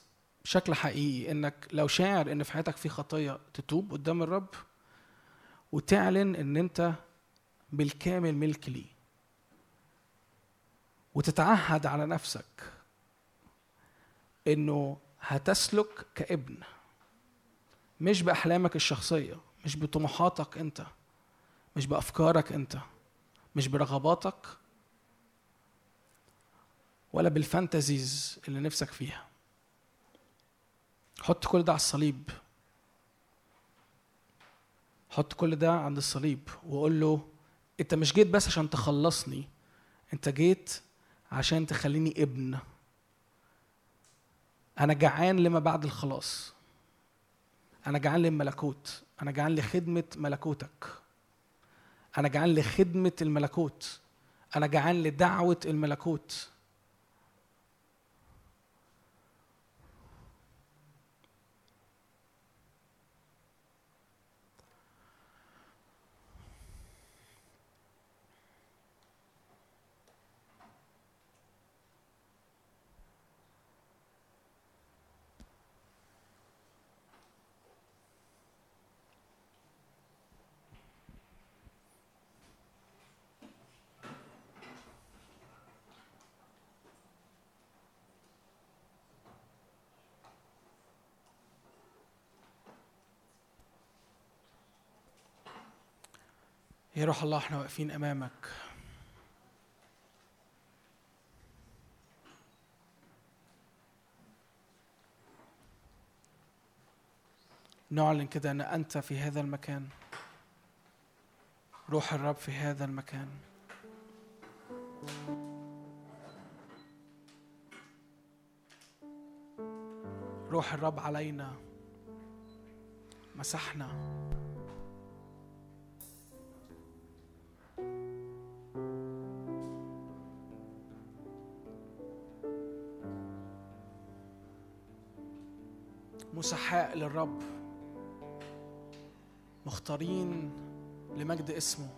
Speaker 3: بشكل حقيقي إنك لو شاعر إن في حياتك في خطية تتوب قدام الرب وتعلن إن أنت بالكامل ملك ليه. وتتعهد على نفسك إنه هتسلك كابن مش بأحلامك الشخصية مش بطموحاتك أنت. مش بأفكارك أنت مش برغباتك ولا بالفانتازيز اللي نفسك فيها. حط كل ده على الصليب. حط كل ده عند الصليب وقول له أنت مش جيت بس عشان تخلصني أنت جيت عشان تخليني ابن. أنا جعان لما بعد الخلاص. أنا جعان للملكوت. أنا جعان لخدمة ملكوتك. أنا جعان لخدمة الملكوت. أنا جعان لدعوة الملكوت. يا روح الله إحنا واقفين أمامك. نعلن كده أن أنت في هذا المكان. روح الرب في هذا المكان. روح الرب علينا. مسحنا. مسحاء للرب. مختارين لمجد اسمه.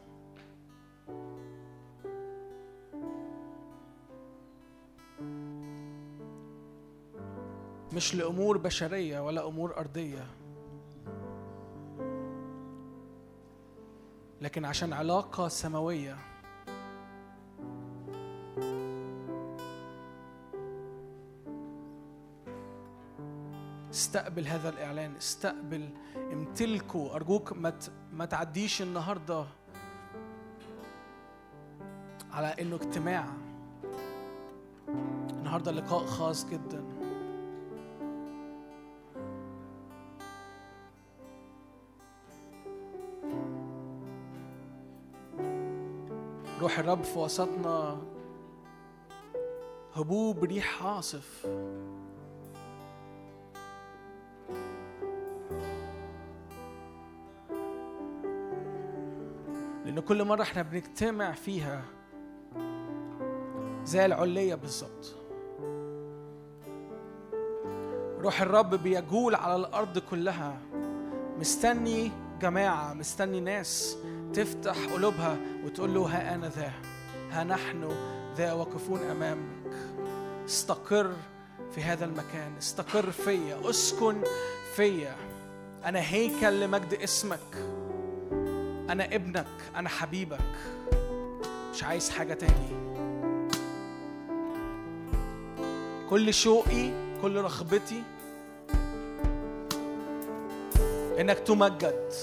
Speaker 3: مش لأمور بشرية ولا أمور أرضية. لكن عشان علاقة سماوية استقبل هذا الإعلان استقبل امتلكه. أرجوك ما ما تعديش النهاردة على إنه اجتماع. النهاردة لقاء خاص جدا. روح الرب في وسطنا. هبوب ريح عاصف. لأن كل مرة إحنا بنجتمع فيها زي العلية بالظبط. روح الرب بيجول على الأرض كلها. مستني جماعة مستني ناس تفتح قلوبها وتقول له ها أنا ذا ها نحن ذا واقفون أمامك. استقر في هذا المكان استقر فيا اسكن فيا. أنا هيكل لمجد اسمك. أنا ابنك أنا حبيبك. مش عايز حاجة تاني. كل شوقي كل رغبتي إنك تمجد.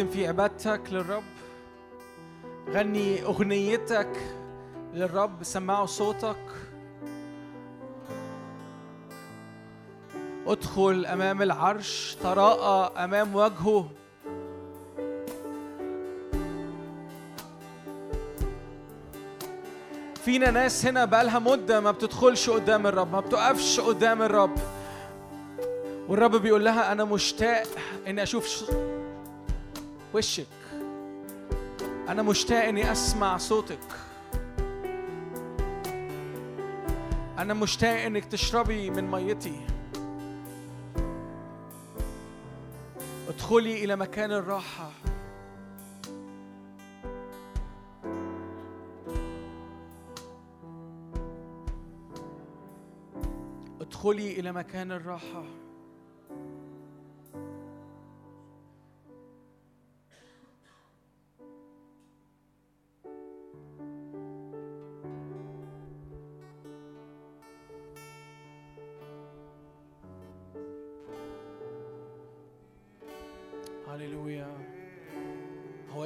Speaker 1: تقدم فيه عبادتك للرب. غني أغنيتك للرب سمعوا صوتك. ادخل أمام العرش تراءى أمام وجهه. فينا ناس هنا بقالها مدة ما بتدخلش قدام الرب ما بتقفش قدام الرب. والرب بيقول لها أنا مشتاق إني أشوف وشك. أنا مشتاق إني أسمع صوتك. أنا مشتاق إنك تشربي من ميتي. ادخلي إلى مكان الراحة. ادخلي إلى مكان الراحة.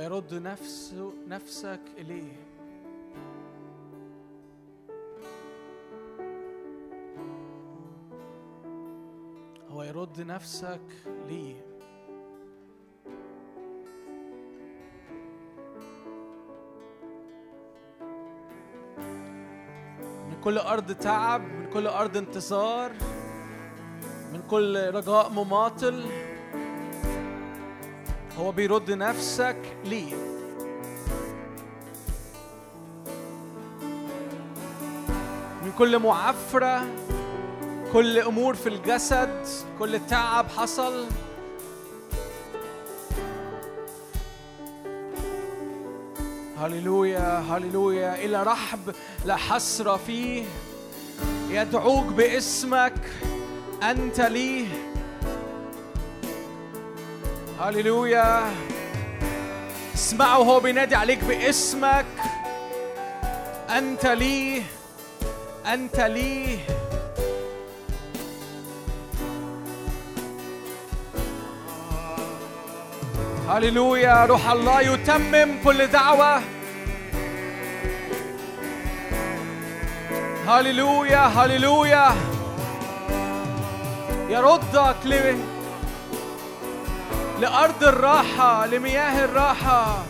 Speaker 1: هو يرد نفسه نفسك إليه. هو يرد نفسك ليه. من كل أرض تعب من كل أرض انتصار من كل رجاء مماطل هو بيرد نفسك ليه؟ من كل معفرة كل أمور في الجسد كل تعب حصل. هللويا هللويا إلى رحب لا حسرة فيه. يدعوك باسمك أنت ليه. هللويا. اسمعوا هو بينادي عليك باسمك. أنت ليه أنت ليه هللويا روح الله يتمم كل دعوة. هللويا هللويا. يردك ل... لأرض الراحة لمياه الراحة.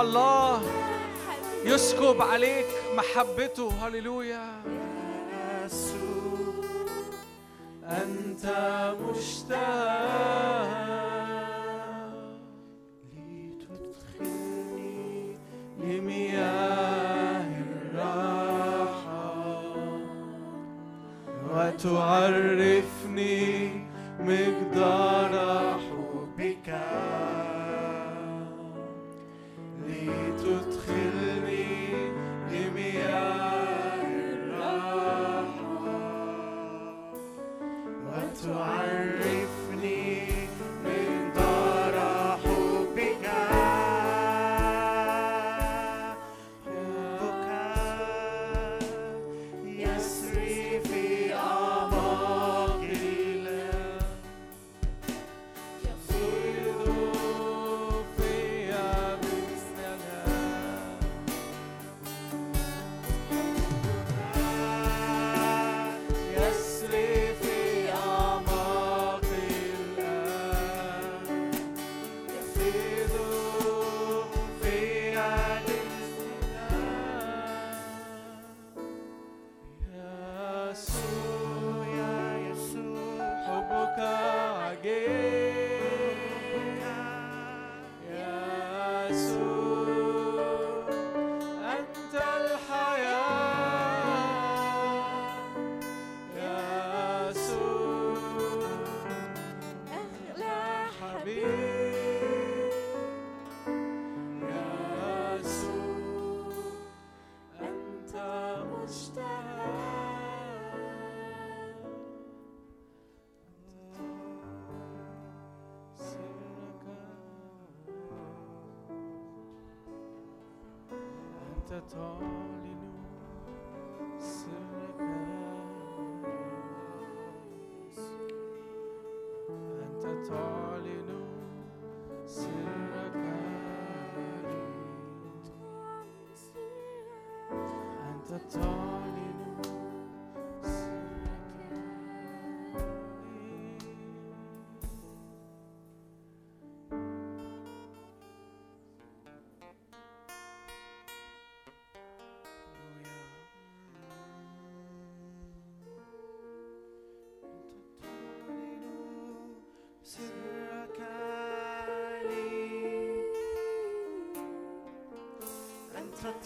Speaker 4: الله يسكب عليك محبته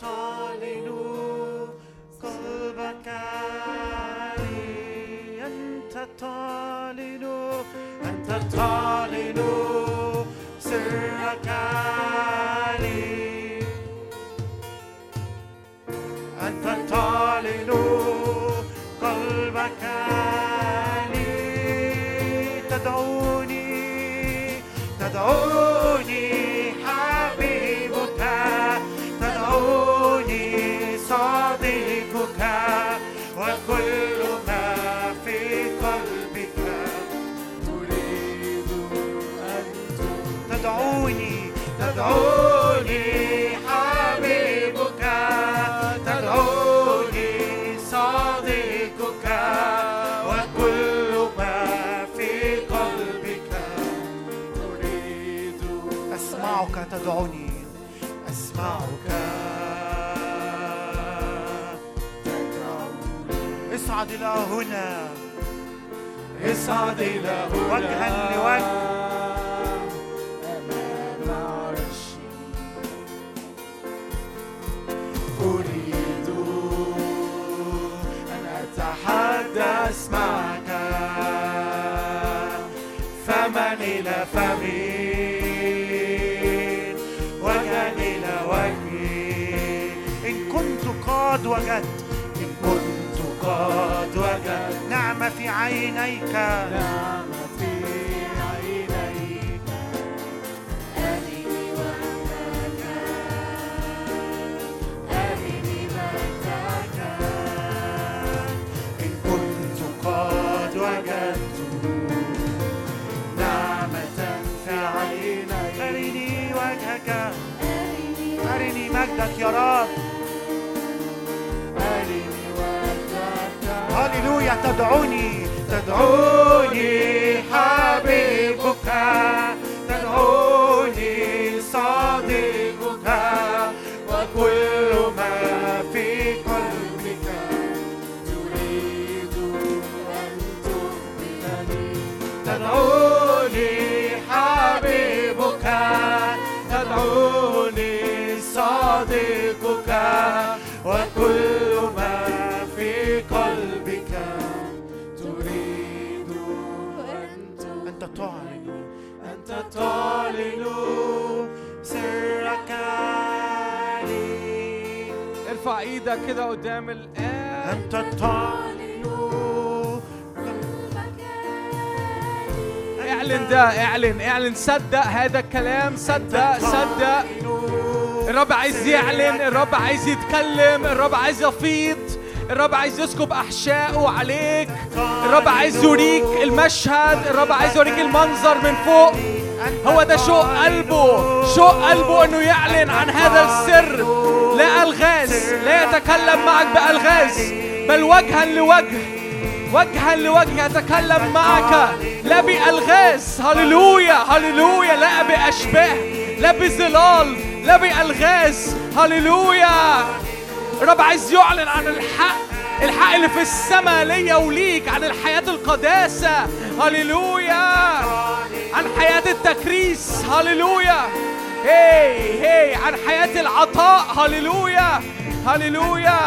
Speaker 4: تعلن
Speaker 1: قلبك. أنت تعلن أنت تعلن سرك. إلى هنا.
Speaker 4: اصعد إلى هنا؟
Speaker 1: وجها لوجه.
Speaker 4: أريد أن أتحدث معك.
Speaker 1: إلى فمين؟ وجها إلى وجهي. إن كنت قد وجدت. إن كنت قد في عينيك.
Speaker 4: نعم في عينيك.
Speaker 2: أرني وجهك أرني مجدك
Speaker 1: إن كنت قد وجدت نعمة في عينيك. أرني وجهك.
Speaker 2: أرني
Speaker 1: مجدك يا رب. هللويا تدعوني تدعوني حبيبك تدعوني صديقك وكل ما في قلبك تريد أن تخبرني تدعوني حبيبك تدعوني صديقك وكل
Speaker 3: ارفع إيدك كده قدام الآب
Speaker 1: أنت تعلن
Speaker 3: اعلن ده اعلن اعلن صدق هذا الكلام صدق صدق. الرب عايز يعلن الرب عايز يتكلم الرب عايز يفيض الرب عايز يسكب أحشائه عليك. الرب عايز يوريك المشهد الرب عايز يوريك المنظر من فوق. هو ده شوق قلبه؟ شوق قلبه إنه يعلن عن هذا السر؟ لا ألغاز لا يتكلم معك بألغاز بل وجها لوجه وجها لوجه يتكلم معك لا بألغاز. هللويا هللويا. لا بأشباه لا بظلال لا بألغاز. هللويا. الرب عايز يعلن عن الحق. الحق اللي في السماء ليا وليك عن الحياة القداسة. هللويا. عن حياة التكريس. هللويا. هي هي. عن حياة العطاء. هللويا. هللويا.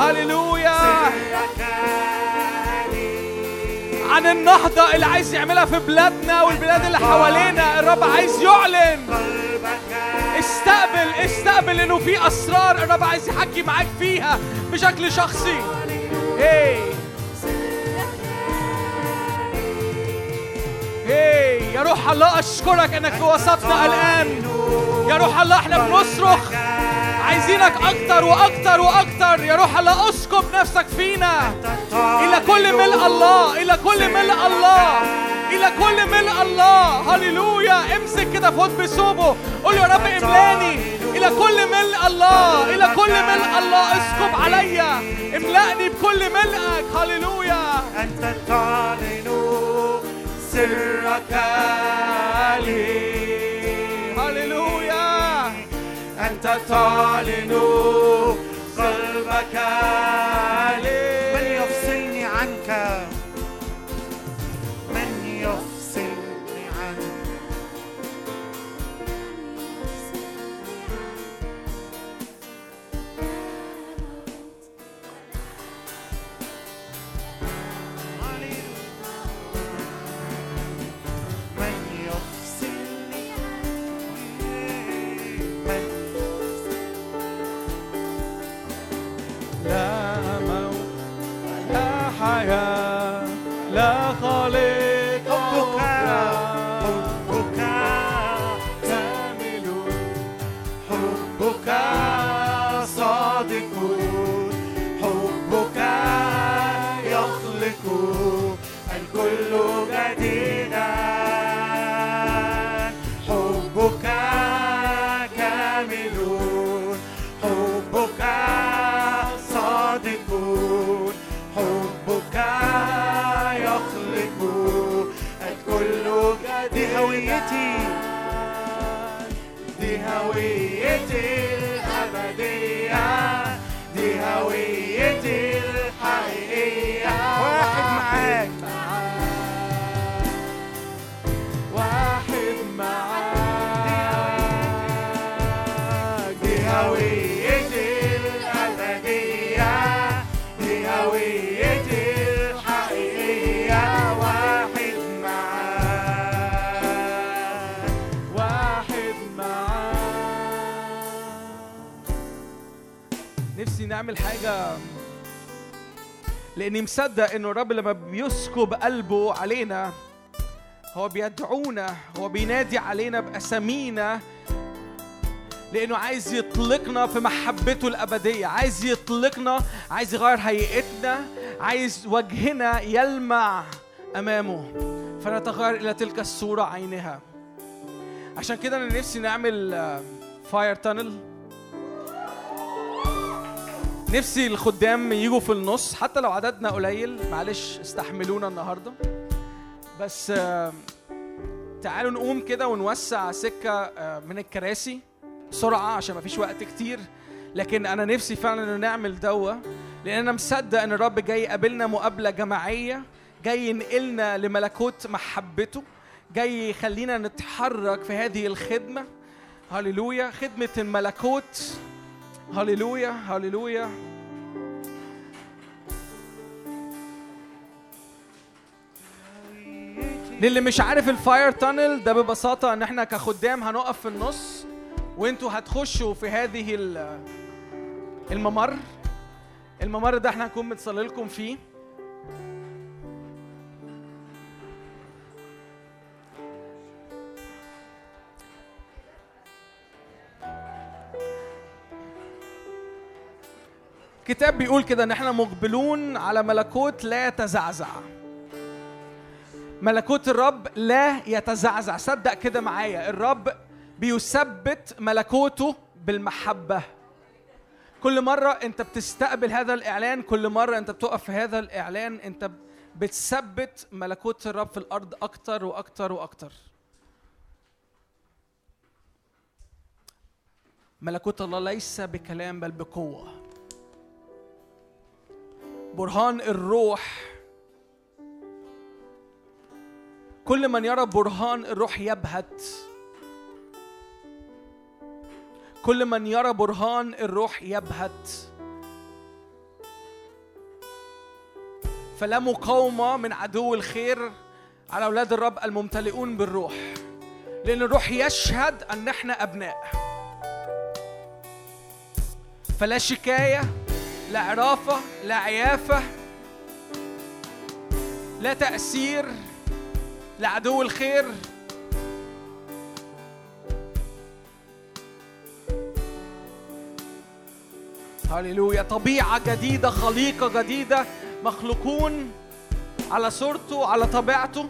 Speaker 3: هللويا. عن النهضة اللي عايز يعملها في بلادنا والبلاد اللي حوالينا. الرب عايز يعلن. استقبل استقبل إنه في أسرار الرب عايز يحكي معاك فيها بشكل شخصي. هي هي يا روح الله أشكرك إنك في وسطنا الآن. يا روح الله إحنا بنصرخ. عايزينك أكتر وأكتر وأكتر. يا روح الله أسكب نفسك فينا. إلى كل ملء الله إلى كل ملء الله إلى كل ملء الله. هللويا. امسك كده فوت بثوبه قول يا رب املاني. إلى كل ملء الله إلى كل ملء الله. اسكب عليا. املأني بكل ملئك. هللويا.
Speaker 1: أنت تعلن سرك لي. أنت تعلن قلبك لي. من يفصلني عنك؟
Speaker 3: لا نعمل حاجة. لأني مصدق إنه الرب لما بيسكب قلبه علينا هو بيدعونا هو بينادي علينا بأسامينا لأنه عايز يطلقنا في محبته الأبدية عايز يطلقنا عايز يغير هيئتنا عايز وجهنا يلمع أمامه. فنتغير إلى تلك الصورة عينها. عشان كده أنا نفسي نعمل آه، فاير تانل نفسي الخدام يجوا في النص حتى لو عددنا قليل معلش استحملونا النهارده. بس تعالوا نقوم كده ونوسع آه، من الكراسي بسرعة عشان مفيش وقت كتير. لكن أنا نفسي فعلا إنه نعمل دوا لأن أنا مصدق إن الرب جاي يقابلنا مقابلة جماعية جاي ينقلنا لملكوت محبته جاي يخلينا نتحرك في هذه الخدمة. هللويا خدمة الملكوت. هللويا هللويا. للي مش عارف الفاير تانل ده ببساطة إن إحنا كخدام هنقف في النص وإنتوا هتخشوا في هذه ال- الممر. الممر ده إحنا هنكون بنصلي لكم فيه. كتاب بيقول كده إن إحنا مقبلون على ملكوت لا يتزعزع ملكوت الرب لا يتزعزع. صدق كده معايا. الرب بيثبت ملكوته بالمحبة. كل مرة انت بتستقبل هذا الإعلان كل مرة انت بتقف في هذا الإعلان انت بتثبت ملكوت الرب في الأرض أكتر وأكتر وأكتر. ملكوت الله ليس بكلام بل بقوة. برهان الروح كل من يرى برهان الروح يبهت. كل من يرى برهان الروح يبهت. فلا مقاومة من عدو الخير على أولاد الرب الممتلئون بالروح لأن الروح يشهد أن إحنا أبناء. فلا شكاية لا عرافة لا عيافة لا تأثير. لعدو الخير. هللويا. طبيعة جديدة خليقة جديدة. مخلوقون على صورته على طبيعته.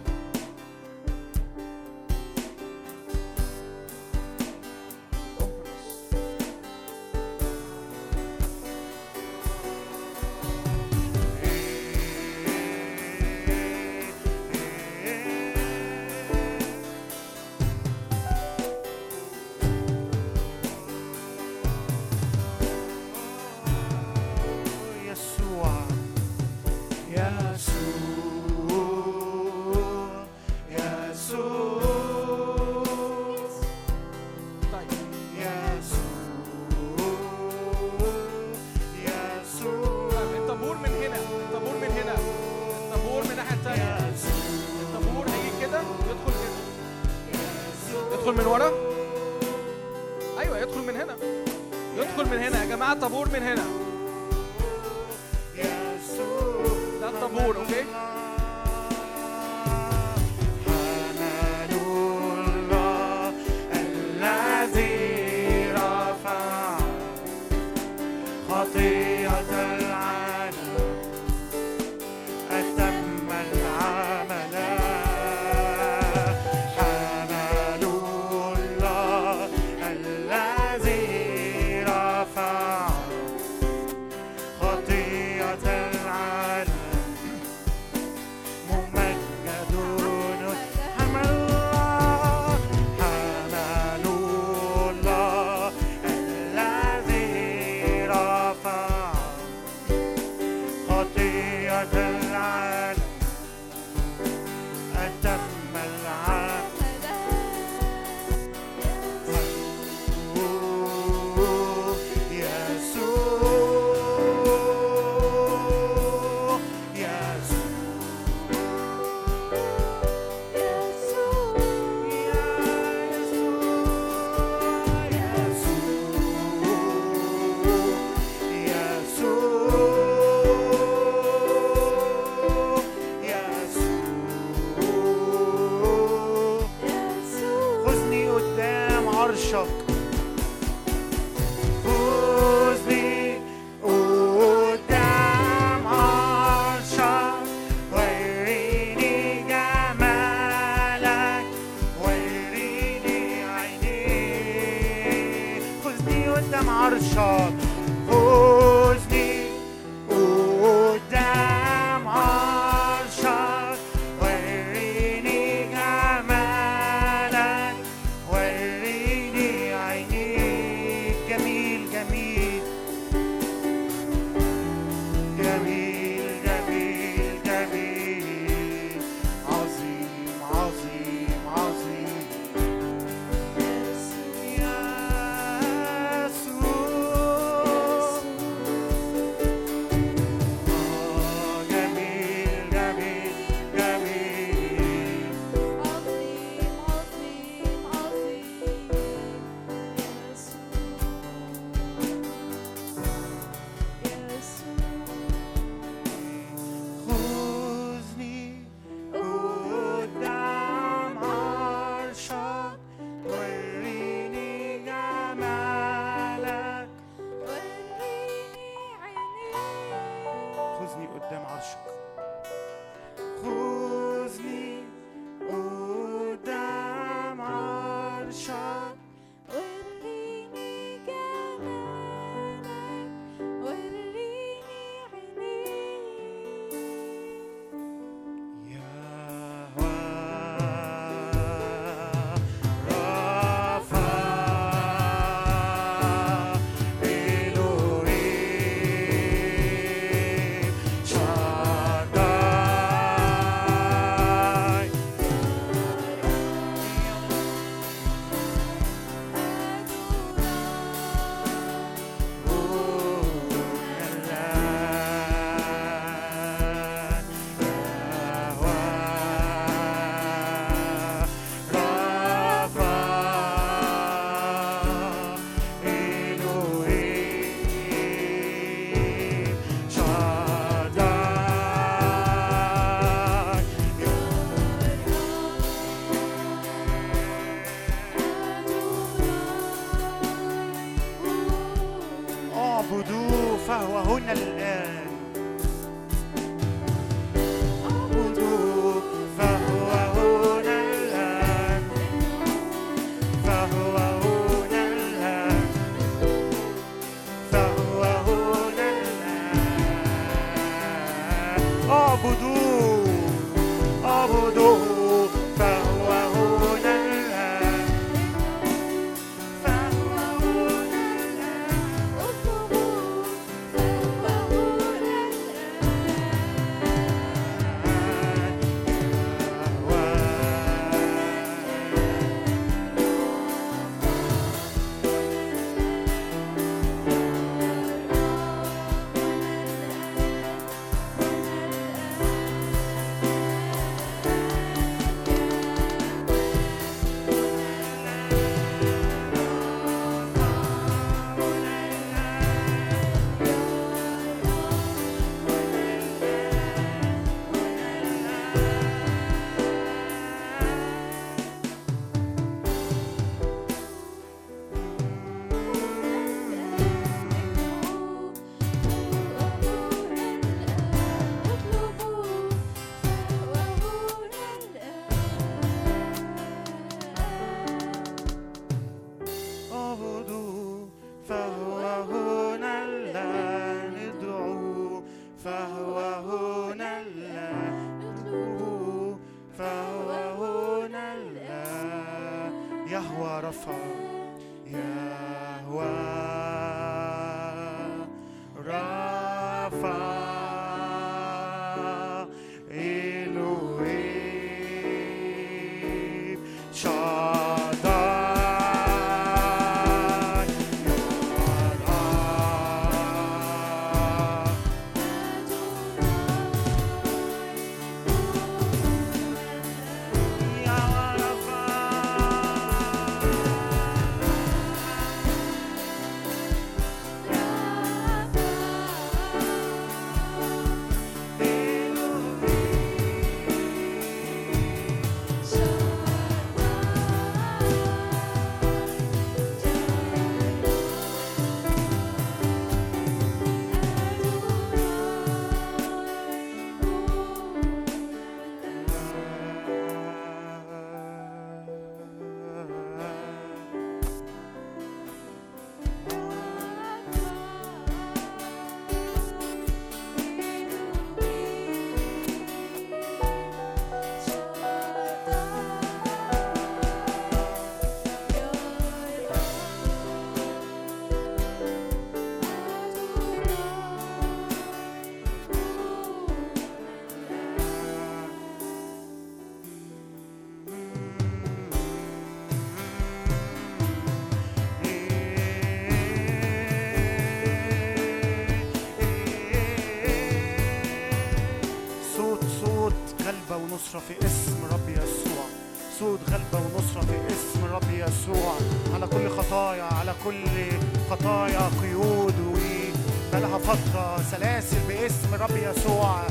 Speaker 1: خطايا قيود وبقالها فترة سلاسل باسم رب يسوع.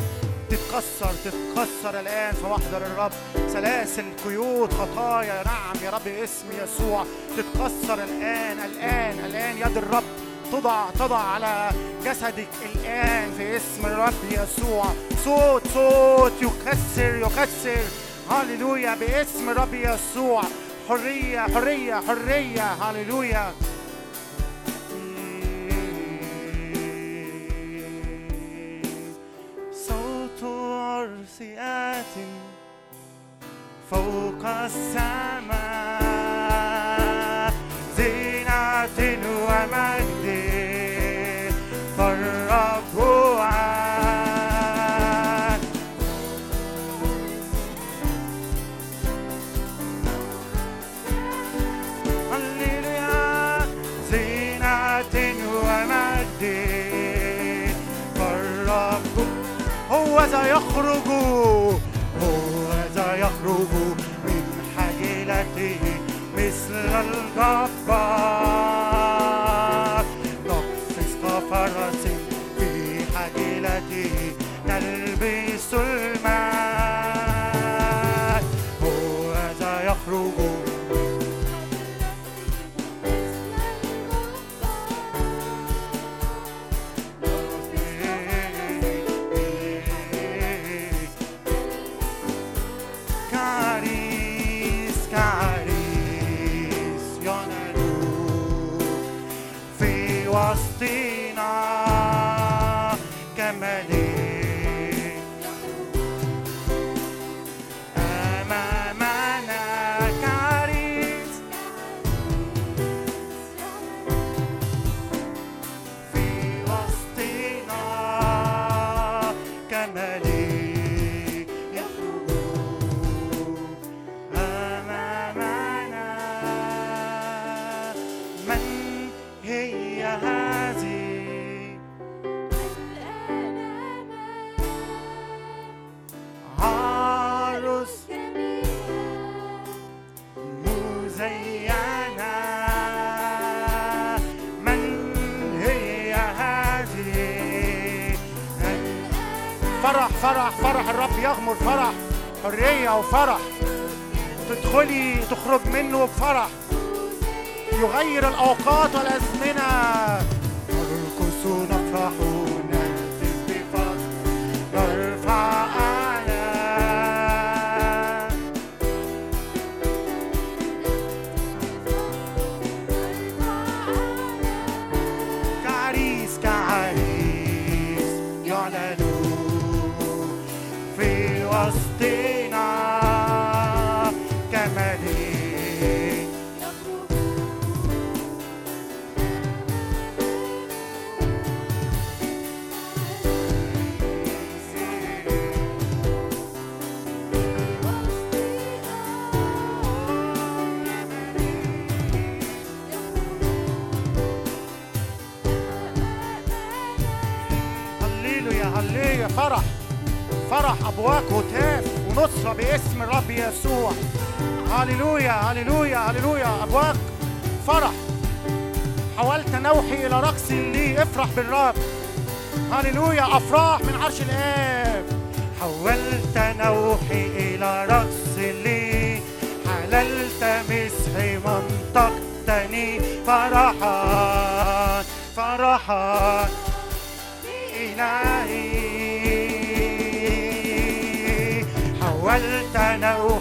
Speaker 1: تتكسر تتكسر الآن فواحذر الرب. سلاسل قيود خطايا. نعم يا رب اسم يسوع. تتكسر الآن الآن الآن. يد الرب تضع تضع على جسدك الآن في اسم الرب يسوع. صوت صوت يكسر يكسر. هللويا باسم الرب يسوع. حرية حرية حرية. هللويا. pop هللويا هللويا. ابواق فرح. حاولت نوحي إلى رقص لي افرح بالرب. هللويا أفراح من عرش الآب. حولت نوحي إلى رقص لي حللت مسحي منطقتني. فرحا فرحا إلهي. حولت نوحي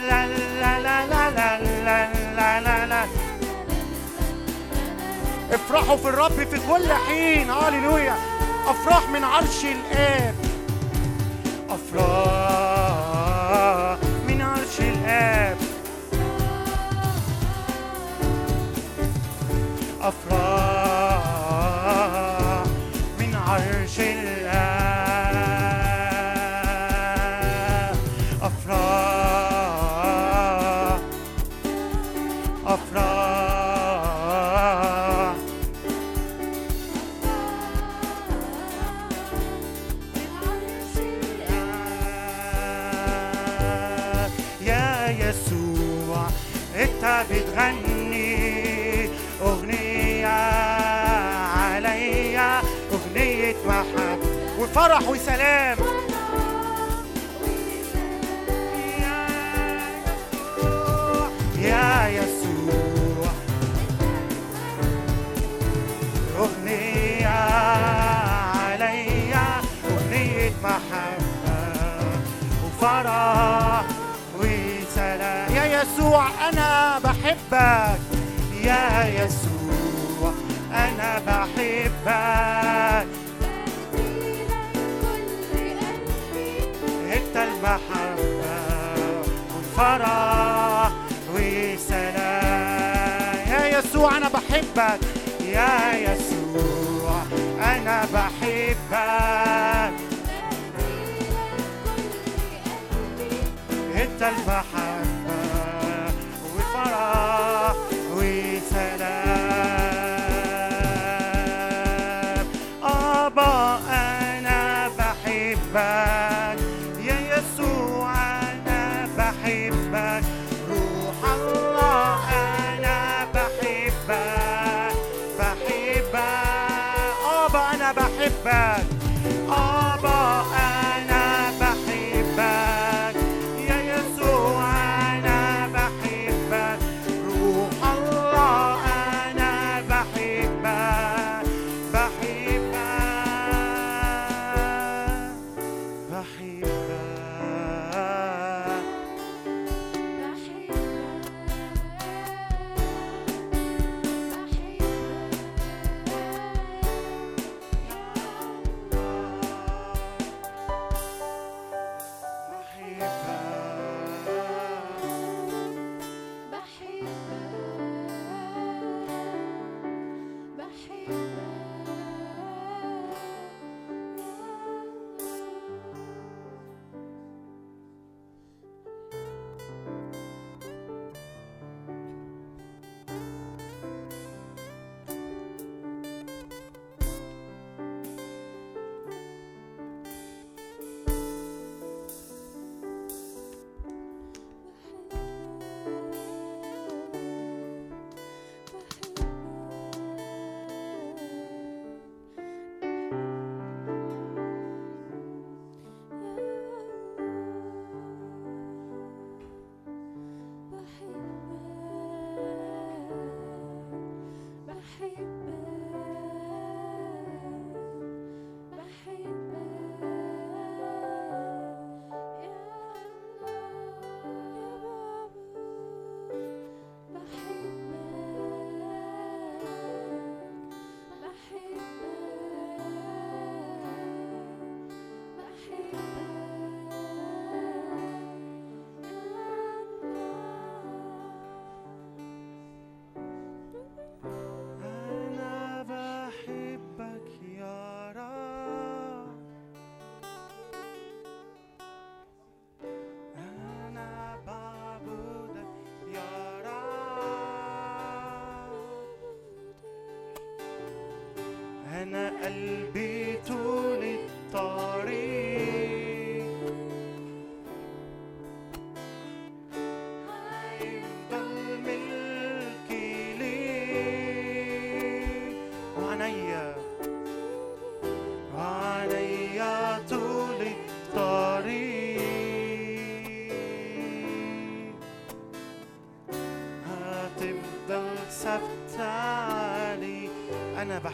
Speaker 1: أفرحوا في الرب في كل حين. هاليلويا أفراح من عرش الآب. أفراح من عرش الآب. وفرح وسلام. يا يسوع. أغنية عليا أغنية محبة وفرح وسلام. يا يسوع أنا بحبك. يا يسوع أنا بحبك. والفرح وسلام يا يسوع أنا بحبك. يا يسوع أنا بحبك. أنت المحبة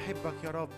Speaker 1: بحبك يا رب.